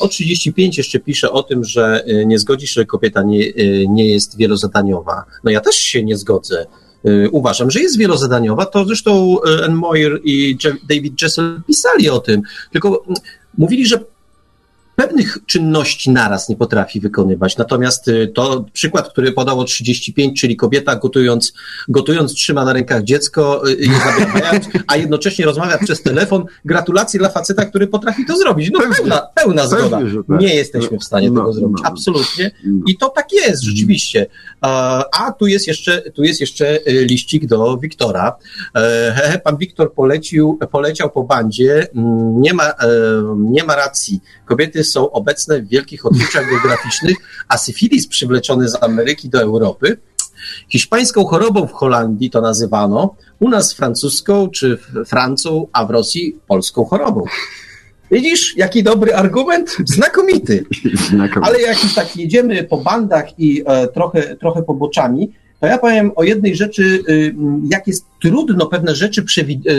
O 35 jeszcze pisze o tym, że y, nie zgodzi się, że kobieta nie, y, nie jest wielozadaniowa. No ja też się nie zgodzę. Y, uważam, że jest wielozadaniowa. To zresztą Anne Moyer i David Jessel pisali o tym. Tylko mm, mówili, że pewnych czynności naraz nie potrafi wykonywać. Natomiast y, to przykład, który podało 35, czyli kobieta gotując, gotując trzyma na rękach dziecko, y, je zabierając, a jednocześnie rozmawia przez telefon. Gratulacje dla faceta, który potrafi to zrobić. No pełna, pełna zgoda. Tak. Nie jesteśmy w stanie no, tego zrobić. No. Absolutnie. No. I to tak jest, rzeczywiście. A tu jest jeszcze, tu jest jeszcze y, liścik do Wiktora. E, pan Wiktor polecił, poleciał po bandzie. Mm, nie ma, e, nie ma racji. Kobiety są obecne w wielkich odczuciach geograficznych, a syfilis przywleczony z Ameryki do Europy Hiszpańską chorobą w Holandii to nazywano, u nas francuską czy Francą, a w Rosji polską chorobą. Widzisz, jaki dobry argument? Znakomity. Znakomity. Ale jak już tak jedziemy po bandach i e, trochę, trochę poboczami, to ja powiem o jednej rzeczy, y, jak jest trudno pewne rzeczy, przewid- y,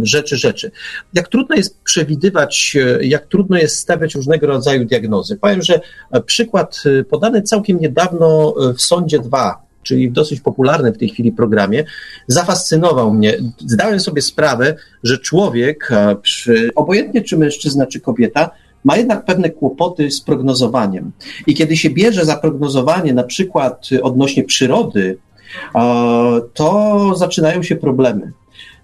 y, rzeczy, rzeczy. Jak trudno jest przewidywać, jak trudno jest stawiać różnego rodzaju diagnozy. Powiem, że przykład podany całkiem niedawno w Sądzie 2, czyli w dosyć popularnym w tej chwili programie, zafascynował mnie. Zdałem sobie sprawę, że człowiek, przy, obojętnie czy mężczyzna, czy kobieta, ma jednak pewne kłopoty z prognozowaniem. I kiedy się bierze za prognozowanie, na przykład odnośnie przyrody, to zaczynają się problemy.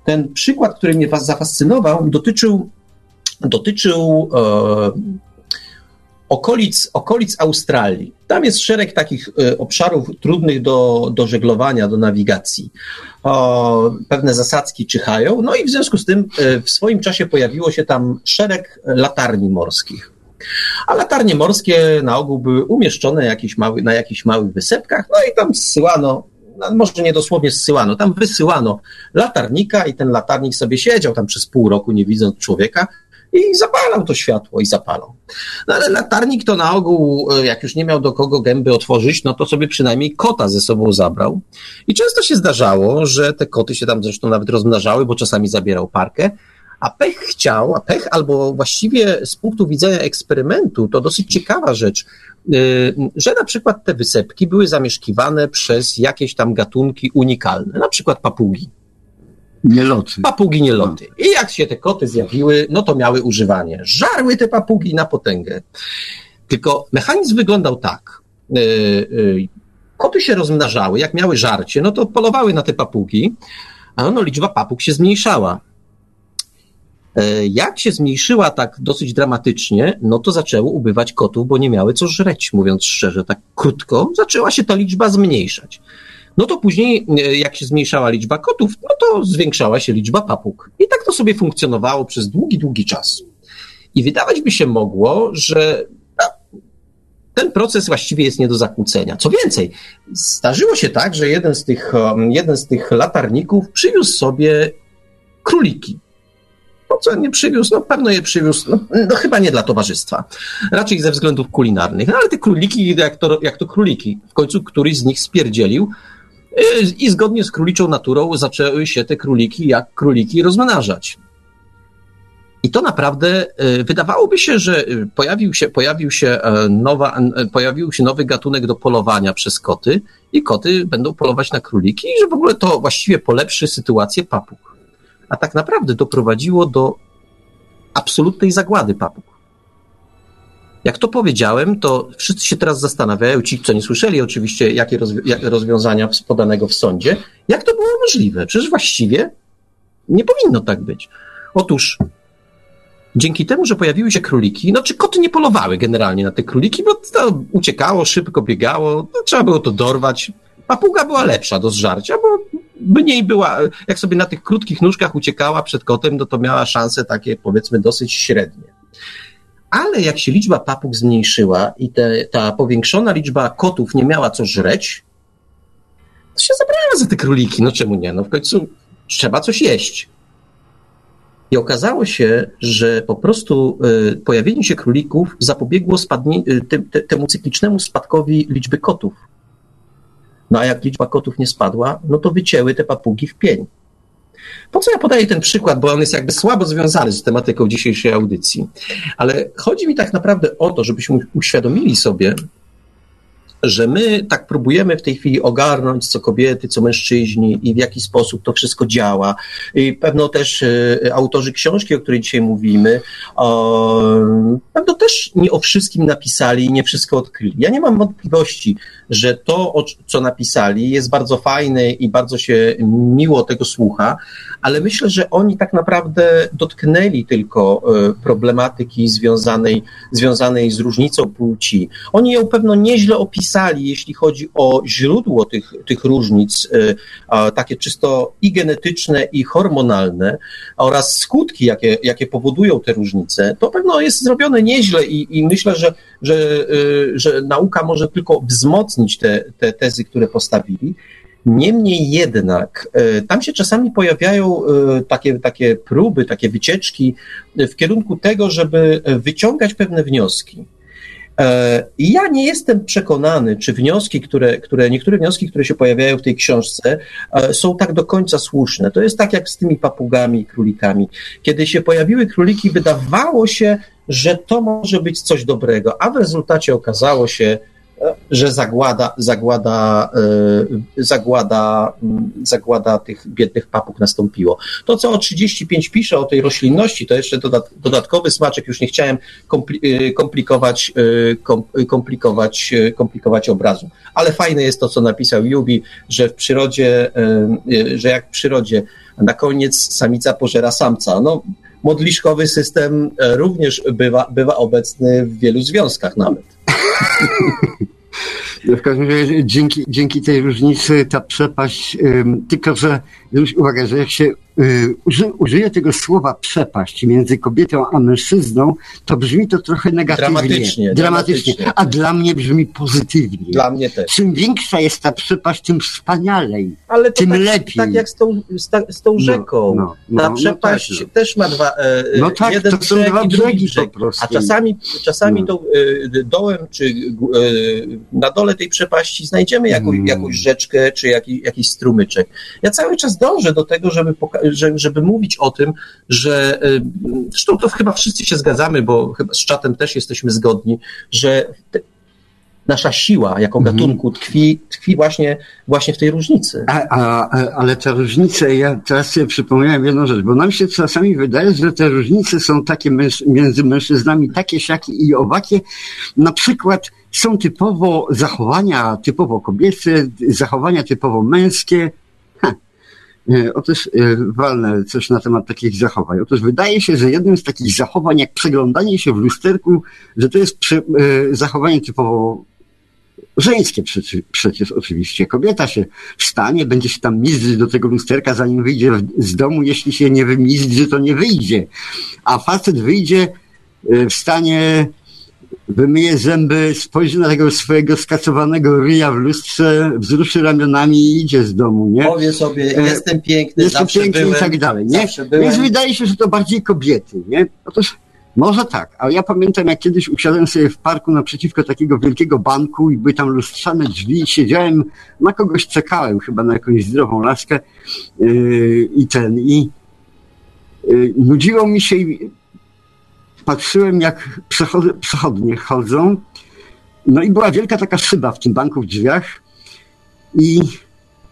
Ten przykład, który mnie Was zafascynował, dotyczył, dotyczył e, okolic, okolic Australii. Tam jest szereg takich e, obszarów trudnych do, do żeglowania, do nawigacji. O, pewne zasadzki czyhają, no i w związku z tym e, w swoim czasie pojawiło się tam szereg latarni morskich. A latarnie morskie na ogół były umieszczone jakieś mały, na jakichś małych wysepkach, no i tam zsyłano no może nie dosłownie zsyłano, tam wysyłano latarnika i ten latarnik sobie siedział tam przez pół roku, nie widząc człowieka, i zapalał to światło i zapalał. No ale latarnik to na ogół, e, jak już nie miał do kogo gęby otworzyć, no to sobie przynajmniej kota ze sobą zabrał. I często się zdarzało, że te koty się tam zresztą nawet rozmnażały, bo czasami zabierał parkę, a pech chciał, a pech albo właściwie z punktu widzenia eksperymentu, to dosyć ciekawa rzecz, e, że na przykład te wysepki były zamieszkiwane przez jakieś tam gatunki unikalne, na przykład papugi. Nieloty. Papugi nieloty. No. I jak się te koty zjawiły, no to miały używanie. Żarły te papugi na potęgę. Tylko mechanizm wyglądał tak. E, e, koty się rozmnażały, jak miały żarcie, no to polowały na te papugi, a no liczba papug się zmniejszała. E, jak się zmniejszyła tak dosyć dramatycznie, no to zaczęło ubywać kotów, bo nie miały co żreć, mówiąc szczerze, tak krótko, zaczęła się ta liczba zmniejszać. No to później, e, jak się zmniejszała liczba kotów, no to zwiększała się liczba papug. I tak to sobie funkcjonowało przez długi, długi czas. I wydawać by się mogło, że ten proces właściwie jest nie do zakłócenia. Co więcej, zdarzyło się tak, że jeden z tych, um, jeden z tych latarników przywiózł sobie króliki. Po co nie przywiózł? No pewno je przywiózł, no, no, chyba nie dla towarzystwa. Raczej ze względów kulinarnych. No ale te króliki, jak to, jak to króliki, w końcu któryś z nich spierdzielił, i zgodnie z króliczą naturą zaczęły się te króliki jak króliki rozmnażać. I to naprawdę e, wydawałoby się, że e, pojawił się, pojawił się, e, nowa, pojawił się nowy gatunek do polowania przez koty i koty będą polować na króliki i że w ogóle to właściwie polepszy sytuację papug. A tak naprawdę doprowadziło do absolutnej zagłady papug. Jak to powiedziałem, to wszyscy się teraz zastanawiają, ci, co nie słyszeli oczywiście, jakie rozwiązania podanego w sądzie, jak to było możliwe? Przecież właściwie nie powinno tak być. Otóż dzięki temu, że pojawiły się króliki, no czy koty nie polowały generalnie na te króliki, bo to uciekało, szybko biegało, no, trzeba było to dorwać. Papuga była lepsza do zżarcia, bo mniej była, jak sobie na tych krótkich nóżkach uciekała przed kotem, no to miała szanse takie powiedzmy dosyć średnie. Ale jak się liczba papug zmniejszyła i te, ta powiększona liczba kotów nie miała co żreć, to się zabrała za te króliki. No czemu nie? No w końcu trzeba coś jeść. I okazało się, że po prostu y, pojawienie się królików zapobiegło spadnie, y, te, te, temu cyklicznemu spadkowi liczby kotów. No a jak liczba kotów nie spadła, no to wycięły te papugi w pień. Po co ja podaję ten przykład, bo on jest jakby słabo związany z tematyką dzisiejszej audycji. Ale chodzi mi tak naprawdę o to, żebyśmy uświadomili sobie, że my tak próbujemy w tej chwili ogarnąć, co kobiety, co mężczyźni i w jaki sposób to wszystko działa. I pewno też y, autorzy książki, o której dzisiaj mówimy, pewno też nie o wszystkim napisali i nie wszystko odkryli. Ja nie mam wątpliwości, że to, co napisali, jest bardzo fajne i bardzo się miło tego słucha, ale myślę, że oni tak naprawdę dotknęli tylko y, problematyki związanej, związanej z różnicą płci. Oni ją pewno nieźle opisali, pisali, jeśli chodzi o źródło tych, tych różnic, y, takie czysto i genetyczne, i hormonalne, oraz skutki, jakie, jakie powodują te różnice, to pewno jest zrobione nieźle i, i myślę, że, że, y, że nauka może tylko wzmocnić te, te tezy, które postawili. Niemniej jednak, y, tam się czasami pojawiają takie, takie próby, takie wycieczki w kierunku tego, żeby wyciągać pewne wnioski. E, I ja nie jestem przekonany, czy wnioski, które, które, niektóre wnioski, które się pojawiają w tej książce, e, są tak do końca słuszne. To jest tak jak z tymi papugami i królikami. Kiedy się pojawiły króliki, wydawało się, że to może być coś dobrego, a w rezultacie okazało się, że zagłada, zagłada, e, zagłada, mm, zagłada tych biednych papug nastąpiło. To, co o 35 pisze o tej roślinności, to jeszcze dodatkowy smaczek, już nie chciałem e, komplikować, e, komplikować, komplikować obrazu. Ale fajne jest to, co napisał Jubi, że w przyrodzie, że jak w przyrodzie na koniec samica pożera samca. No, modliszkowy system również bywa, bywa obecny w wielu związkach nawet. W każdym razie dzięki, dzięki tej różnicy ta przepaść, tylko że uwagę, że jak się uży, użyję tego słowa przepaść między kobietą a mężczyzną, to brzmi to trochę negatywnie. Dramatycznie. Dramatycznie. A dla mnie brzmi pozytywnie. Dla mnie też. Czym większa jest ta przepaść, tym wspanialej. Ale tym tak, lepiej. Tak jak z tą, z, ta, z tą no, rzeką. No, no, ta no, przepaść no tak, też ma dwa. E, no tak, jeden to są dwa brzegi brzeg. po prostu. A czasami, czasami to, e, dołem, czy e, na dole tej przepaści znajdziemy jakąś, mm. jakąś rzeczkę, czy jakiś, jakiś strumyczek. Ja cały czas dążę do tego, żeby pokazać, żeby mówić o tym, że y, zresztą to chyba wszyscy się zgadzamy, bo chyba z czatem też jesteśmy zgodni, że te, nasza siła jako mhm. gatunku tkwi, tkwi właśnie, właśnie w tej różnicy. A, a, ale te różnice, ja teraz sobie przypomniałem jedną rzecz, bo nam się czasami wydaje, że te różnice są takie męż, między mężczyznami takie, siakie i owakie. Na przykład są typowo zachowania typowo kobiece, zachowania typowo męskie, otóż e, walne coś na temat takich zachowań. Otóż wydaje się, że jednym z takich zachowań, jak przeglądanie się w lusterku, że to jest e, zachowanie typowo żeńskie przecież, przecież oczywiście. Kobieta się wstanie, będzie się tam mizdrzy do tego lusterka, zanim wyjdzie z domu. Jeśli się nie wymizdrzy, to nie wyjdzie. A facet wyjdzie, wstanie, wymyje zęby, spojrzy na tego swojego skacowanego ryja w lustrze, wzruszy ramionami i idzie z domu, nie? Powie sobie, e, jestem piękny, jestem piękny byłem, i tak dalej, nie? Więc wydaje się, że to bardziej kobiety, nie? Otóż może tak, ale ja pamiętam, jak kiedyś usiadłem sobie w parku naprzeciwko takiego wielkiego banku i były tam lustrzane drzwi, siedziałem, na kogoś czekałem, chyba na jakąś zdrową laskę yy, i ten, i yy, nudziło mi się i patrzyłem, jak przechodnie chodzą. No i była wielka taka szyba w tym banku w drzwiach i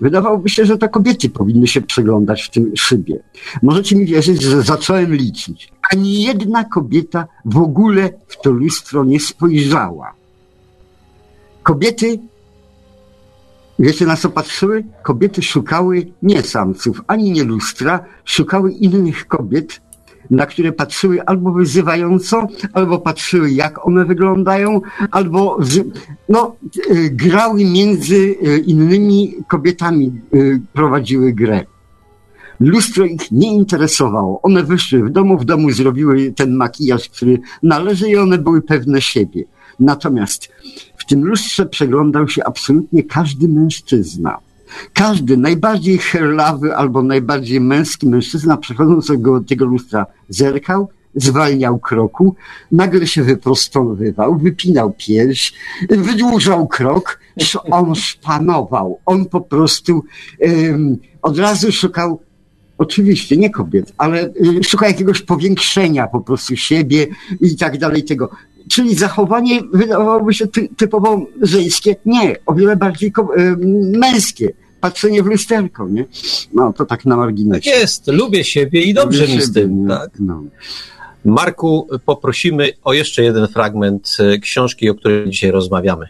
wydawałoby się, że to kobiety powinny się przeglądać w tym szybie. Możecie mi wierzyć, że zacząłem liczyć. Ani jedna kobieta w ogóle w to lustro nie spojrzała. Kobiety, wiecie na co patrzyły? Kobiety szukały nie samców, ani nie lustra, szukały innych kobiet, na które patrzyły albo wyzywająco, albo patrzyły jak one wyglądają, albo no, grały między innymi kobietami, prowadziły grę. Lustro ich nie interesowało. One wyszły w domu, w domu zrobiły ten makijaż, który należy i one były pewne siebie. Natomiast w tym lustrze przeglądał się absolutnie każdy mężczyzna. Każdy najbardziej herlawy albo najbardziej męski mężczyzna przechodząc do tego lustra zerkał, zwalniał kroku, nagle się wyprostowywał, wypinał pierś, wydłużał krok, on szpanował. On po prostu um, od razu szukał Oczywiście, nie kobiet, ale y, szuka jakiegoś powiększenia po prostu siebie i tak dalej tego. Czyli zachowanie wydawałoby się ty, typowo żeńskie. Nie, o wiele bardziej męskie. Patrzenie w lusterko, nie? No, to tak na marginesie. Tak jest, lubię siebie i dobrze lubię mi z tym, tak? No. Marku, poprosimy o jeszcze jeden fragment y, książki, o której dzisiaj rozmawiamy.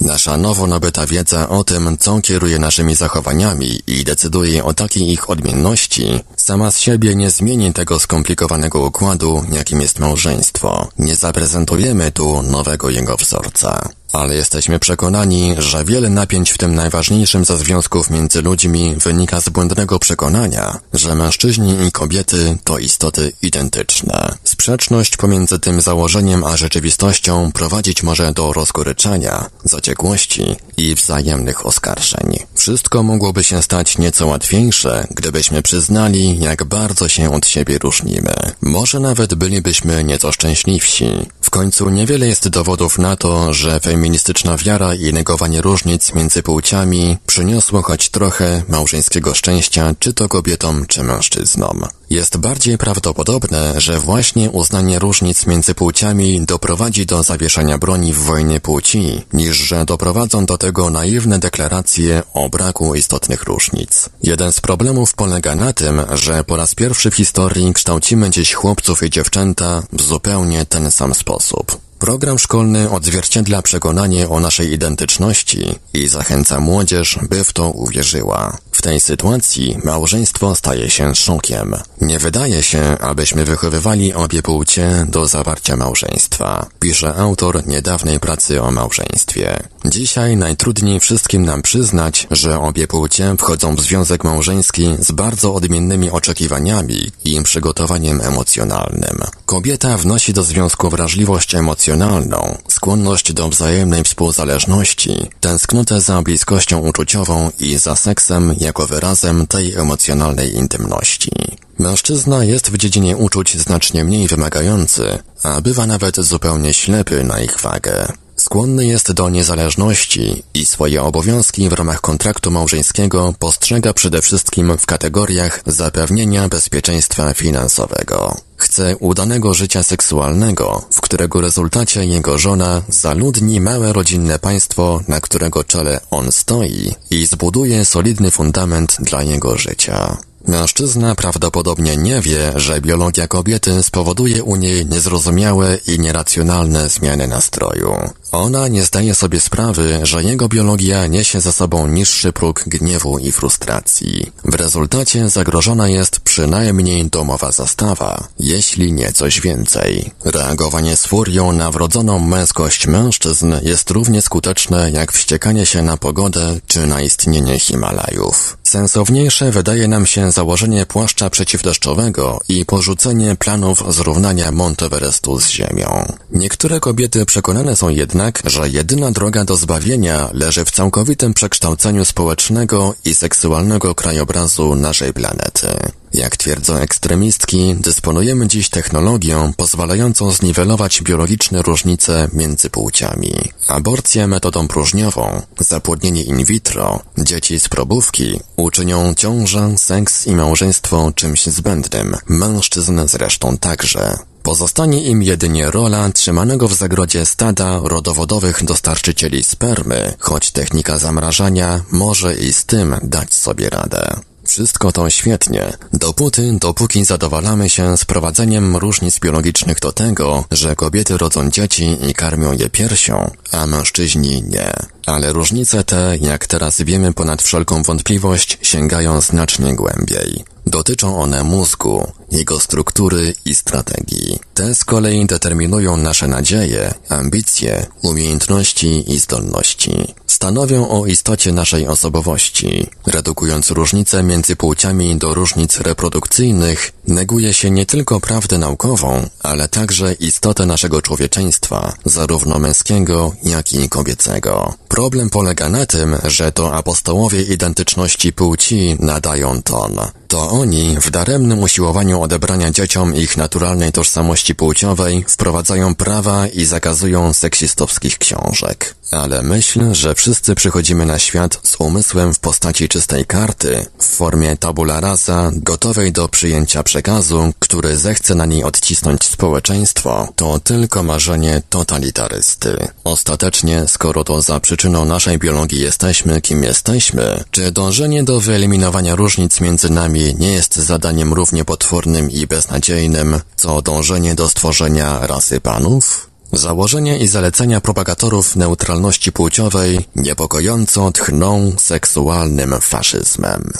Nasza nowo nabyta wiedza o tym, co kieruje naszymi zachowaniami i decyduje o takiej ich odmienności, sama z siebie nie zmieni tego skomplikowanego układu, jakim jest małżeństwo. Nie zaprezentujemy tu nowego jego wzorca ale jesteśmy przekonani, że wiele napięć w tym najważniejszym ze związków między ludźmi wynika z błędnego przekonania, że mężczyźni i kobiety to istoty identyczne. Sprzeczność pomiędzy tym założeniem a rzeczywistością prowadzić może do rozgoryczania, zaciekłości i wzajemnych oskarżeń. Wszystko mogłoby się stać nieco łatwiejsze, gdybyśmy przyznali, jak bardzo się od siebie różnimy. Może nawet bylibyśmy nieco szczęśliwsi. W końcu niewiele jest dowodów na to, że feministyczna wiara i negowanie różnic między płciami przyniosło choć trochę małżeńskiego szczęścia czy to kobietom, czy mężczyznom. Jest bardziej prawdopodobne, że właśnie uznanie różnic między płciami doprowadzi do zawieszenia broni w wojnie płci, niż że doprowadzą do tego naiwne deklaracje o braku istotnych różnic. Jeden z problemów polega na tym, że po raz pierwszy w historii kształcimy dziś chłopców i dziewczęta w zupełnie ten sam sposób. Program szkolny odzwierciedla przekonanie o naszej identyczności i zachęca młodzież, by w to uwierzyła. W tej sytuacji małżeństwo staje się szokiem. Nie wydaje się, abyśmy wychowywali obie płcie do zawarcia małżeństwa, pisze autor niedawnej pracy o małżeństwie. Dzisiaj najtrudniej wszystkim nam przyznać, że obie płcie wchodzą w związek małżeński z bardzo odmiennymi oczekiwaniami i przygotowaniem emocjonalnym. Kobieta wnosi do związku wrażliwość emocjonalną, skłonność do wzajemnej współzależności, tęsknotę za bliskością uczuciową i za seksem jako wyrazem tej emocjonalnej intymności. Mężczyzna jest w dziedzinie uczuć znacznie mniej wymagający, a bywa nawet zupełnie ślepy na ich wagę. Skłonny jest do niezależności i swoje obowiązki w ramach kontraktu małżeńskiego postrzega przede wszystkim w kategoriach zapewnienia bezpieczeństwa finansowego. Chce udanego życia seksualnego, w którego rezultacie jego żona zaludni małe rodzinne państwo, na którego czele on stoi i zbuduje solidny fundament dla jego życia. Mężczyzna prawdopodobnie nie wie, że biologia kobiety spowoduje u niej niezrozumiałe i nieracjonalne zmiany nastroju. Ona nie zdaje sobie sprawy, że jego biologia niesie za sobą niższy próg gniewu i frustracji. W rezultacie zagrożona jest przynajmniej domowa zastawa, jeśli nie coś więcej. Reagowanie z furią na wrodzoną męskość mężczyzn jest równie skuteczne jak wściekanie się na pogodę czy na istnienie Himalajów. Sensowniejsze wydaje nam się założenie płaszcza przeciwdeszczowego i porzucenie planów zrównania Monteverestu z ziemią. Niektóre kobiety przekonane są jednak, że jedyna droga do zbawienia leży w całkowitym przekształceniu społecznego i seksualnego krajobrazu naszej planety. Jak twierdzą ekstremistki, dysponujemy dziś technologią pozwalającą zniwelować biologiczne różnice między płciami. Aborcja metodą próżniową, zapłodnienie in vitro, dzieci z probówki uczynią ciążę, seks i małżeństwo czymś zbędnym, mężczyzn zresztą także. Pozostanie im jedynie rola trzymanego w zagrodzie stada rodowodowych dostarczycieli spermy, choć technika zamrażania może i z tym dać sobie radę. Wszystko to świetnie, dopóty, dopóki zadowalamy się sprowadzeniem różnic biologicznych do tego, że kobiety rodzą dzieci i karmią je piersią, a mężczyźni nie. Ale różnice te, jak teraz wiemy ponad wszelką wątpliwość, sięgają znacznie głębiej. Dotyczą one mózgu, jego struktury i strategii. Te z kolei determinują nasze nadzieje, ambicje, umiejętności i zdolności. Stanowią o istocie naszej osobowości. Redukując różnice między płciami do różnic reprodukcyjnych, neguje się nie tylko prawdę naukową, ale także istotę naszego człowieczeństwa, zarówno męskiego, jak i kobiecego. Problem polega na tym, że to apostołowie identyczności płci nadają ton. To oni w daremnym usiłowaniu odebrania dzieciom ich naturalnej tożsamości płciowej wprowadzają prawa i zakazują seksistowskich książek. Ale myśl, że wszyscy przychodzimy na świat z umysłem w postaci czystej karty, w formie tabula rasa, gotowej do przyjęcia przekazu, który zechce na niej odcisnąć społeczeństwo, to tylko marzenie totalitarysty. Ostatecznie, skoro to za przyczyną naszej biologii jesteśmy, kim jesteśmy, czy dążenie do wyeliminowania różnic między nami nie jest zadaniem równie potwornym i beznadziejnym, co dążenie do stworzenia rasy panów? Założenia i zalecenia propagatorów neutralności płciowej niepokojąco tchną seksualnym faszyzmem.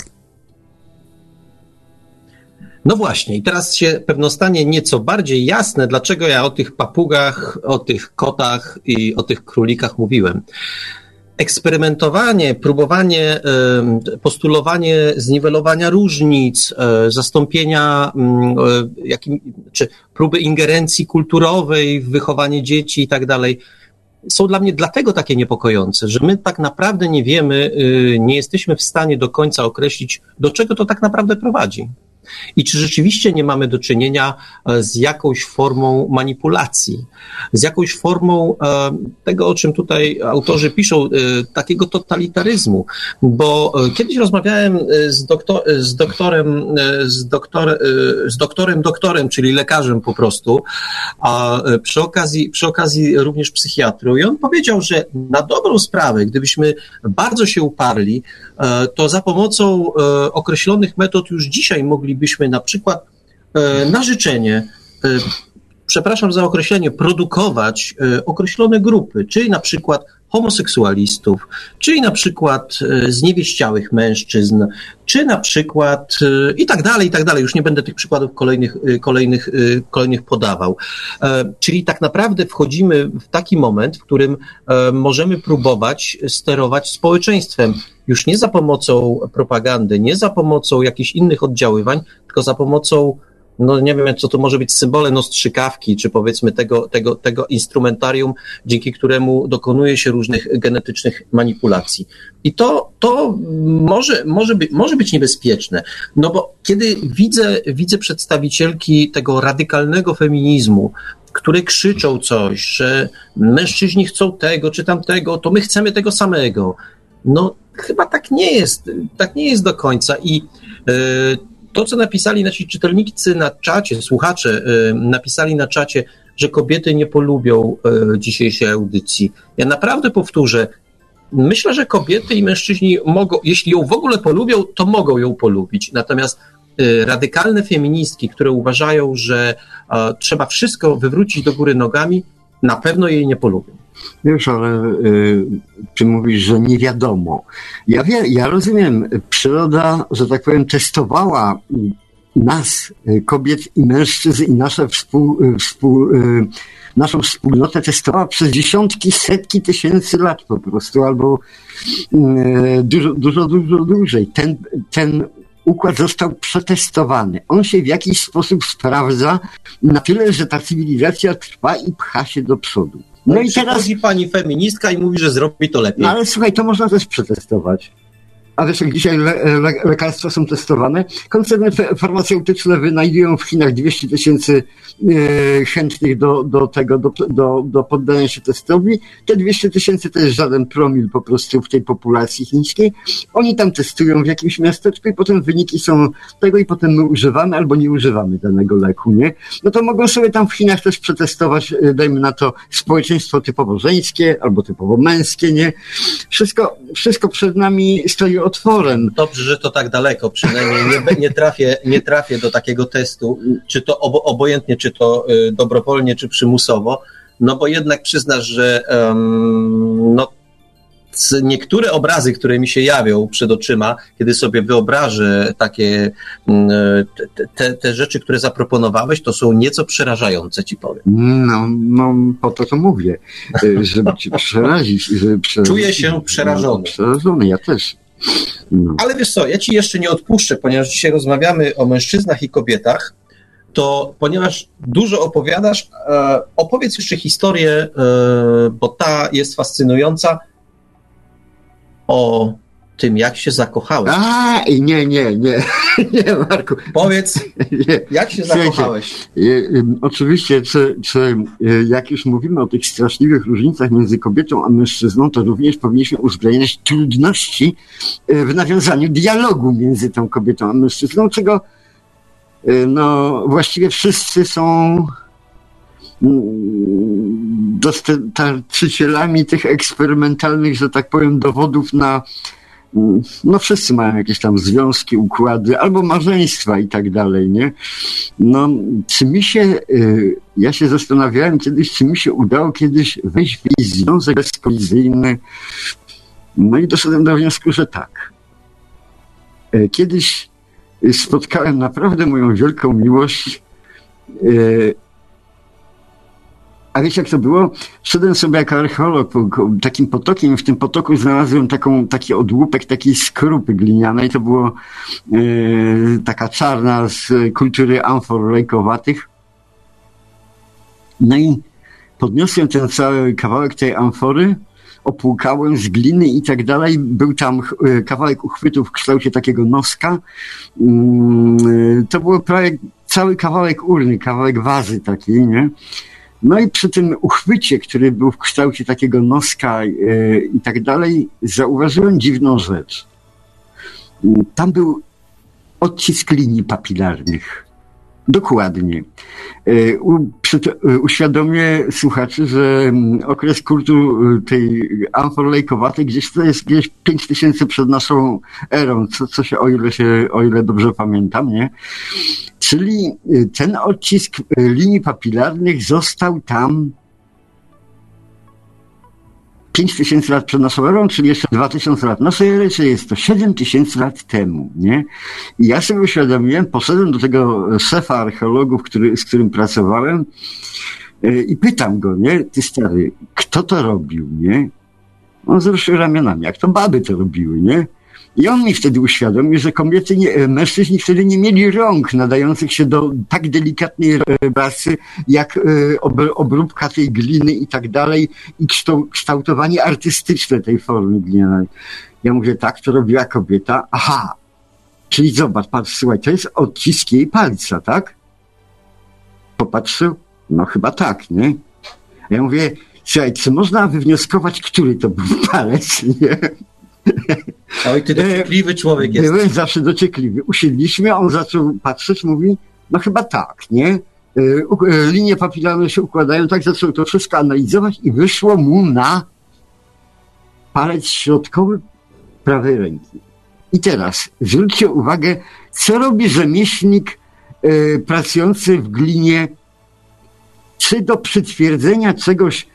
No właśnie, i teraz się pewno stanie nieco bardziej jasne, dlaczego ja o tych papugach, o tych kotach i o tych królikach mówiłem eksperymentowanie, próbowanie, postulowanie zniwelowania różnic, e, zastąpienia, mm, e, jakim, czy próby ingerencji kulturowej w wychowanie dzieci i tak dalej, są dla mnie dlatego takie niepokojące, że my tak naprawdę nie wiemy, y, nie jesteśmy w stanie do końca określić, do czego to tak naprawdę prowadzi. I czy rzeczywiście nie mamy do czynienia e, z jakąś formą manipulacji, z jakąś formą e, tego, o czym tutaj autorzy piszą, e, takiego totalitaryzmu? Bo kiedyś rozmawiałem z, doktor, z doktorem, z, doktor, z doktorem, doktorem, czyli lekarzem po prostu, a przy okazji, przy okazji również psychiatrą, i on powiedział, że na dobrą sprawę, gdybyśmy bardzo się uparli, to za pomocą określonych metod już dzisiaj mogli moglibyśmy na przykład e, na życzenie, e, przepraszam za określenie, produkować e, określone grupy, czyli na przykład homoseksualistów, czyli na przykład zniewieściałych mężczyzn, czy na przykład i tak dalej, i tak dalej. Już nie będę tych przykładów kolejnych, kolejnych, kolejnych podawał. Czyli tak naprawdę wchodzimy w taki moment, w którym możemy próbować sterować społeczeństwem już nie za pomocą propagandy, nie za pomocą jakichś innych oddziaływań, tylko za pomocą no nie wiem, co to może być symbole no strzykawki, czy powiedzmy tego, tego, tego instrumentarium, dzięki któremu dokonuje się różnych genetycznych manipulacji. I to, to może, może, być, może być niebezpieczne, no bo kiedy widzę, widzę przedstawicielki tego radykalnego feminizmu, które krzyczą coś, że mężczyźni chcą tego czy tamtego, to my chcemy tego samego. No, chyba tak nie jest, tak nie jest do końca i e, to, co napisali nasi czytelnicy na czacie, słuchacze e, napisali na czacie, że kobiety nie polubią e, dzisiejszej audycji. Ja naprawdę powtórzę, myślę, że kobiety i mężczyźni mogą, jeśli ją w ogóle polubią, to mogą ją polubić. Natomiast radykalne feministki, które uważają, że trzeba wszystko wywrócić do góry nogami, na pewno jej nie polubią. Wiesz, ale y, ty mówisz, że nie wiadomo. Ja, wie, ja rozumiem, przyroda, że tak powiem, testowała nas, y, kobiet i mężczyzn i nasze współ, y, współ, y, naszą wspólnotę testowała przez dziesiątki, setki tysięcy lat po prostu, albo dużo, dużo, dużo dłużej. Ten, ten układ został przetestowany. On się w jakiś sposób sprawdza na tyle, że ta cywilizacja trwa i pcha się do przodu. No, no i teraz pani feministka i mówi, że zrobi to lepiej. No ale słuchaj, to można też przetestować a jak dzisiaj le, le, lekarstwa są testowane, koncerny farmaceutyczne wynajdują w Chinach 200 tysięcy e, chętnych do, do tego, do, do, do poddania się testowi. Te 200 tysięcy to jest żaden promil po prostu w tej populacji chińskiej. Oni tam testują w jakimś miasteczku i potem wyniki są tego i potem my używamy albo nie używamy danego leku, nie? No to mogą sobie tam w Chinach też przetestować, e, dajmy na to, społeczeństwo typowo żeńskie albo typowo męskie, nie? Wszystko, wszystko przed nami stoi otworem. Dobrze, że to tak daleko, przynajmniej nie, nie, trafię, nie trafię do takiego testu, czy to obo, obojętnie, czy to y, dobrowolnie, czy przymusowo, no bo jednak przyznasz, że um, no, niektóre obrazy, które mi się jawią przed oczyma, kiedy sobie wyobrażę takie mm, te, te, rzeczy, które zaproponowałeś, to są nieco przerażające, ci powiem. No, no po to to mówię, y, żeby cię przerazić. Żeby przerazić. Czuję się przerażony. No, przerażony, ja też. No. Ale wiesz co, ja ci jeszcze nie odpuszczę, ponieważ dzisiaj rozmawiamy o mężczyznach i kobietach, to ponieważ dużo opowiadasz, e, opowiedz jeszcze historię, e, bo ta jest fascynująca, o tym, jak się zakochałeś. A, nie, nie, nie, nie, Marku. Powiedz, nie. jak się zakochałeś? Oczywiście, czy, czy e, jak już mówimy o tych straszliwych różnicach między kobietą a mężczyzną, to również powinniśmy uwzględniać trudności w nawiązaniu dialogu między tą kobietą a mężczyzną, czego Y, no właściwie wszyscy są mm, dostarczycielami tych eksperymentalnych, że tak powiem, dowodów na. No, wszyscy mają jakieś tam związki, układy, albo małżeństwa i tak dalej, nie? No, czy mi się, y, ja się zastanawiałem kiedyś, czy mi się udało kiedyś wejść w jakiś związek bezkolizyjny. No i doszedłem do wniosku, że tak. Y, kiedyś spotkałem naprawdę moją wielką miłość. E, a wiecie, jak to było? Szedłem sobie jako archeolog takim potokiem w tym potoku znalazłem taką, taki odłupek takiej skrupy glinianej. To było e, taka czarna z kultury amfor lejkowatych. No i podniosłem ten cały kawałek tej amfory opłukałem z gliny i tak dalej. Był tam e, kawałek uchwytu w kształcie takiego noska. Mm, e, to było prawie cały kawałek urny, kawałek wazy takiej, nie? No i przy tym uchwycie, który był w kształcie takiego noska e, i tak dalej, zauważyłem dziwną rzecz. Tam był odcisk linii papilarnych. Dokładnie. E, e, uświadomię słuchaczy, że mm, okres kultu e, tej amforlejkowatej gdzieś to jest gdzieś 5000 przed naszą erą, co, co się, o ile się, o ile dobrze pamiętam, nie? Czyli ten odcisk linii papilarnych został tam 5 tysięcy lat przed naszą erą, czyli jeszcze 2000 lat naszej ery, czyli jest to 7 tysięcy lat temu, nie? I ja sobie uświadomiłem, poszedłem do tego szefa archeologów, który, z którym pracowałem yy, i pytam go, nie? Ty stary, kto to robił, nie? On wzruszył ramionami, jak to baby to robiły, nie? I on mi wtedy uświadomił, że kobiety, nie, e, mężczyźni wtedy nie mieli rąk nadających się do tak delikatnej pracy, jak e, obróbka tej gliny i tak dalej i kształtowanie artystyczne tej formy glinianej. Ja mówię, tak, to robiła kobieta. Aha, czyli zobacz, patrz, słuchaj, to jest odcisk jej palca, tak? Popatrzył, no chyba tak, nie? Ja mówię, słuchaj, czy można wywnioskować, który to był palec, nie? Oj, ty dociekliwy człowiek jest. Byłem zawsze dociekliwy. Usiedliśmy, on zaczął patrzeć, mówi, no chyba tak, nie? E, e, linie papilarne się układają, tak zaczął to wszystko analizować i wyszło mu na palec środkowy prawej ręki. I teraz zwróćcie uwagę, co robi rzemieślnik y, pracujący w glinie, czy do przytwierdzenia czegoś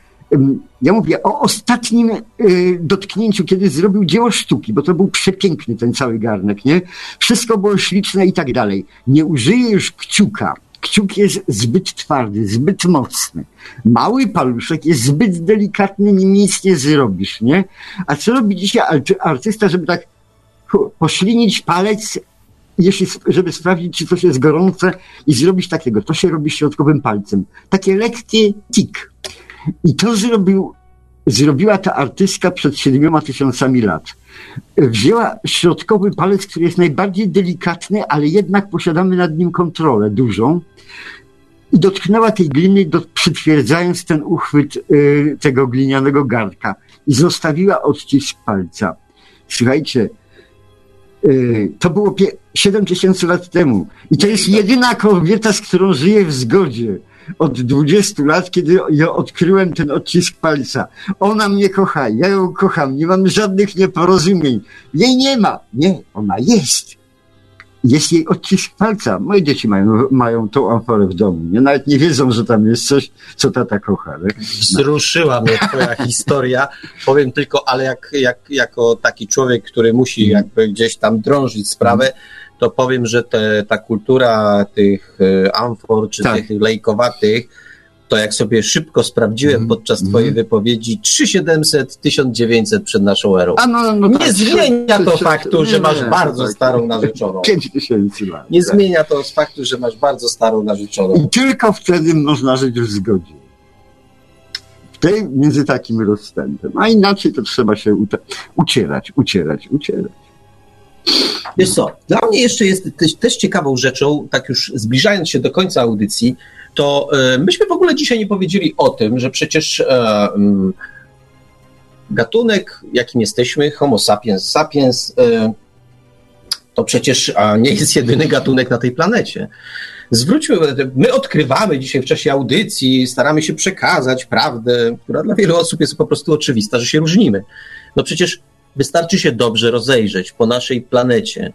ja mówię o ostatnim y, dotknięciu, kiedy zrobił dzieło sztuki, bo to był przepiękny ten cały garnek, nie? Wszystko było śliczne i tak dalej. Nie użyje już kciuka. Kciuk jest zbyt twardy, zbyt mocny. Mały paluszek jest zbyt delikatny, nim nic nie zrobisz, nie? A co robi dzisiaj artysta, żeby tak poślinić palec, jeśli, żeby sprawdzić, czy coś jest gorące i zrobić takiego. To się robi środkowym palcem. Takie lekkie tik i to zrobił, zrobiła ta artystka przed siedmioma tysiącami lat. Wzięła środkowy palec, który jest najbardziej delikatny, ale jednak posiadamy nad nim kontrolę dużą. I dotknęła tej gliny, do, przytwierdzając ten uchwyt y, tego glinianego garnka. I zostawiła odcisk palca. Słuchajcie, y, to było 7 tysięcy lat temu. I to jest jedyna kobieta, z którą żyję w zgodzie od 20 lat, kiedy ja odkryłem ten odcisk palca. Ona mnie kocha, ja ją kocham, nie mam żadnych nieporozumień. Jej nie ma. Nie, ona jest. jest jej odcisk palca. Moje dzieci mają, mają tą amforę w domu. Nie? Nawet nie wiedzą, że tam jest coś, co tata kocha. Ale... Wzruszyła mnie twoja historia. Powiem tylko, ale jak, jak, jako taki człowiek, który musi Mhm. jakby gdzieś tam drążyć sprawę, to powiem, że te, ta kultura tych e, amfor, czy Tak. tych lejkowatych, to jak sobie szybko sprawdziłem Mhm. podczas twojej Mhm. wypowiedzi, 3700, 1900 przed naszą erą. A no, no Nie tak, zmienia to faktu, że nie, masz nie, bardzo tak. starą narzeczoną. Pięć tysięcy lat. Nie tak. zmienia to faktu, że masz bardzo starą narzeczoną. I tylko wtedy można żyć w zgodzie. W tej, między takim rozstępem. A inaczej to trzeba się ucierać, ucierać, ucierać. Wiesz co, dla mnie jeszcze jest też, też ciekawą rzeczą, tak już zbliżając się do końca audycji, to e, myśmy w ogóle dzisiaj nie powiedzieli o tym, że przecież e, gatunek, jakim jesteśmy, Homo sapiens sapiens, e, to przecież nie jest jedyny gatunek na tej planecie. Zwróćmy, my odkrywamy dzisiaj w czasie audycji, staramy się przekazać prawdę, która dla wielu osób jest po prostu oczywista, że się różnimy. No przecież wystarczy się dobrze rozejrzeć po naszej planecie.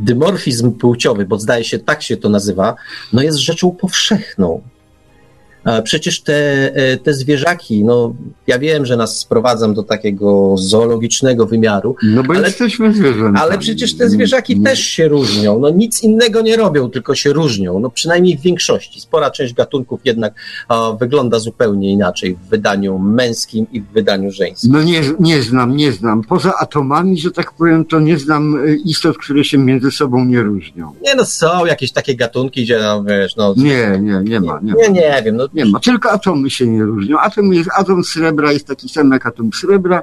Dymorfizm płciowy, bo zdaje się tak się to nazywa, no jest rzeczą powszechną. Przecież te, e, te zwierzaki, no ja wiem, że nas sprowadzam do takiego zoologicznego wymiaru, No bo Ale- jesteśmy zwierzętami. ale przecież te zwierzaki Mm. też się różnią. No nic innego nie robią, tylko się różnią. No przynajmniej w większości. Spora część gatunków jednak a, wygląda zupełnie inaczej w wydaniu męskim i w wydaniu żeńskim. No nie, nie znam, nie znam. Poza atomami, że tak powiem, to nie znam y, istot, które się między sobą nie różnią. Nie no, są jakieś takie gatunki, gdzie no, wiesz, no... Nie, nie, nie ma. Nie, Nie, ma. nie wiem, no Nie ma. Tylko atomy się nie różnią. Atom, jest, atom srebra jest taki sam jak atom srebra,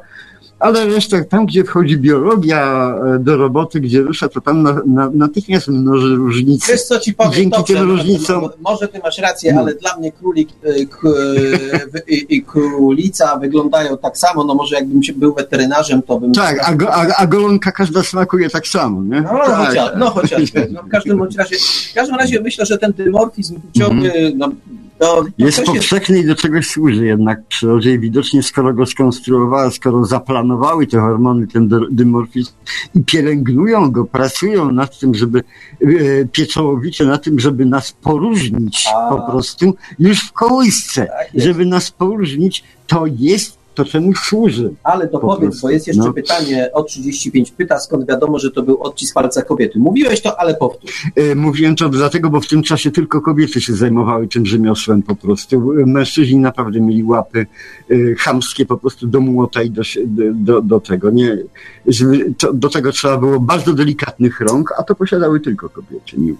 ale reszta, tam gdzie wchodzi biologia e, do roboty, gdzie rusza, to tam na, na, natychmiast mnoży różnice. Wiesz co ci powiem, Dzięki dobrze, tym no, różnicom- no, Może ty masz rację, No. ale dla mnie królik y, k, y, i, i królica wyglądają tak samo, no może jakbym się był weterynarzem, to bym... Tak, a, go, a, a golonka każda smakuje tak samo, nie? No, tak, chociaż, no chociażby. No, w każdym razie, w każdym razie myślę, że ten dymorfizm płciowy, no, to, to Jest coś jest, powszechny i do czegoś służy jednak przyrodzie i widocznie skoro go skonstruowała, skoro zaplanowały te hormony, ten dy- dymorfizm i pielęgnują go, pracują nad tym, żeby e, pieczołowicie nad tym, żeby nas poróżnić A. po prostu już w kołysce, tak żeby nas poróżnić, to jest to, czemu służy. Ale to po powiedz, prostu, bo jest jeszcze no. pytanie o 35 pyta, skąd wiadomo, że to był odcisk palca kobiety. Mówiłeś to, ale powtórz. E, Mówiłem to dlatego, bo w tym czasie tylko kobiety się zajmowały tym rzemiosłem po prostu. E, Mężczyźni naprawdę mieli łapy e, chamskie po prostu do młota i do, do, do tego. Nie, do tego trzeba było bardzo delikatnych rąk, a to posiadały tylko kobiety. Nie.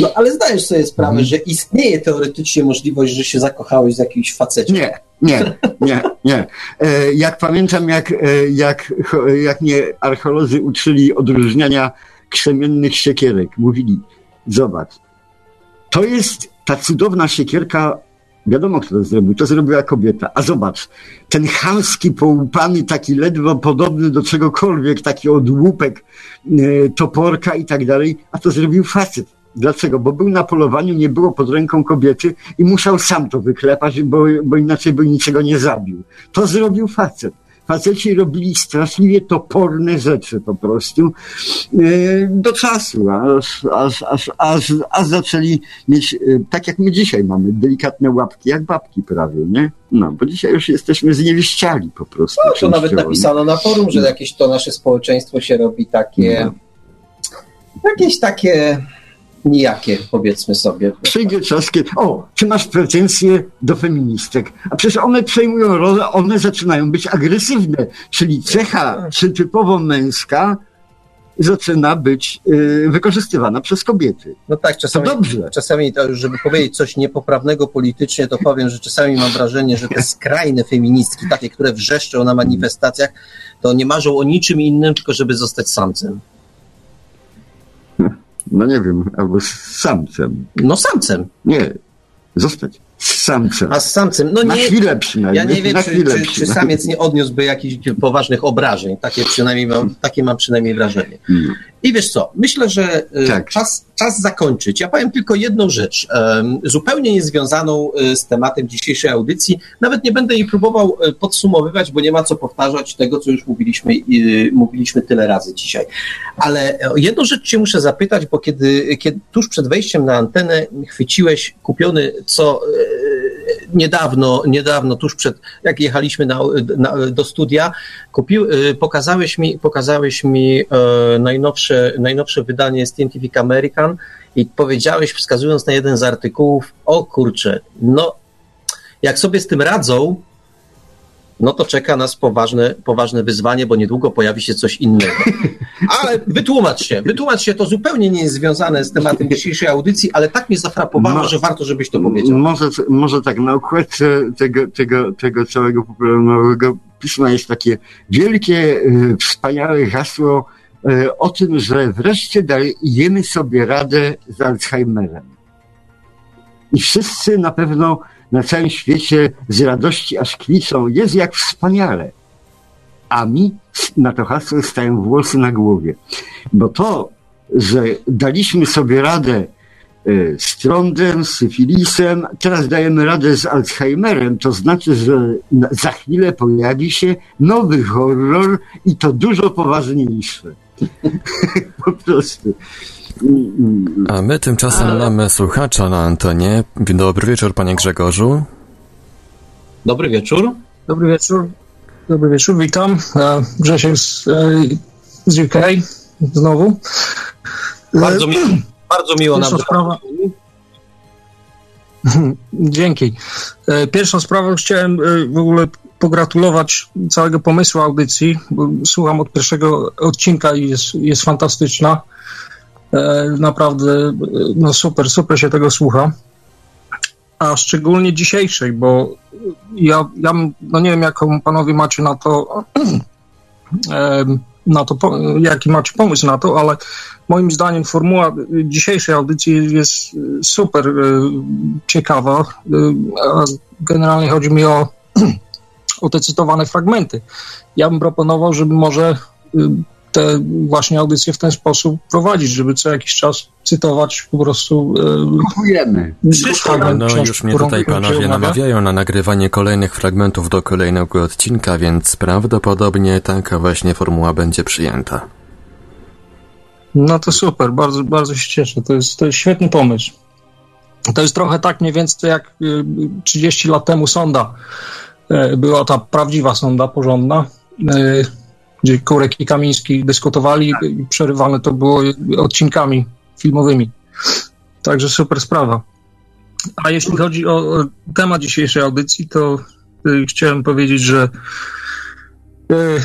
No ale zdajesz sobie sprawę, Mhm. że istnieje teoretycznie możliwość, że się zakochałeś z jakimś facecie. Nie, nie, nie, nie. E, Jak pamiętam, jak, e, jak, jak mnie archeolodzy uczyli odróżniania krzemiennych siekierek, mówili, zobacz, to jest ta cudowna siekierka, wiadomo kto to zrobił, to zrobiła kobieta, a zobacz, ten chamski, połupany, taki ledwo podobny do czegokolwiek, taki odłupek e, toporka i tak dalej, a to zrobił facet. Dlaczego? Bo był na polowaniu, nie było pod ręką kobiety i musiał sam to wyklepać, bo, bo inaczej by niczego nie zabił. To zrobił facet. Faceci robili straszliwie toporne rzeczy po prostu e, do czasu, aż, aż, aż, aż, aż zaczęli mieć, e, tak jak my dzisiaj mamy, delikatne łapki, jak babki prawie, nie? No, bo dzisiaj już jesteśmy zniewieściali po prostu. No, to nawet napisano na forum, że No. jakieś to nasze społeczeństwo się robi takie, No. jakieś takie nijakie, powiedzmy sobie. Przyjdzie czas, kiedy... O, czy masz pretensje do feministek? A przecież one przejmują rolę, one zaczynają być agresywne, czyli cecha, czy typowo męska zaczyna być y, wykorzystywana przez kobiety. No tak, To czasami, dobrze. czasami to, żeby powiedzieć coś niepoprawnego politycznie, to powiem, że czasami mam wrażenie, że te skrajne feministki, takie, które wrzeszczą na manifestacjach, to nie marzą o niczym innym, tylko żeby zostać samcem. No nie wiem, albo z samcem. No samcem, Nie, zostać z samcem. a z samcem, no Na nie... chwilę przynajmniej. Ja nie wiem, na czy, chwilę czy, czy samiec nie odniósłby jakichś poważnych obrażeń. Takie przynajmniej mam, takie mam przynajmniej wrażenie. Mm. I wiesz co, myślę, że y, Tak. czas, czas zakończyć. Ja powiem tylko jedną rzecz, zupełnie niezwiązaną e, z tematem dzisiejszej audycji. Nawet nie będę jej próbował e, podsumowywać, bo nie ma co powtarzać tego, co już mówiliśmy, mówiliśmy tyle razy dzisiaj. Ale jedną rzecz cię muszę zapytać, bo kiedy, kiedy tuż przed wejściem na antenę chwyciłeś kupiony co niedawno, niedawno, tuż przed, jak jechaliśmy na, na, do studia, kupił, pokazałeś mi, pokazałeś mi najnowsze, najnowsze wydanie Scientific American i powiedziałeś, wskazując na jeden z artykułów, o kurczę, no jak sobie z tym radzą, no to czeka nas poważne, poważne wyzwanie, bo niedługo pojawi się coś innego. Ale wytłumacz się, wytłumacz się, to zupełnie nie jest związane z tematem dzisiejszej audycji, ale tak mnie zafrapowało, no, że warto, żebyś to powiedział. Może, może tak, na okładce tego, tego, tego całego popularnego pisma jest takie wielkie, y, wspaniałe hasło y, o tym, że wreszcie dajemy sobie radę z Alzheimerem. I wszyscy na pewno na całym świecie z radości aż kwiczą, jest jak wspaniale. A mi na to hasło stają włosy na głowie. Bo to, że daliśmy sobie radę e, z trądem, z syfilisem, teraz dajemy radę z Alzheimerem, to znaczy, że za chwilę pojawi się nowy horror i to dużo poważniejszy. po prostu. A my tymczasem Ale... mamy słuchacza na Antonie. Dobry wieczór, panie Grzegorzu. Dobry wieczór. Dobry wieczór. Dobry wieczór, witam. E, Grzesiek z, e, z UK znowu. Bardzo, mi, bardzo miło nam. Sprawa... Dzięki. E, pierwszą sprawą chciałem w ogóle pogratulować całego pomysłu audycji, słucham od pierwszego odcinka i jest, jest fantastyczna. E, naprawdę no super, super się tego słucha. A szczególnie dzisiejszej, bo ja, ja no nie wiem, jaką panowie macie na to, na to, jaki macie pomysł na to, ale moim zdaniem formuła dzisiejszej audycji jest super e, ciekawa. E, generalnie chodzi mi o, o te cytowane fragmenty. Ja bym proponował, żeby może te właśnie audycje w ten sposób prowadzić, żeby co jakiś czas cytować po prostu. Dziękujemy. E, no już mnie tutaj panowie namawiają na nagrywanie kolejnych fragmentów do kolejnego odcinka, więc prawdopodobnie taka właśnie formuła będzie przyjęta. No to super, bardzo, bardzo się cieszę. To jest, to jest świetny pomysł. To jest trochę tak mniej więcej jak 30 y, lat temu sonda. E, była ta prawdziwa sonda porządna e, gdzie Kurek i Kamiński dyskutowali i przerywane to było odcinkami filmowymi. Także super sprawa. A jeśli chodzi o temat dzisiejszej audycji, to y, chciałem powiedzieć, że y,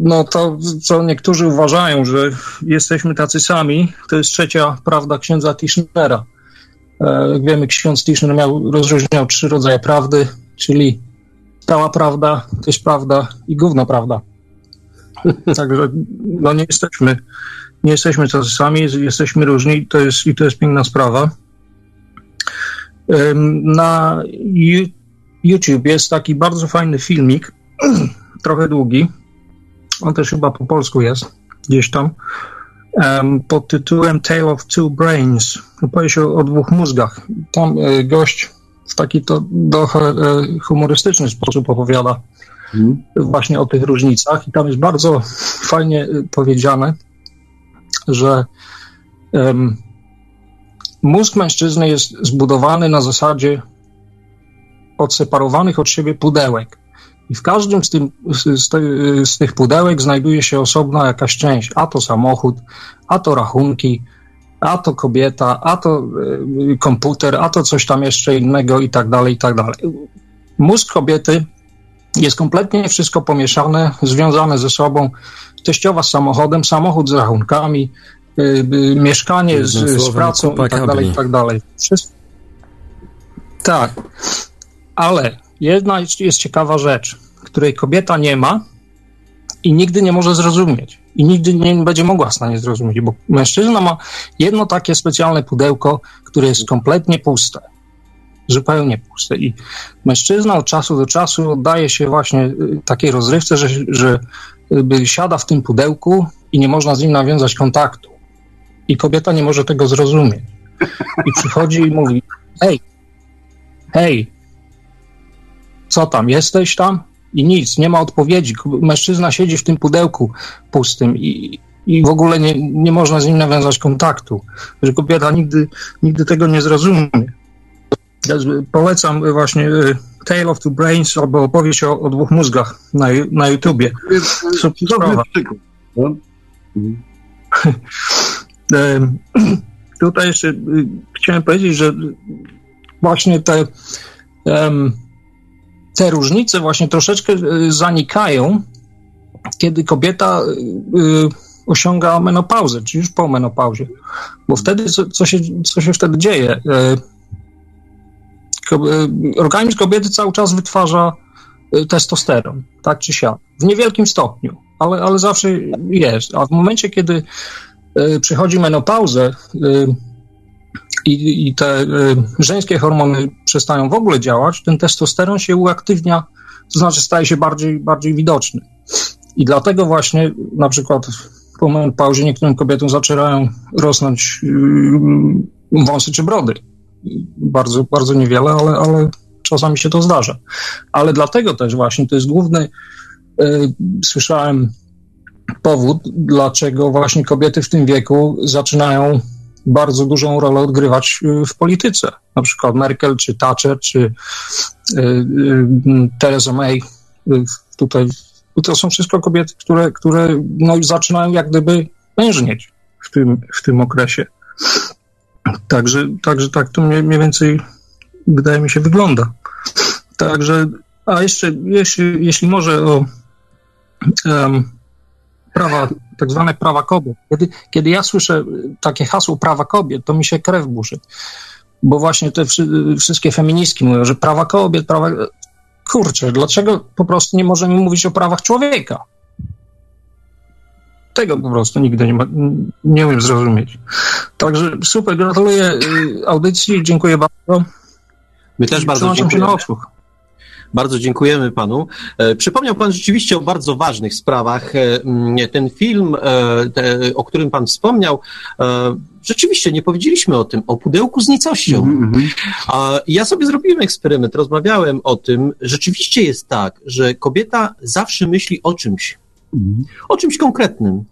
no to, co niektórzy uważają, że jesteśmy tacy sami, to jest trzecia prawda księdza Tischnera. E, jak wiemy, ksiądz Tischner miał, rozróżniał trzy rodzaje prawdy, czyli stała prawda, też prawda i gówno prawda. Także no nie jesteśmy, nie jesteśmy sami, jesteśmy różni to jest, i to jest piękna sprawa. Na YouTube jest taki bardzo fajny filmik, trochę długi. On też chyba po polsku jest, gdzieś tam, pod tytułem Tale of Two Brains. Opowie się o dwóch mózgach. Tam e, gość w taki to trochę e, humorystyczny sposób opowiada Mhm. właśnie o tych różnicach. I tam jest bardzo fajnie y, powiedziane, że um, mózg mężczyzny jest zbudowany na zasadzie odseparowanych od siebie pudełek. I w każdym z, tym, z, te, z, tych pudełek znajduje się osobna jakaś część, a to samochód, a to rachunki, a to kobieta, a to y, komputer, a to coś tam jeszcze innego i tak dalej, i tak dalej. Mózg kobiety jest kompletnie wszystko pomieszane, związane ze sobą. Teściowa z samochodem, samochód z rachunkami, yy, yy, mieszkanie z, z, pracą i tak dalej, i tak dalej. Wszystko. Tak, ale jedna jest ciekawa rzecz, której kobieta nie ma i nigdy nie może zrozumieć. I nigdy nie będzie mogła w stanie zrozumieć, bo mężczyzna ma jedno takie specjalne pudełko, które jest kompletnie puste zupełnie puste. I mężczyzna od czasu do czasu oddaje się właśnie y, takiej rozrywce, że, że siada w tym pudełku i nie można z nim nawiązać kontaktu. i kobieta nie może tego zrozumieć. I przychodzi i mówi, hej, hej, co tam, jesteś tam? I nic, nie ma odpowiedzi. Mężczyzna siedzi w tym pudełku pustym i, i w ogóle nie, nie można z nim nawiązać kontaktu. Że kobieta nigdy, nigdy tego nie zrozumie. Polecam właśnie y, Tale of Two Brains albo opowieść o, o dwóch mózgach na, na YouTubie. Super no. Tutaj jeszcze y, chciałem powiedzieć, że właśnie te, te różnice właśnie troszeczkę y, zanikają, kiedy kobieta osiąga menopauzę, czy już po menopauzie. Bo wtedy, co, co, się, co się wtedy dzieje? E, organizm kobiety cały czas wytwarza e, testosteron, tak czy siak. W niewielkim stopniu, ale, ale zawsze jest. A w momencie, kiedy e, przychodzi menopauzę i, i te żeńskie hormony przestają w ogóle działać, ten testosteron się uaktywnia, to znaczy staje się bardziej, bardziej widoczny. I dlatego właśnie na przykład po menopauzie niektórym kobietom zaczynają rosnąć wąsy czy brody bardzo, bardzo niewiele, ale, ale czasami się to zdarza. Ale dlatego też właśnie to jest główny, y, słyszałem, powód, dlaczego właśnie kobiety w tym wieku zaczynają bardzo dużą rolę odgrywać e, w polityce. Na przykład Merkel, czy Thatcher, czy y, y, Theresa May. Tutaj to są wszystko kobiety, które, które no, zaczynają jak gdyby mężnieć w tym, w tym okresie. Także, także tak to mniej, więcej wydaje mi się wygląda. Także, a jeszcze, jeśli, jeśli może o um, prawa, tak zwane prawa kobiet. Kiedy, kiedy ja słyszę takie hasło prawa kobiet, to mi się krew burzy. Bo właśnie te wszystkie feministki mówią, że prawa kobiet, prawa. Kurczę, dlaczego po prostu nie możemy mówić o prawach człowieka? Tego po prostu nigdy nie, ma, nie umiem zrozumieć. Także super, gratuluję y, audycji, dziękuję bardzo. My też bardzo dziękujemy. Bardzo dziękujemy panu. E, przypomniał pan rzeczywiście o bardzo ważnych sprawach. E, ten film, e, o którym pan wspomniał, rzeczywiście nie powiedzieliśmy o tym, o pudełku z nicością. Mm -hmm. Ja sobie zrobiłem eksperyment, rozmawiałem o tym. Rzeczywiście jest tak, że kobieta zawsze myśli o czymś. O czymś konkretnym.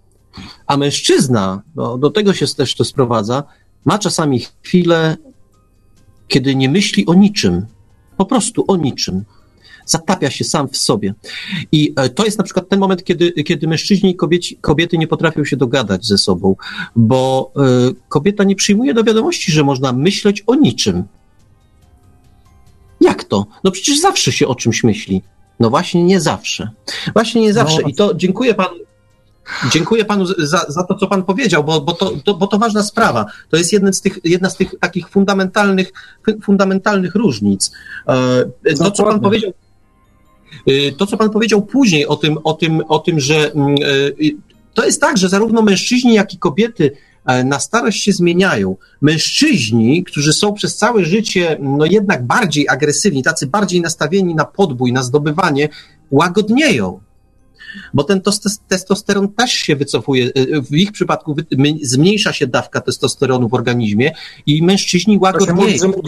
A mężczyzna, no, do tego się też to sprowadza, ma czasami chwilę, kiedy nie myśli o niczym. Po prostu o niczym. Zatapia się sam w sobie. I e, to jest na przykład ten moment, kiedy, kiedy mężczyźni i kobieci, kobiety nie potrafią się dogadać ze sobą, bo y, kobieta nie przyjmuje do wiadomości, że można myśleć o niczym. Jak to? No przecież zawsze się o czymś myśli. No właśnie nie zawsze. Właśnie nie zawsze. No. I to dziękuję panu. Dziękuję panu za, za to, co pan powiedział, bo, bo, to, to, bo to ważna sprawa. To jest jedna z tych, jedna z tych takich fundamentalnych, fundamentalnych różnic. E, to, co pan powiedział, e, to, co pan powiedział później o tym, o tym, o tym że mm, e, to jest tak, że zarówno mężczyźni, jak i kobiety na starość się zmieniają. Mężczyźni, którzy są przez całe życie no jednak bardziej agresywni, tacy bardziej nastawieni na podbój, na zdobywanie, łagodnieją. Bo ten testosteron też się wycofuje. Y, w ich przypadku zmniejsza się dawka testosteronu w organizmie i mężczyźni łagodnieją. To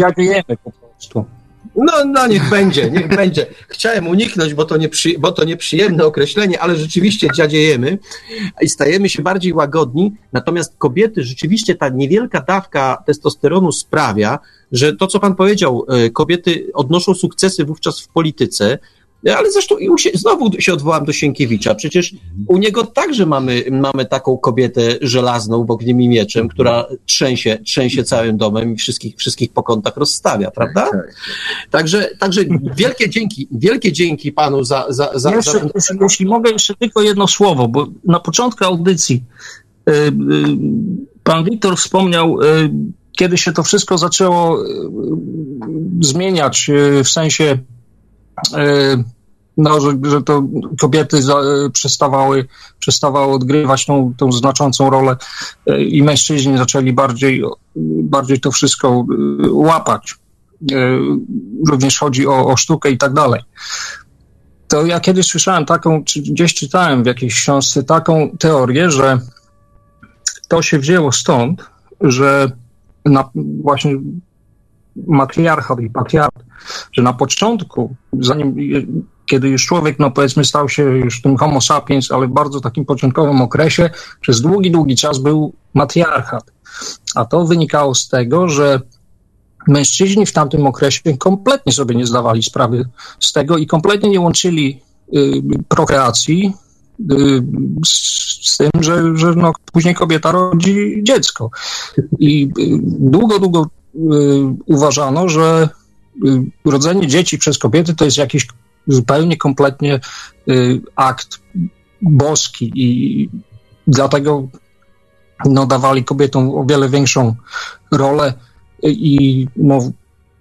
się po prostu. No, no niech będzie, niech będzie. Chciałem uniknąć, bo to, nieprzy, bo to nieprzyjemne określenie, ale rzeczywiście dziadziejemy i stajemy się bardziej łagodni. Natomiast kobiety, rzeczywiście ta niewielka dawka testosteronu sprawia, że to, co pan powiedział, e, kobiety odnoszą sukcesy wówczas w polityce, ale zresztą znowu się odwołam do Sienkiewicza. Przecież u niego także mamy, mamy taką kobietę żelazną w ogniem i mieczem, która trzęsie, trzęsie całym domem i wszystkich, wszystkich po kątach rozstawia, prawda? Tak, tak. Także, także wielkie dzięki, wielkie dzięki panu za, za, za, jeszcze, za ten... jeśli, jeśli mogę jeszcze tylko jedno słowo, bo na początku audycji yy, yy, pan Wiktor wspomniał, yy, kiedy się to wszystko zaczęło zmieniać w sensie no, że, że to kobiety za, przestawały, przestawały odgrywać tą, tą znaczącą rolę e, i mężczyźni zaczęli bardziej, bardziej to wszystko e, łapać. Również chodzi o, o sztukę i tak dalej. To ja kiedyś słyszałem taką, czy gdzieś czytałem w jakiejś książce taką teorię, że to się wzięło stąd, że na, właśnie matriarchat i patriarchat, że na początku, zanim, kiedy już człowiek, no powiedzmy, stał się już tym homo sapiens, ale w bardzo takim początkowym okresie, przez długi, długi czas był matriarchat. A to wynikało z tego, że mężczyźni w tamtym okresie kompletnie sobie nie zdawali sprawy z tego i kompletnie nie łączyli y, prokreacji y, z, z, tym, że, że no, później kobieta rodzi dziecko. I y, długo, długo uważano, że y, rodzenie dzieci przez kobiety to jest jakiś zupełnie kompletnie y, akt boski i dlatego no, dawali kobietom o wiele większą rolę i no,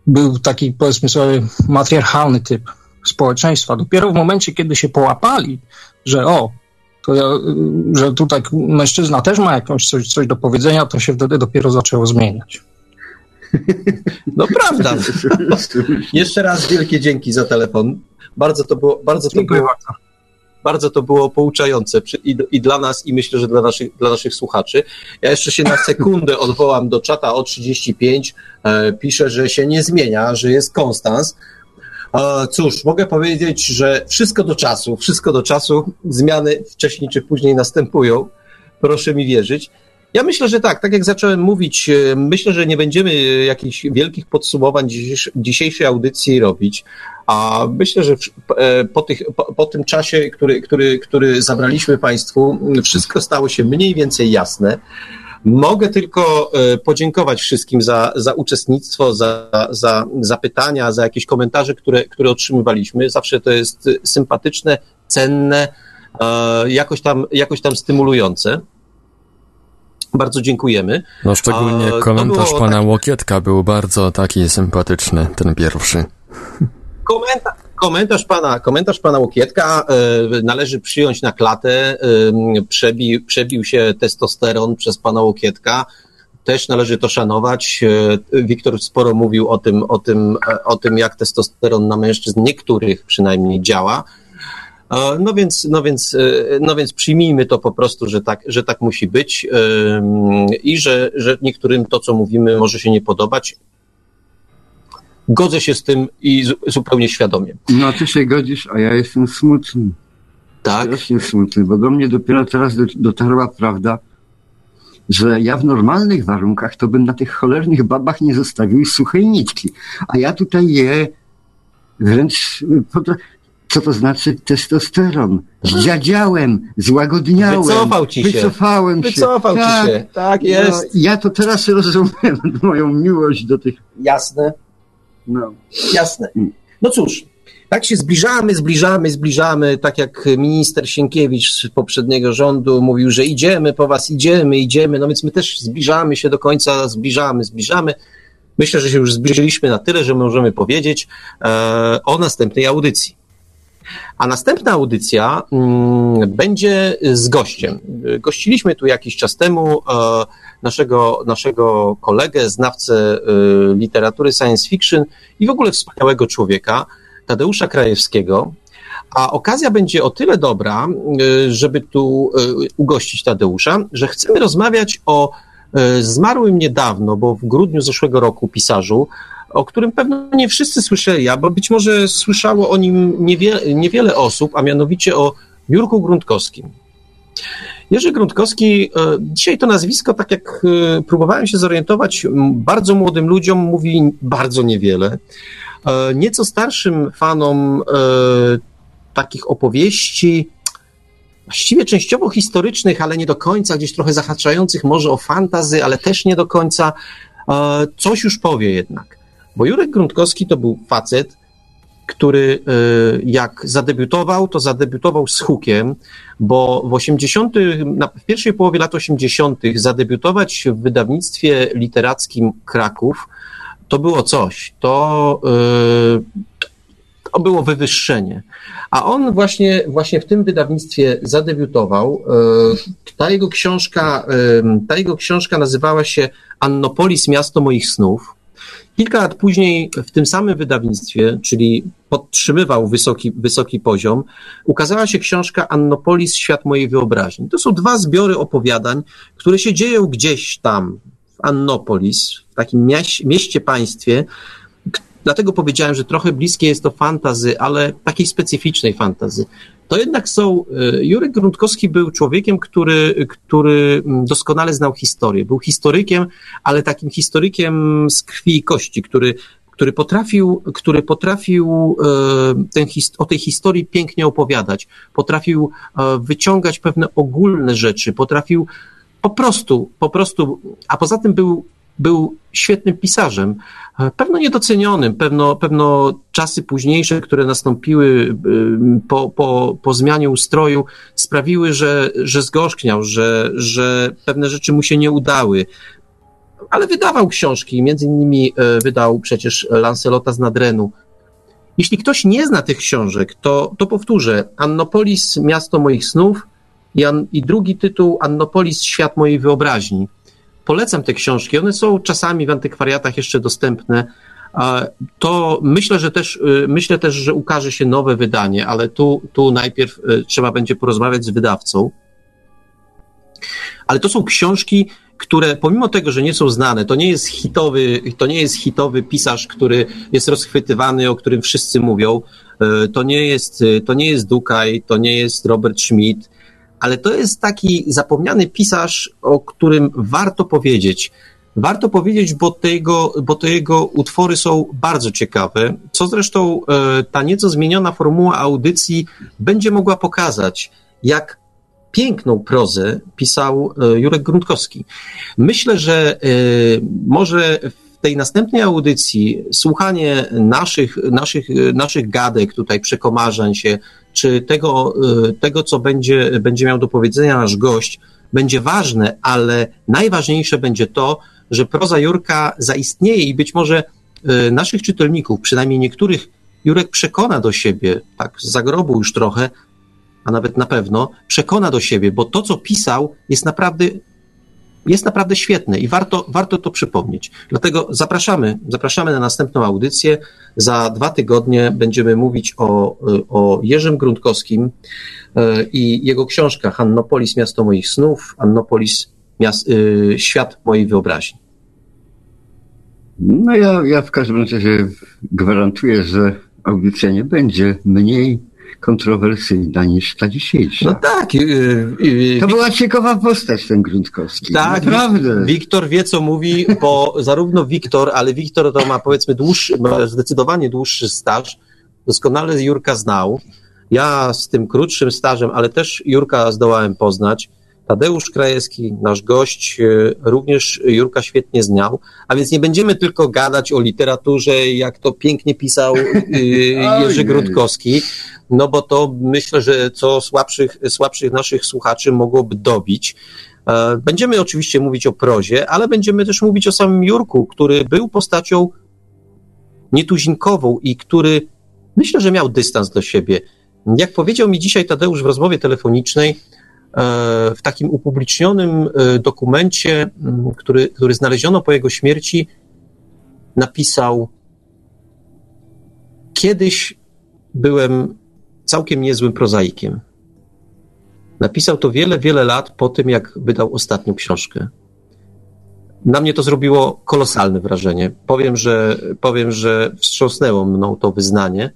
był taki, powiedzmy sobie, matriarchalny typ społeczeństwa. Dopiero w momencie, kiedy się połapali, że o, to ja, że tutaj mężczyzna też ma jakąś coś, coś do powiedzenia, to się wtedy dopiero zaczęło zmieniać. No prawda. Jeszcze raz wielkie dzięki za telefon. Bardzo to było, bardzo to było, bardzo to było pouczające i, i, dla nas, i myślę, że dla naszych, dla naszych słuchaczy. Ja jeszcze się na sekundę odwołam do czata o 35. E, piszę, że się nie zmienia, że jest konstans. E, cóż, mogę powiedzieć, że wszystko do czasu, wszystko do czasu. Zmiany wcześniej czy później następują. Proszę mi wierzyć. Ja myślę, że tak, tak jak zacząłem mówić, e, myślę, że nie będziemy jakichś wielkich podsumowań dzisiejszej audycji robić, a myślę, że e, po, tych, po, po, tym czasie, który, który, który zabraliśmy Państwu, wszystko stało się mniej więcej jasne. Mogę tylko e, podziękować wszystkim za, za uczestnictwo, za, za, za pytania, za jakieś komentarze, które, które otrzymywaliśmy. Zawsze to jest sympatyczne, cenne, jakoś tam, jakoś tam stymulujące. Bardzo dziękujemy. No szczególnie komentarz pana tak... Łokietka był bardzo taki sympatyczny, ten pierwszy. Komentarz, komentarz pana, komentarz pana Łokietka e, należy przyjąć na klatę. E, przebił, przebił się testosteron przez pana Łokietka. Też należy to szanować. E, Wiktor sporo mówił o tym, o tym, e, o tym, jak testosteron na mężczyzn niektórych przynajmniej działa. No więc, no więc, e, no więc przyjmijmy to po prostu, że tak, że tak musi być i że, że niektórym to, co mówimy, może się nie podobać. Godzę się z tym i zupełnie świadomie. No, ty się godzisz, a ja jestem smutny. Tak. Strasznie smutny, bo do mnie dopiero teraz dotarła prawda, że ja w normalnych warunkach to bym na tych cholernych babach nie zostawił suchej nitki. A ja tutaj je wręcz co to znaczy testosteron. Zdziadziałem, złagodniałem. Wycofał ci się. Wycofałem się. Wycofał tak, ci się. Tak no, jest. No, ja to teraz rozumiem, moją miłość do tych. Jasne. No. Jasne. No cóż, tak się zbliżamy, zbliżamy, zbliżamy, tak jak minister Sienkiewicz z poprzedniego rządu mówił, że idziemy po was, idziemy, idziemy, no więc my też zbliżamy się do końca, zbliżamy, zbliżamy. Myślę, że się już zbliżyliśmy na tyle, że możemy powiedzieć e, o następnej audycji. A następna audycja mm, będzie z gościem. Gościliśmy tu jakiś czas temu e, naszego, naszego kolegę, znawcę e, literatury science fiction i w ogóle wspaniałego człowieka, Tadeusza Krajewskiego. A okazja będzie o tyle dobra, e, żeby tu ugościć Tadeusza, że chcemy rozmawiać o zmarłym niedawno, bo w grudniu zeszłego roku pisarzu, o którym pewno nie wszyscy słyszeli, bo być może słyszało o nim niewiele, niewiele osób, a mianowicie o Jurku Gruntkowskim. Jerzy Gruntkowski, e, dzisiaj to nazwisko, tak jak e, próbowałem się zorientować, bardzo młodym ludziom mówi bardzo niewiele. E, nieco starszym fanom takich opowieści, właściwie częściowo historycznych, ale nie do końca, gdzieś trochę zahaczających może o fantazy, ale też nie do końca, coś już powie jednak. Bo Jurek Gruntkowski to był facet, który e, jak zadebiutował, to zadebiutował z hukiem, bo w 80., w pierwszej połowie lat 80. zadebiutować w wydawnictwie literackim Kraków to było coś. To, e, to było wywyższenie. A on właśnie, właśnie w tym wydawnictwie zadebiutował. E, ta jego książka, ta jego książka nazywała się Annopolis, miasto moich snów. Kilka lat później w tym samym wydawnictwie, czyli podtrzymywał wysoki, wysoki poziom, ukazała się książka Annopolis Świat mojej wyobraźni. To są dwa zbiory opowiadań, które się dzieją gdzieś tam w Annopolis, w takim mieście, państwie. Dlatego powiedziałem, że trochę bliskie jest to fantazy, ale takiej specyficznej fantazy to jednak są. E, Jurek Grundkowski był człowiekiem, który, który doskonale znał historię. Był historykiem, ale takim historykiem z krwi i kości, który, który potrafił, który potrafił e, ten, o tej historii pięknie opowiadać, potrafił e, wyciągać pewne ogólne rzeczy, potrafił po prostu, po prostu, a poza tym był był świetnym pisarzem, pewno niedocenionym, pewno, pewno czasy późniejsze, które nastąpiły y, po, po, po zmianie ustroju, sprawiły, że, że zgorzkniał, że, że pewne rzeczy mu się nie udały. Ale wydawał książki, między innymi e, wydał przecież Lancelota z Nadrenu. Jeśli ktoś nie zna tych książek, to, to powtórzę. Annopolis, Miasto moich snów i, an, i drugi tytuł Annopolis, Świat mojej wyobraźni polecam te książki. One są czasami w antykwariatach jeszcze dostępne. To myślę, że też, y, myślę też, że ukaże się nowe wydanie, ale tu, tu najpierw y, trzeba będzie porozmawiać z wydawcą. Ale to są książki, które pomimo tego, że nie są znane, to nie jest hitowy, to nie jest hitowy pisarz, który jest rozchwytywany, o którym wszyscy mówią. Y, to nie jest, to nie jest Dukaj, to nie jest Robert Schmidt, ale to jest taki zapomniany pisarz, o którym warto powiedzieć. Warto powiedzieć, bo te, jego, bo te jego utwory są bardzo ciekawe, co zresztą e, ta nieco zmieniona formuła audycji będzie mogła pokazać, jak piękną prozę pisał e, Jurek Grundkowski. Myślę, że e, może w tej następnej audycji słuchanie naszych, naszych, naszych gadek, tutaj przekomarzań się, czy tego, y, tego co będzie, będzie miał do powiedzenia nasz gość, będzie ważne, ale najważniejsze będzie to, że proza Jurka zaistnieje i być może y, naszych czytelników, przynajmniej niektórych, Jurek przekona do siebie, tak z zagrobu już trochę, a nawet na pewno, przekona do siebie, bo to, co pisał, jest naprawdę jest naprawdę świetne i warto, warto to przypomnieć. Dlatego zapraszamy, zapraszamy na następną audycję. Za dwa tygodnie będziemy mówić o, o Jerzym Grundkowskim e, i jego książkach Annopolis, Miasto moich snów, Annopolis, miast, e, Świat mojej wyobraźni. No ja, ja w każdym razie gwarantuję, że audycja nie będzie mniej kontrowersyjna niż ta dzisiejsza. No tak. Yy, yy, to była ciekawa postać ten Grundkowski. Tak, naprawdę. Wiktor wie, co mówi, bo zarówno Wiktor, ale Wiktor to ma powiedzmy dłuższy, ma zdecydowanie dłuższy staż. Doskonale Jurka znał. Ja z tym krótszym stażem, ale też Jurka zdołałem poznać. Tadeusz Krajewski, nasz gość, yy, również Jurka świetnie znał, a więc nie będziemy tylko gadać o literaturze, jak to pięknie pisał Jerzy Grudkowski, no bo to myślę, że co słabszych, słabszych naszych słuchaczy mogłoby dobić. E, będziemy oczywiście mówić o prozie, ale będziemy też mówić o samym Jurku, który był postacią nietuzinkową i który myślę, że miał dystans do siebie. Jak powiedział mi dzisiaj Tadeusz w rozmowie telefonicznej, e, w takim upublicznionym e, dokumencie, który, który znaleziono po jego śmierci, napisał: Kiedyś byłem całkiem niezłym prozaikiem. Napisał to wiele, wiele lat po tym, jak wydał ostatnią książkę. Na mnie to zrobiło kolosalne wrażenie. Powiem, że, powiem, że wstrząsnęło mną to wyznanie.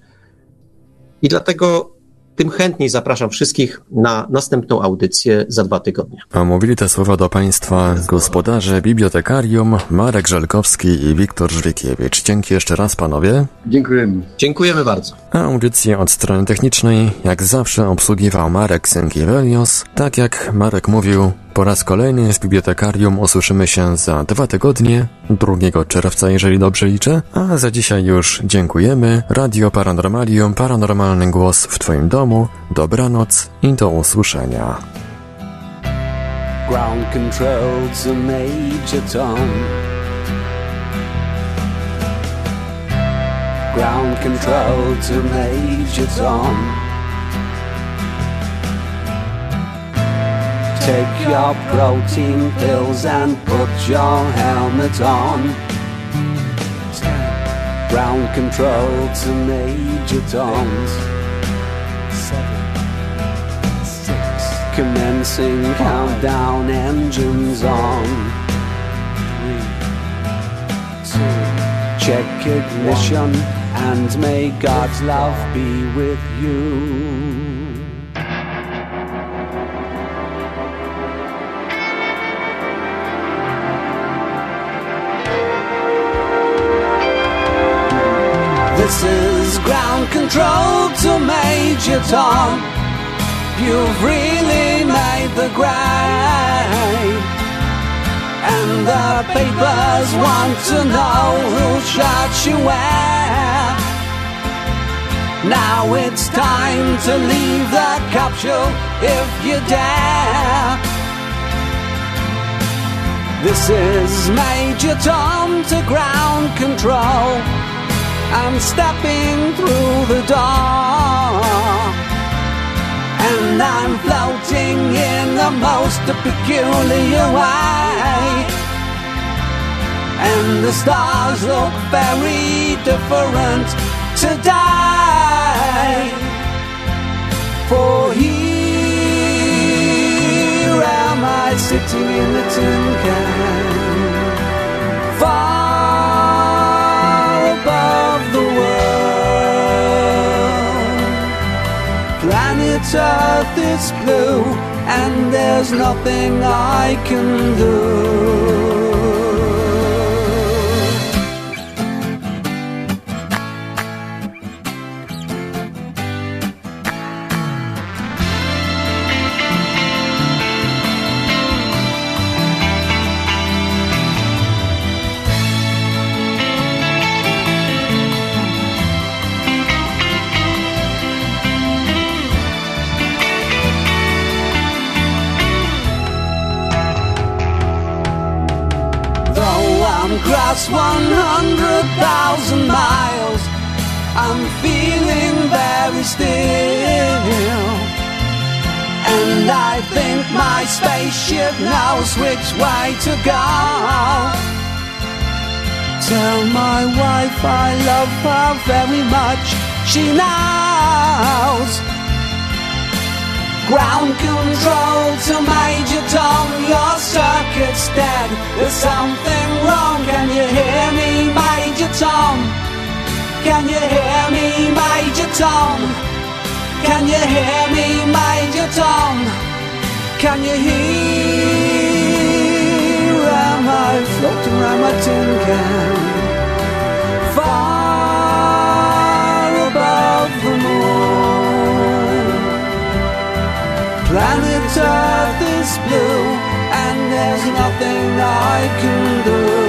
I dlatego tym chętniej zapraszam wszystkich na następną audycję za dwa tygodnie. A mówili te słowa do Państwa gospodarze bibliotekarium Marek Żelkowski i Wiktor Żwikiewicz. Dzięki jeszcze raz panowie. Dziękujemy. Dziękujemy bardzo. A audycję od strony technicznej jak zawsze obsługiwał Marek Sękiewelios. Tak jak Marek mówił, po raz kolejny z bibliotekarium usłyszymy się za dwa tygodnie, 2 czerwca, jeżeli dobrze liczę. A za dzisiaj już dziękujemy. Radio Paranormalium, paranormalny głos w Twoim domu. Dobranoc i do usłyszenia. Ground Major. Ground control to Major Tom. Take your protein pills and put your helmet on. ground control to Major Toms. Commencing countdown, engines on. Three, two, check ignition, and may God's love be with you. This is ground control to Major Tom. You've really made the grade. And the papers want to know who shot you where. Now it's time to leave the capsule if you dare. This is Major Tom to ground control. I'm stepping through the door. And I'm floating in the most peculiar way. And the stars look very different today. For here am I sitting in the tin can. Planet Earth is blue, and there's nothing I can do. Across 100,000 miles, I'm feeling very still. And I think my spaceship knows which way to go. Tell my wife I love her very much, she knows. Ground control to Major Tom, your circuit's dead. There's something wrong. Can you hear me, Major Tom? Can you hear me, Major Tom? Can you hear me, Major Tom? Can you hear? Am I floating around my tin can? Planet Earth is blue, and there's nothing I can do.